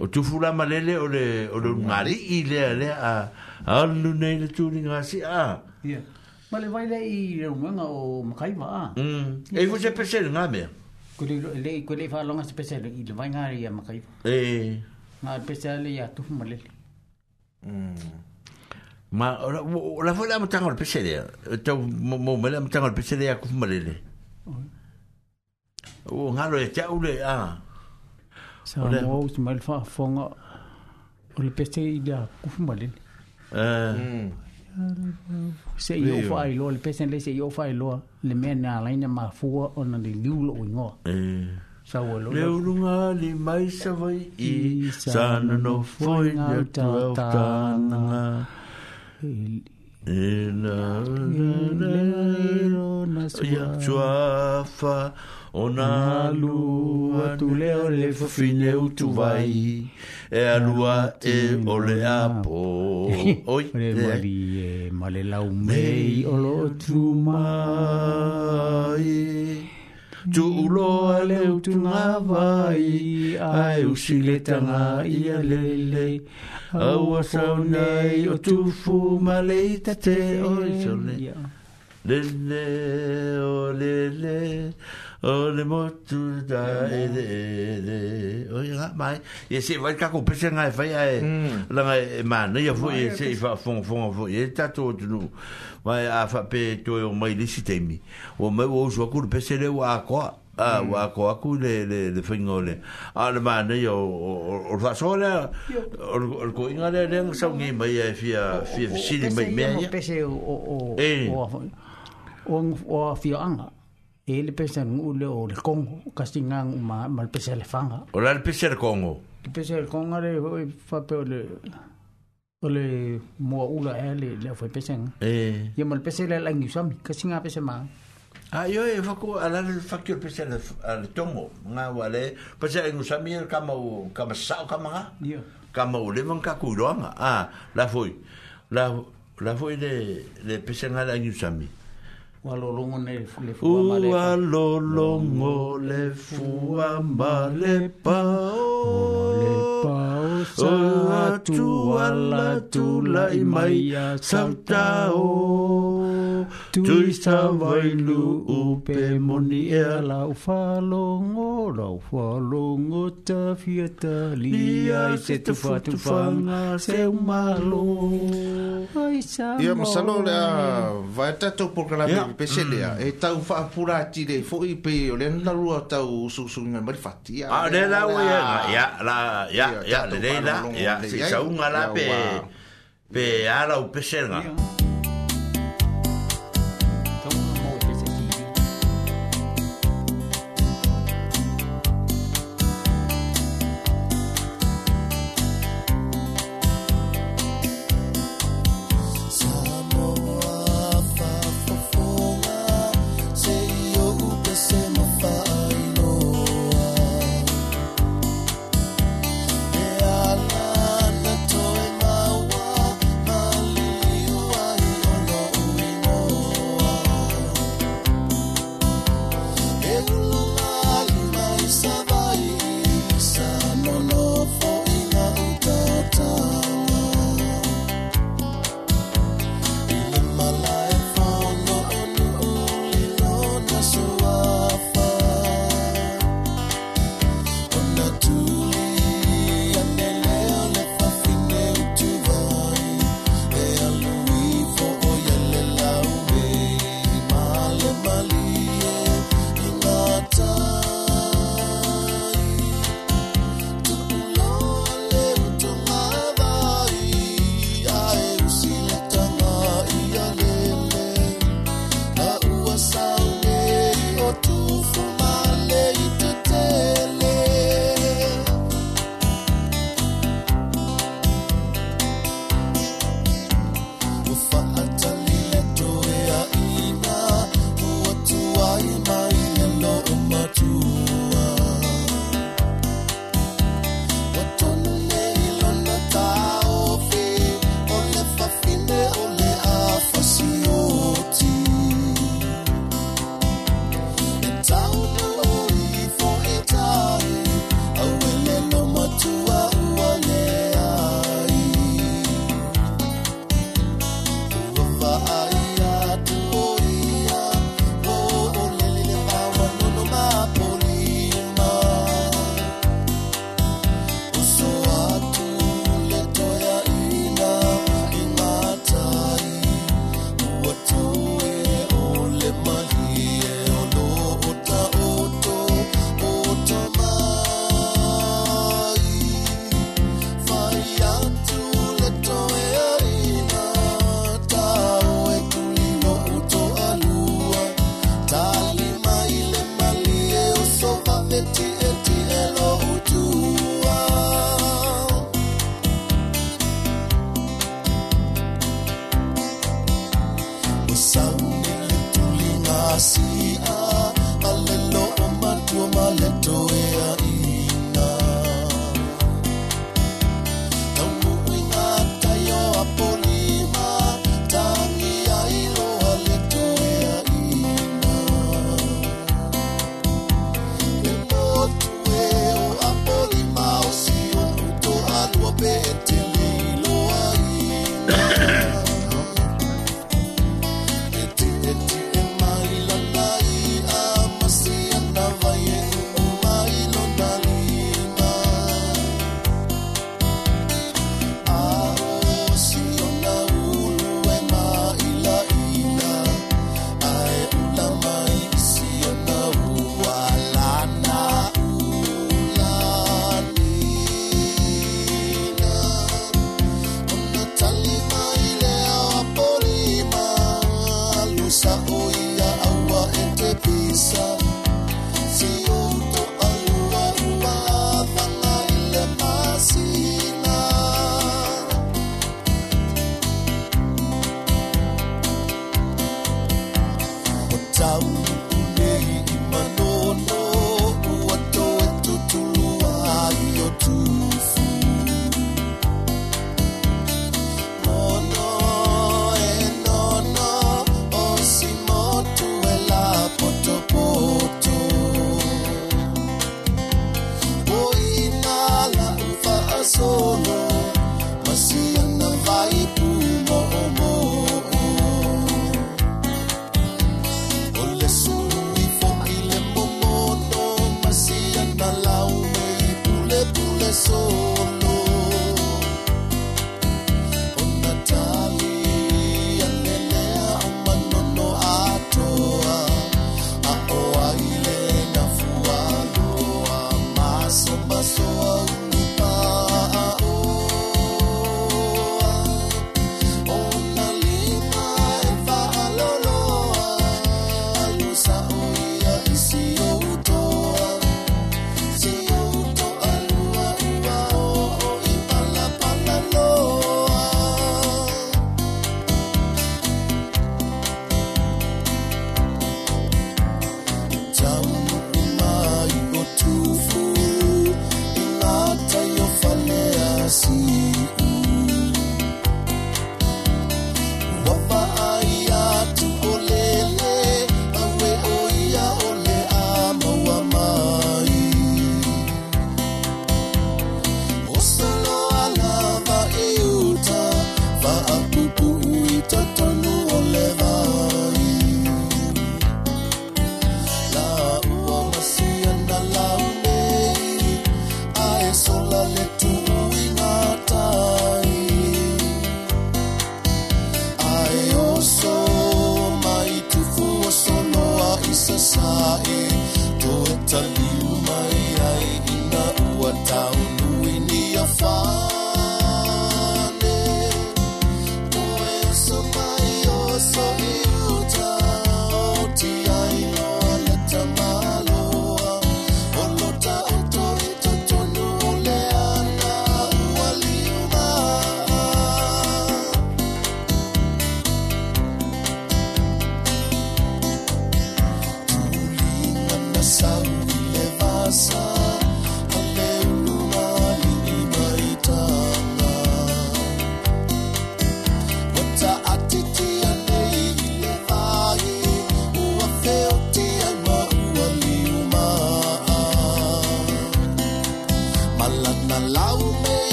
o tu fulo malele o le o le mari i le a a lu ne le tu ni nga si a ya Male vai le i le nga o makai ma mm e vo se pese nga me ku le le ku le fa longa se pese i le vai nga ya makai e nga pese le ya tu malele mm Ma la fola mo tango pese de. Tau mo mo mo tango pese de ku malele. O ngalo e chaule le a. Sa mo us mal fa fonga. O le pese i malele. Eh. Se yo fa i lo le pese le se yo fa i le me na la ina ma fu o na le liu ngo. Eh. Sa wo Le urunga le mai sa vai i sa no foi na tau tanga. Sa ia fa ona lua tu leo le fafineu tu vai e alua e o le apo oi le wali e male lau mei o lo tu mai tu uloa le utunga vai ai usile tanga ia lelei au a sau nei o tufu ma leita te o i sau nei. Le ne o le le o le motu da e de e de. O i ngā mai. E se vai kako pese ngai fai a e langa e mana i a fu e se i fa fong fong a fu e tato o tunu. Mai a fa pe toi o mai lisi teimi. O mai o usua kuru pese le o a koa. a ah, hmm. wa ko aku le le le fingo le a ah, le ma ne yo o fa so le o ko inga le le sa ngi mai fia fia sili mai me ya pese e. o o o o fia anga e le pese ngu le o le kongo kastinga ma mal pese le fanga o le pese le kongo le pese le kongo le fa e pe le o le mo ula e le le foi pese e ye mal pese le langi sami kasinga pese ma Ai oi, fa ko ala le fa ki pe se le tongo, nga wale, pa se ngu sa mier ka mau ka ma sa ka ma. Ya. Ka mau le man ka ku ro nga. Ah, la foi. La la foi de de pe se nga la ngu sa mi. Wa lo longo ne le fu ma le. Wa lo longo le fu ma le pa. Le pa. Satu ala tu lai mai a sautao tui sa vai lu upe moni e ala ufalongo la ufalongo ta fiata lia i se tu fatu fanga se umalo ai sa ia masalo le a vai tatou programa pe selia e tau fa pura ti le fo i pe o le na tau a le la ia ya la ya ya le lela, ia, se sa un la pe, pe ara o pesenga. Yeah.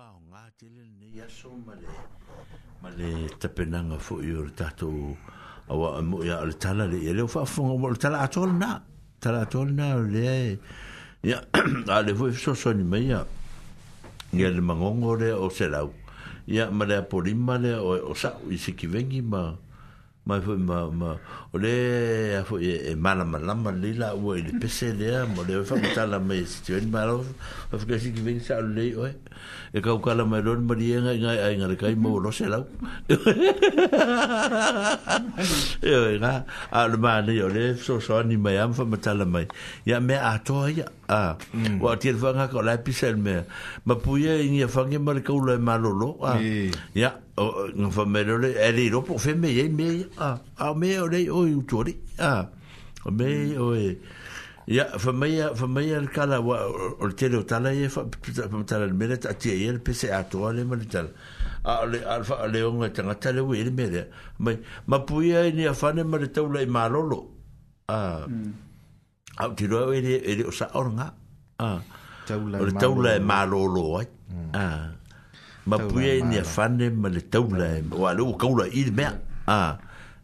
wā o ngā tele ne i aso ma le ma le tapenanga fo i o le tato a wā mo i a le tala le i le ufa fonga mo le tala atol na tala atol na le e ia (clears throat) a le fo i so so ni mai a ia le mangongo le o se lau ia ma le apolima le o sa i se ki vengi ma ma mai foi ma ma ole a foi e, e mala mala mala lila o ele pese de amo de fa mata la me tu en malo fa que si que vinsa o le oi e ka ka la mai ron mari en en en el kai mo lo se la (laughs) e na a le ma le so so ni mai am fa mata la mai ya me a to ya a mm. wa tiet fanga ko la pisel me ma puye ni fanga mar ko le malolo a ya no fa me le ele ro pour fe me ye me a a me ole o utori a o me o e ya fa me ya fa me el kala wa o tele o tala ye fa pa tala le mere a tie ye pe se a to le mal tal a le alfa le on ta ta le we le mere ma puye ni fa ne mar ta ole malolo a au ti roa ele ele o sa oranga ah. mm. ah. a ah. le taula e malolo ai a ma puia ni afane ma le taula e o alu o kaula i le mea mm. a ah,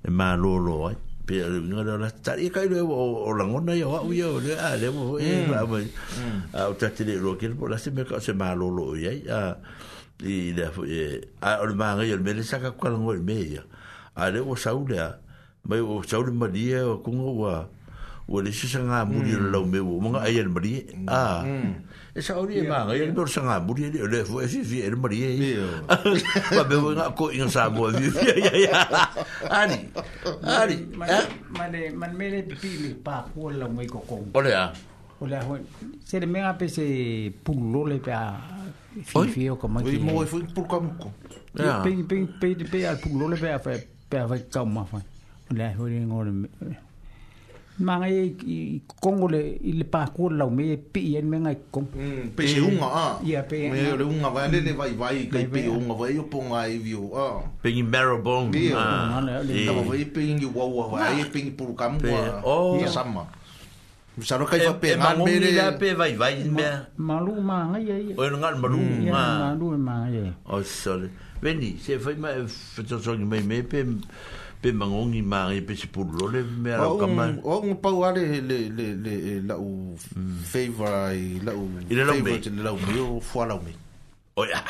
e malolo ai pe a lunga le ola tari e kai o langona i o au i o le a le mo e la mo a o tati le roa kere po la se meka o se malolo i ai a i le a fue a o le maa o le mele saka kua langoi me ia a le o saule a Mai o saule maria o kunga ua wo le sisa nga muri le mm. lau me wo munga ai le mari mm. a ah. mm. e sa ori e ma ai le dor sanga muri le le fo e fi le mari e ba be wo nga ko in sa bo vi e ya ya ya ani ani ma le eh? man me le pi le pa ko le mo ko ko ole a ole a se le me nga pe se pulo le pa fi fi o ko ma ki mo e fu pul ko ko pe pe pe pe al pulo le pa pa pa ka ma fa ole a ho le ngore mangai i kongo le i le pāku o lau me e pi i en mengai kongo. Mm, pe se unga a. Ah. Ia pe. Me e unga vai le le vai vai kai pe unga vai o ponga e vio a. Ah. Pe ngi marabong. Pe ah. a. Tama vai pe ngi wawa vai e pe ngi purukamu a. O. Ia sama. Misaro kai fa pe ngan me le. E malungi la pe vai vai me. Malu mangai e. O e ngan malungi mm. ma. Malu e mangai e. O oh, sole. Veni, se fai ma e fatosongi mei me pe. Pe pe mangongi mari pe se pulo le me ala kama o un pau ale le le le la u mm. favor i la u ile lo me ile lo me o fo ala me o ya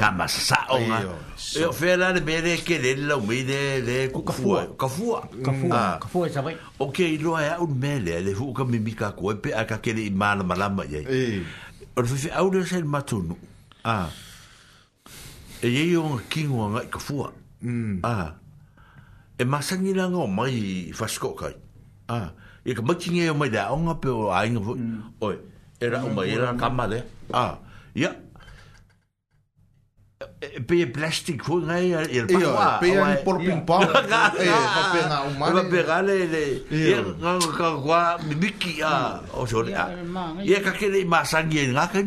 kama sa o nga oh, e o fe ala me de ke le lo me de de kafua kafua ah. kafua kafua e sa vai e o ke lo ya un mele le fu ka mi mika ko pe a ka ke le mala mala ma ye o fe fe au de se matunu ah e ye yo kingwa ngai kafua Mm. Ah e masangi la ngo mai fasko kai a e ka mai tinge mai da onga pe ai no mm. oi era o mai era mm. kamale a ya yeah. pe plastik ko ngai e pa wa pe por ping pong e pa pe na o mane pe gale le e nga ka kwa miki a o so le e ka ke le masangi nga ka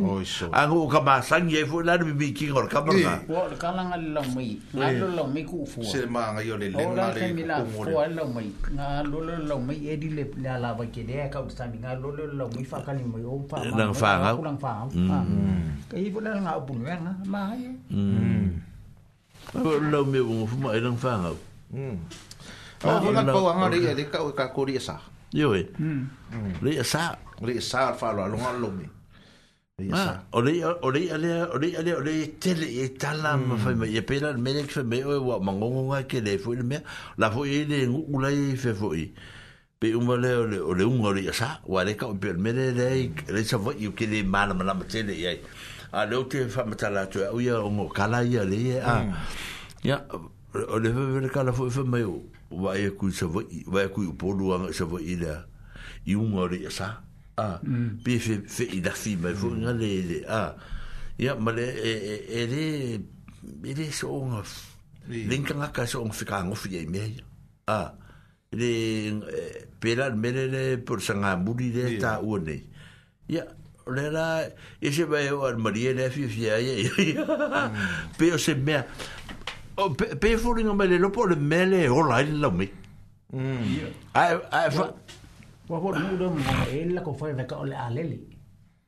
a ngo ka masangi e fo la mi miki ngor ka ba nga o ka la nga lo mi nga lo lo mi ku fo se ma nga yo le le ma le ku mo le mi nga lo lo lo mi e di le la la ba ke le ka o sa mi nga lo lo lo mi fa ka ni mo o pa ma nga fa nga ka i fo la nga bu nga ma ha Mm. Wa lo me o fu mai rang fa ngau. Mm. Au la ko anga ri e ka ka ko ri sa. Yo e. Mm. Ri sa, ri sa fa lo lo lo me. Ah, ore ore ale ore ale ore tele e tala ma fa me e pela me le fa me o ma ngongo nga ke le fu me la fu e le ula e fe fu i pe un vale ole ole un ore sa wa le ka pe me le le le sa vo i ke le mala mala tele e a leo te whamatala atu au ia o mō kala ia le ia a hmm. ia o le whamere kala fwe fwe mai o wai a e kui sa vai wai a e kui o polu anga sa vai ila i unga re a sa a hmm. pe fe fe i dafi mai fwe hmm. nga le le a ia ma le e e e le e le so onga linka ngaka so onga fika angofi ia i mea ia a le e, pelan mele le por sanga muri le ta ua nei ia rera e se vai o Maria ne fi fi ai pe o se me pe pe fori no me le lopo le mele o la il lo me mm. ai ai fa wa fo du do e la ko fa ve ka ole aleli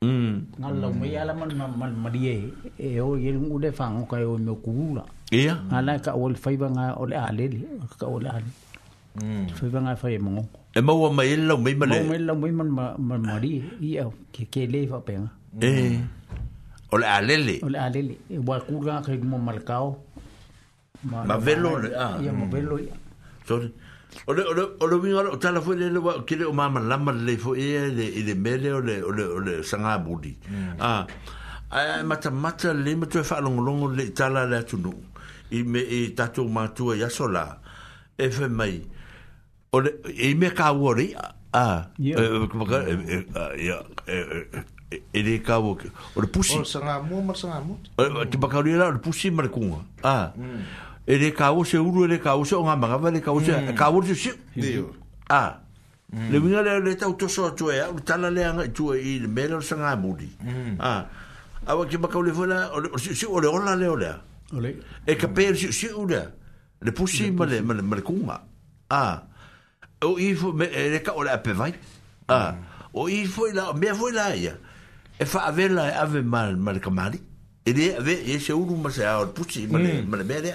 mm na lo me ya la man man Maria e o ye ngu de fa ngo kai e o me kula ia ala ka ol fa ba nga ole aleli ka ole aleli mm fa ba nga fa e ye mo E maua mai e lau mai male? Maua e lau mai male ma mari i au, ke ke le fa E, o le alele? O le alele, e wakura kai mo malakao. Ma velo le, a? Ia, ma velo i. Sorry. O le, o le, o le winga, o tala fwe le wa, kire o mama lama le fo e le, i le mele, o le, o le, o le, sanga budi. Mm. A, a, a, mata mata le, ma tue whaalongolongo le, tala le atunu. I me, i tatou matua, yasola, efe mai. Efe mai ore e me ka wori a e ka ya e de ka wok ore pusi ore sanga mo mar sanga mo ore ti ba ka ri la ore pusi mar kunga a mm. e de ka wo se uru e de ka wo se nga manga vale e ka wo se mm. ka wo se si mm. a le vinga le le ta uto so tu e u ta la le nga tu e i me lo sanga mo di a a wo ki ba ka le fola ore si ore ona le ole ole e ka per si si ure le pusi mar mar kunga a o ifo me e ka ole ape vai a ah, o ifo la me vo la ia e fa ave la e ave mal mal kamali e de ave e se uru ma se al puchi ma le mm. ma le me a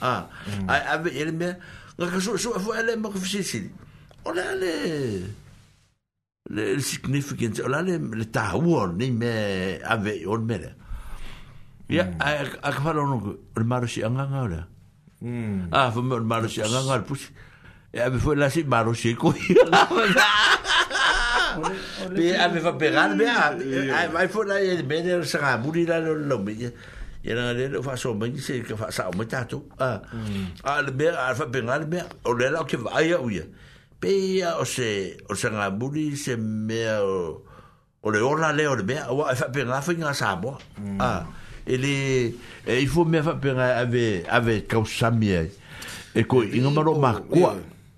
ah, mm. a ave e le me ga ka so so fo ale ma fisi si o la le le significance o la le le ta uor ni me ave o le me ia mm. a ka fa lo no le maro si anga nga ole a fo ah, me le maro si anga nga al puchi e ave foi la si baro che co be ave va peran be ave vai foi la e bene lo sera buli la lo lo be e na le fa so ben se che fa sa mo tato ah, mm. ah, a al be al fa ben al be o le la che vai a uia be o se o se na buli se me o le ora le o be o fa ben la fa sa bo a ele mm. ah, eh, e fo e me fa ben ave ave causa mie e ko ingo maro ma e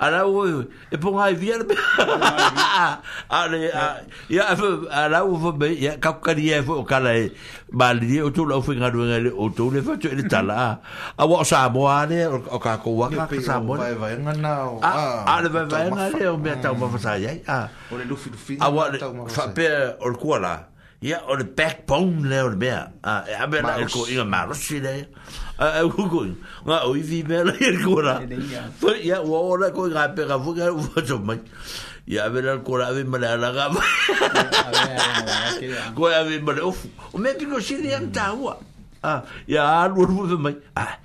ala e e (laughs) e o e pon ai vier ale ya ala o fo be ya kap kali e fo kala e bal di o tou la fo ngadou ngal o tou le fatu le tala a wa sa bo ale o ka ko wa ka sa bo ale va ngal na o a ale va va ngal e o be ta o ba sa ya a o le lufi lufi a wa fa pe o le kuala ya o le backbone le o le be a a be na o ko inga marosi le a hugo nga (laughs) o vi mela ir kora to ya wo ora ko ga pe ga fuga wo to ma ya ver al kora ve mala la ga ko ya ve mala o o me ti no si ri an ta wa a ya al wo ve mai a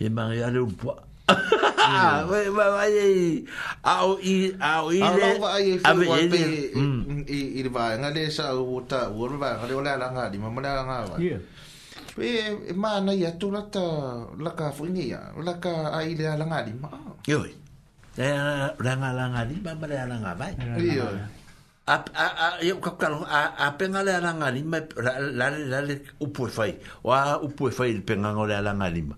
e ma ya le un po a o i a o i le a o i le a ve ye mm. i i le va nga le sa o ta wo le va le o le la nga di ma mala nga va yeah e e ma na ia tu la ta la ka fu ni ia la ka ai le ala ngali ma yo e la la ngala ngali ba ba le ala ngala vai yo a a a yo ka ka a a penga le ala ngali ma la la la le u pu fai o a u pu fai le penga ngole ala ngali ma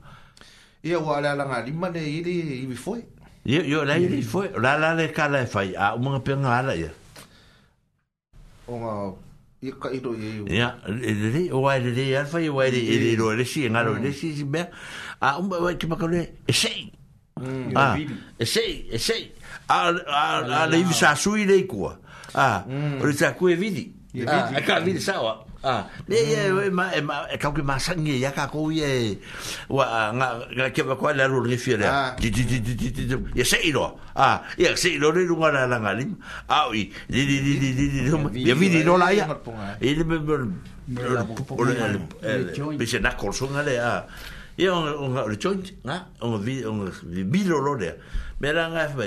ia wa le ala ngali ma le ili i vi foi yo yo la ili foi la la le ka le fai a u mo penga ala ia o ia lelei o ae lelei alfa ia uae leleiloa lesi e, e galo lesi mm. simea a uma ua kemakale e sei mm, a e sei e sei a leivi sasui leikua a mm. o le sakue vili e kaavili saoa Ah. Ne ye e ma e ma e kau ki ma sangi ya ka ko ye wa ah, nga nga ke ba ko la ru ri fiere. Di ah. di di di di di. Ye se iro. Ah, ye se iro ni lunga la la ngali. Ah oui. Di di di di di di. Ye vi di no la ya. E le me me le me eh, se na corson ale a. Ye on on le joint, na? On vi on vi bilo lo le. Me la nga fa.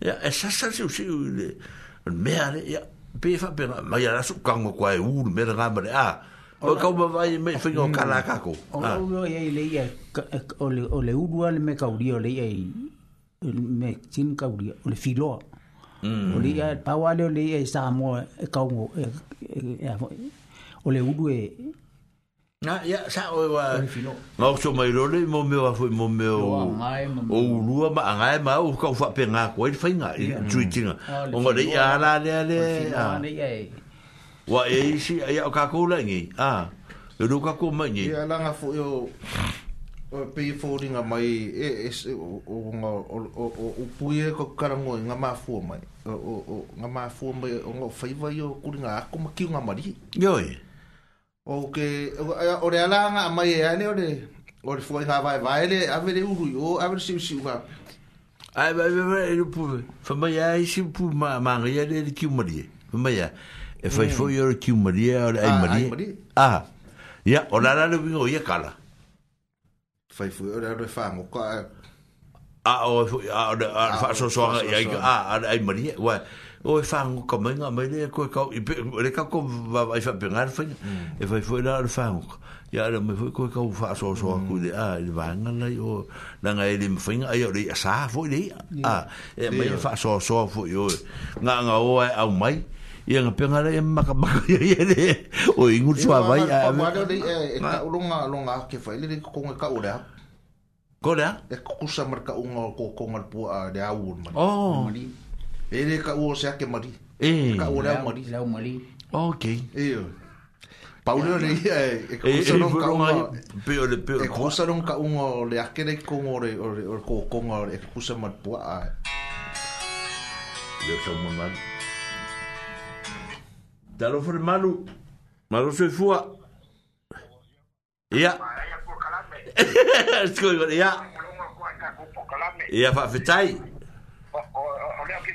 ya e sasa si se le mere ya be fa be ma ya su kango kwa e ul mere ga mere a o ka ba vai me fi ko hmm. kala ka ko o ye le ya o le o le u dua le me ka uri o le ye me tin ka uri o le filo hmm. o le ya pa wa le le ye sa mo e ka o le e e u ya sa o wa ma o mai lo le mo me wa fo mo me o o rua ma nga ma o ka fa pe nga ko fa nga tu ti nga o mo le ya la le le wa e si ya ka ko la ngi a lo e ka ko ma ngi ya la nga fo yo o pe fo ri nga mai e e o nga o o pui e ko ka ngo nga ma fo mai o o nga ma fo mai o nga fa i va yo ku nga ko ma ki nga ma ri yo e o ke eh, o re ala nga mai e ane o re o re foi ha vai vai le a vere uru o a vere siu siu ha ai vai vai vai ele pu fa mai ai siu pu ma ma ri ele ki mari fa mai e mm. foi ah, ah, foi ah, o ki mari o ai mari ah ya o la la le vingo ye kala foi foi o re fa mo ka a o a a fa so so ya a ai mari wa o e fango ka mai nga mai nei koe kau mm. e ka ko va vai fa pengar fa e vai foi la le fango ya le me foi koe kau fa so so mm. ku de a le vanga la o na nga ele me fin ai ori sa foi le a e me fa so so foi o nga nga o ai au mai ia nga penga le maka maka ia ia le o ingu tua vai a a wala le e ka ulonga ulonga ke fai le ko nga ka ulea ko lea e kukusa marka unga ko ko ngalpua de a uun oh. mani oh e re ka uo se ake mari e ka uo leo mari leo mari ok e o Paulo le ia e ka usa non ka unga peo le peo e ka usa non ka unga o le ake le kongo o le kokonga o le e ka usa matpua a e le o chau mongan Dalo fore malu malu fe fua ia Skoi, ia Ia fa fitai Ia fa fitai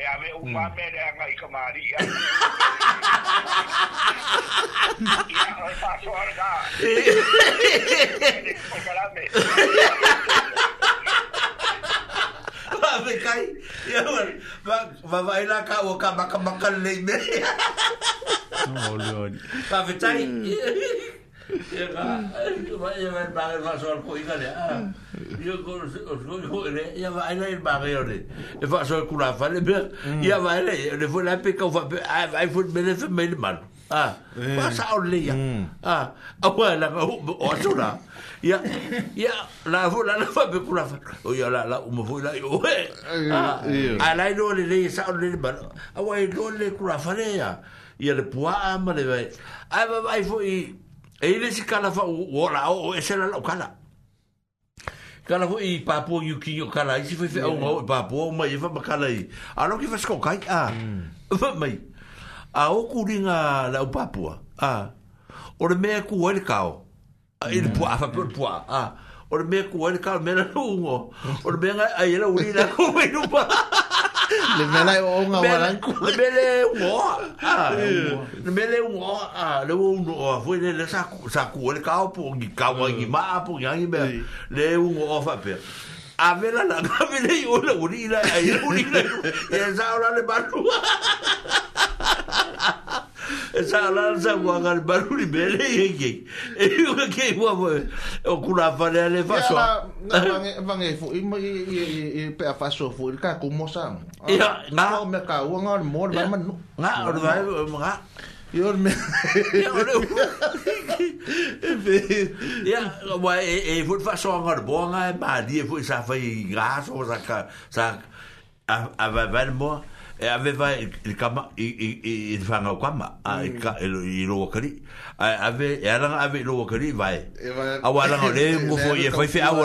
e a me u pa mm. me de anga i kamari ya ya ya ya ya ya Ma vai la ka o ka maka maka le me. Oh Lord. Pa vetai e fa so kula fa le ber ya mm. va le le vo la pe ka va i fo me le fe me le mal ah pa eh. sa le ya mm. ah a pa la o so la ya ya la vo la la fa pe kula fa o ya la la o me vo la yo a la no le le sa le le mal a wa le kula fa le ya ya le poa ma le va ai va i fo i e ile si kala fa o la o e se la o kala kala fo i papo yu ki o kala i si fe fe o o papo o mai e fa ma kala i a ki fa sko kai a fa mm. (laughs) mai a o ku ringa la o papo a o le mea ku wale kao a i le mm. pua a fa pe le pua a o le mea ku wale kao mena no ungo (laughs) o le mea ngai a i la uri la (laughs) ku wale pua (laughs) le mele o nga wala le mele (laughs) o le mele o le o no a foi le sa sa ku le ka o po ki ka mm. o ki ma po ya ni le o o fa pe a vela la ka vela i ola uri ila a ila uri ila e a sa ola le baru e sa ola e le sa guaga le baru li bele i e kei e i o ke i ua o kuna a fale a le faso vange fu i ma i pe a faso fu i ka kumo sa e a ah, nga o me ka ua nga o le mo le ba manu nga o le ba manu Your man. Ya, wa e e fut fa so ngar bonga e ba di e fut sa fa i gas o sa ka sa a va va mo e aveva il kama i i i fa ngau kama a i ka e lo i lo kari a ave e ala ave lo kari e vai a wa la ngole (laughs) e mo fo i fa i fa wa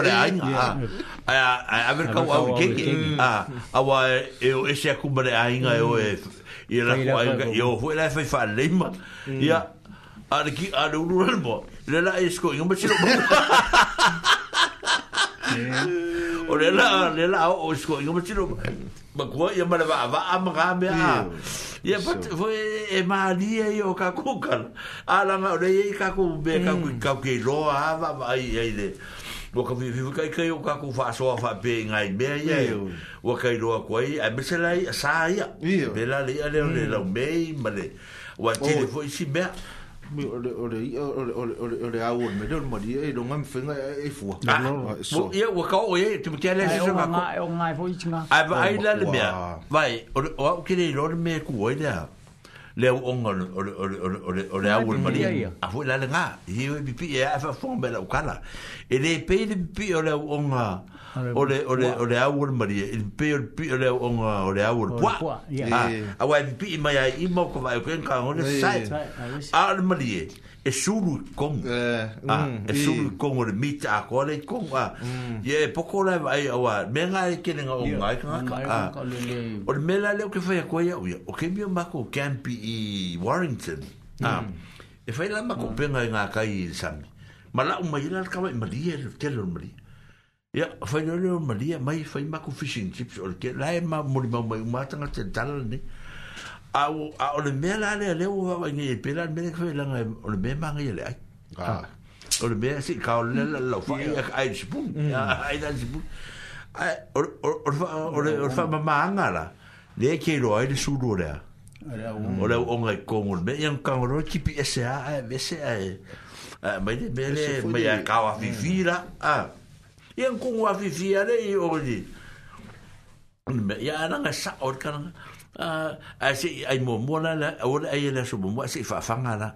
a a ave ka wa e ke a a wa e o e se akumbre a inga e o e ia la ko ai ga yo fu la fa fa lima ia ar ki ar uru ral bo le la es ko yo mbachi lo (laughs) o le la mm. le la o es ko yo mbachi lo ma ko ia ma la va va am ga me a ia pat fu e ma li e yo ka ku ka ala ma le ye ka ku be ka ku ka ke lo a va va ai ai de lo ka vi vi kai kai o ka ku fa so fa pe ngai be ye o kai lo ko ai a beselai sa ia be la le ale mm. le la me ma le o ti le fo si be ore ore ore ore ore a o me dor mari e longa me fenga e, e fu no ah, so ye o ka e, o ye ti mutia le se va ko ai ngai fo i tinga ai ai oh, la le me vai o o ke le lor me ku o ida e le e o onga o le o le o le o le a wul mali a fu la nga i we bi e fa fo me la ukala e le pe le bi o le o onga o le o le o le a wul mali e pe o bi o le o onga o le a wul kwa a wa bi mai i mo ko vai ko en ka o le sai a le mali e e sulu kong. Uh, eh, ah, mm, ah, e mm. sulu kong ole mita a kua le kong. Ah. Mm. poko lai wa ai awa, ah, me nga e kene nga o ngai ka ngaka. Ah. O le mela leo ke whai a kua iau ia. O ke mio mako campi i Warrington. Ah. Mm. Ah. E whai la mako mm. penga i ngā kai i sami. Ma la umai ila al kawai maria, tele o maria. Ia, whai leo leo maria, mai fai mako fishing chips. O le ke lai e ma mori mau mai umatanga te dalane. Ia au a ole e me la le le u va ni pe la me ko la nga e, ole me ma ngi le ai ah ole me si ka ole la lo fa ai ai sibu mm. ai da sibu ai ole ole ole fa ma ma nga la le ke lo ai le su lo le ole mm. o ngai ko ngol me yang ka ro ki pi se a ve se a ma de me e, le me ya ka wa fi fi la ah yang ko wa fi fi le i ole ya na nga sa or ka a se ai mo mo la la o la ai la so mo se fa fanga la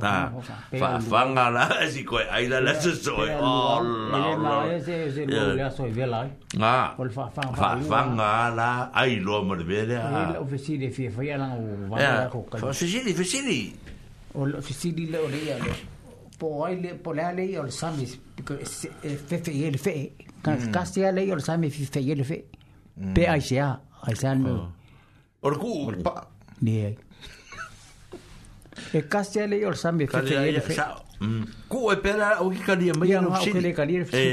ta fa fanga la si ko ai la la so so o la la se se lo la so ve la ah fa fanga fa fanga la ai lo mo ve la o fesili fi fa ya la o va la ko fa fesili fesili o fesili la o ya po ai le po la le o sami fe fe ele fe kan kastia le o sami fe fe ele fe pe ai se a ai se no Or ku pa. Ni ai. E kasia le or sambe fe te ele fe. Ku e pera o ki ka dia e mai no si. Ya ma o ki le ka dia e eh, fe.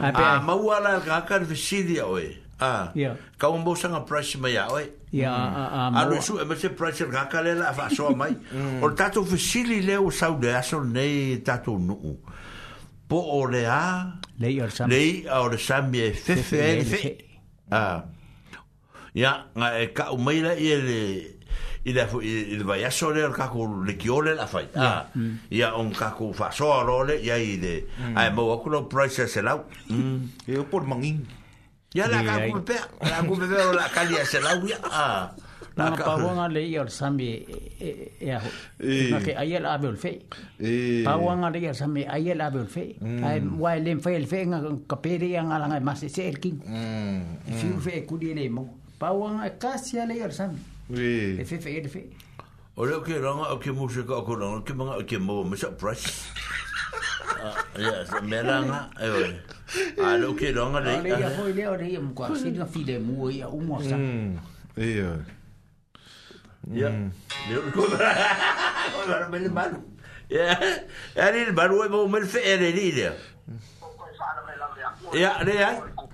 Ah, ma u ala ka e ka fe si dia oi. Ah. Ya. Ka un bo sanga price mai ya oi. Ya, a a. Ano su e me se price ka ka le la fa so mai. (laughs) Mm. Or tatu fe si li le o sau de aso nei tatu nu. Po o le a. Lei or sambe. Lei or sambe fe fe. Ah. ya nga e ka umeira i ele i le i le vai a le ka ku le kiole la fai ah ya un ka ku fa so role ia i le ai mo ku lo price se lau e o por mangin ya la ka pe la ku pe la kali li se lau ia ah la ka wanga le i or sambi e aho na ke ai la bel fe pa wanga le i sambi ai la bel fe ai wa le fe el fe nga ka pe nga la nga mas se el king fiu fe ku di le mo pauanga e kasi ale i arasami e fefe e fefe o leo ke ranga o ke musika o ko ranga ke manga o ke mou mesa price ah, ya me ranga e oi a leo ke ranga rei ale ia hoi leo rei am kua sirga fide mua ia umo sa e oi ya leo ko ranga me le malu ya ari baru e mou mel fe e rei rei ya ne ai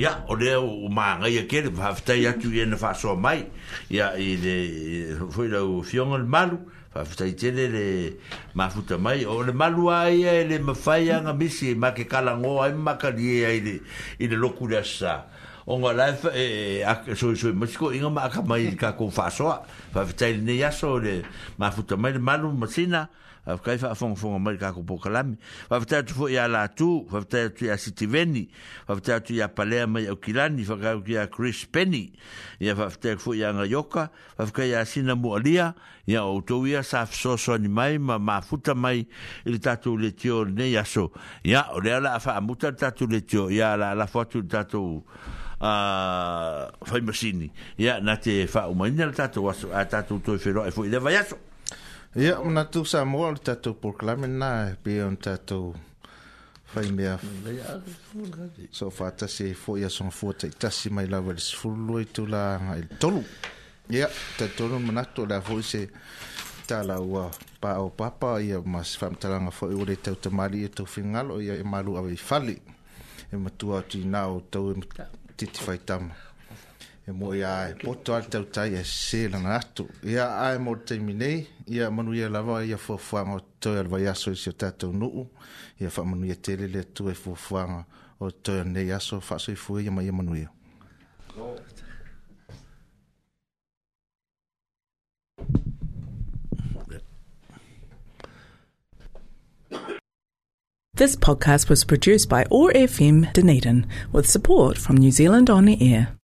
ya o le o ma nga ye ke le fa fta ya tu ye ne fa so mai ya i le foi le o fion al malu fa fta i tele le ma futa mai o le malu ai e le ma fa ya nga misi ma ke kala ngo ai ma ka die ai le i le loku le sa o nga la fa e, e a so so ma sko i nga ma ka mai ka ko fa so fa fta i ne ya so le ma futa mai le malu ma sina afkai fa fong fong mai ka ko pokalami fa fta tu fo ya la tu fa fta tu ya veni fa fta tu ya palea mai o kilani fa ka ya chris penny ya fa fta fo ya nga yoka fa ka ya sina mualia ya o to ya sa so so ni mai ma ma futa mai il tatu le tio ne ya so ya o le la fa muta tatu le tio ya la la fa tu tatu a fai masini ya na te fa o mai na tatu aso a tatu to fero e fo ile vai aso Ia, mana tu sa mo al tatu proclame na pe un tatu fai me a so fa ta e se fo ia son fo ta ta si mai la vel se fo lui tu la ngai tolu ia ta tolu mana tu la fo se ta la wa pa o papa ia mas fam ta la nga fo ia tau te mali e tau fingalo ia e malu a vei fali e matua tu i nao tau e titi fai tamu e mo ia e poto al tau tai e se lana atu ia ae mo ia lava ia o vai aso i o tatou nuu ia tele le e o nei aso ia ia This podcast was produced by ORFM Dunedin with support from New Zealand On Air.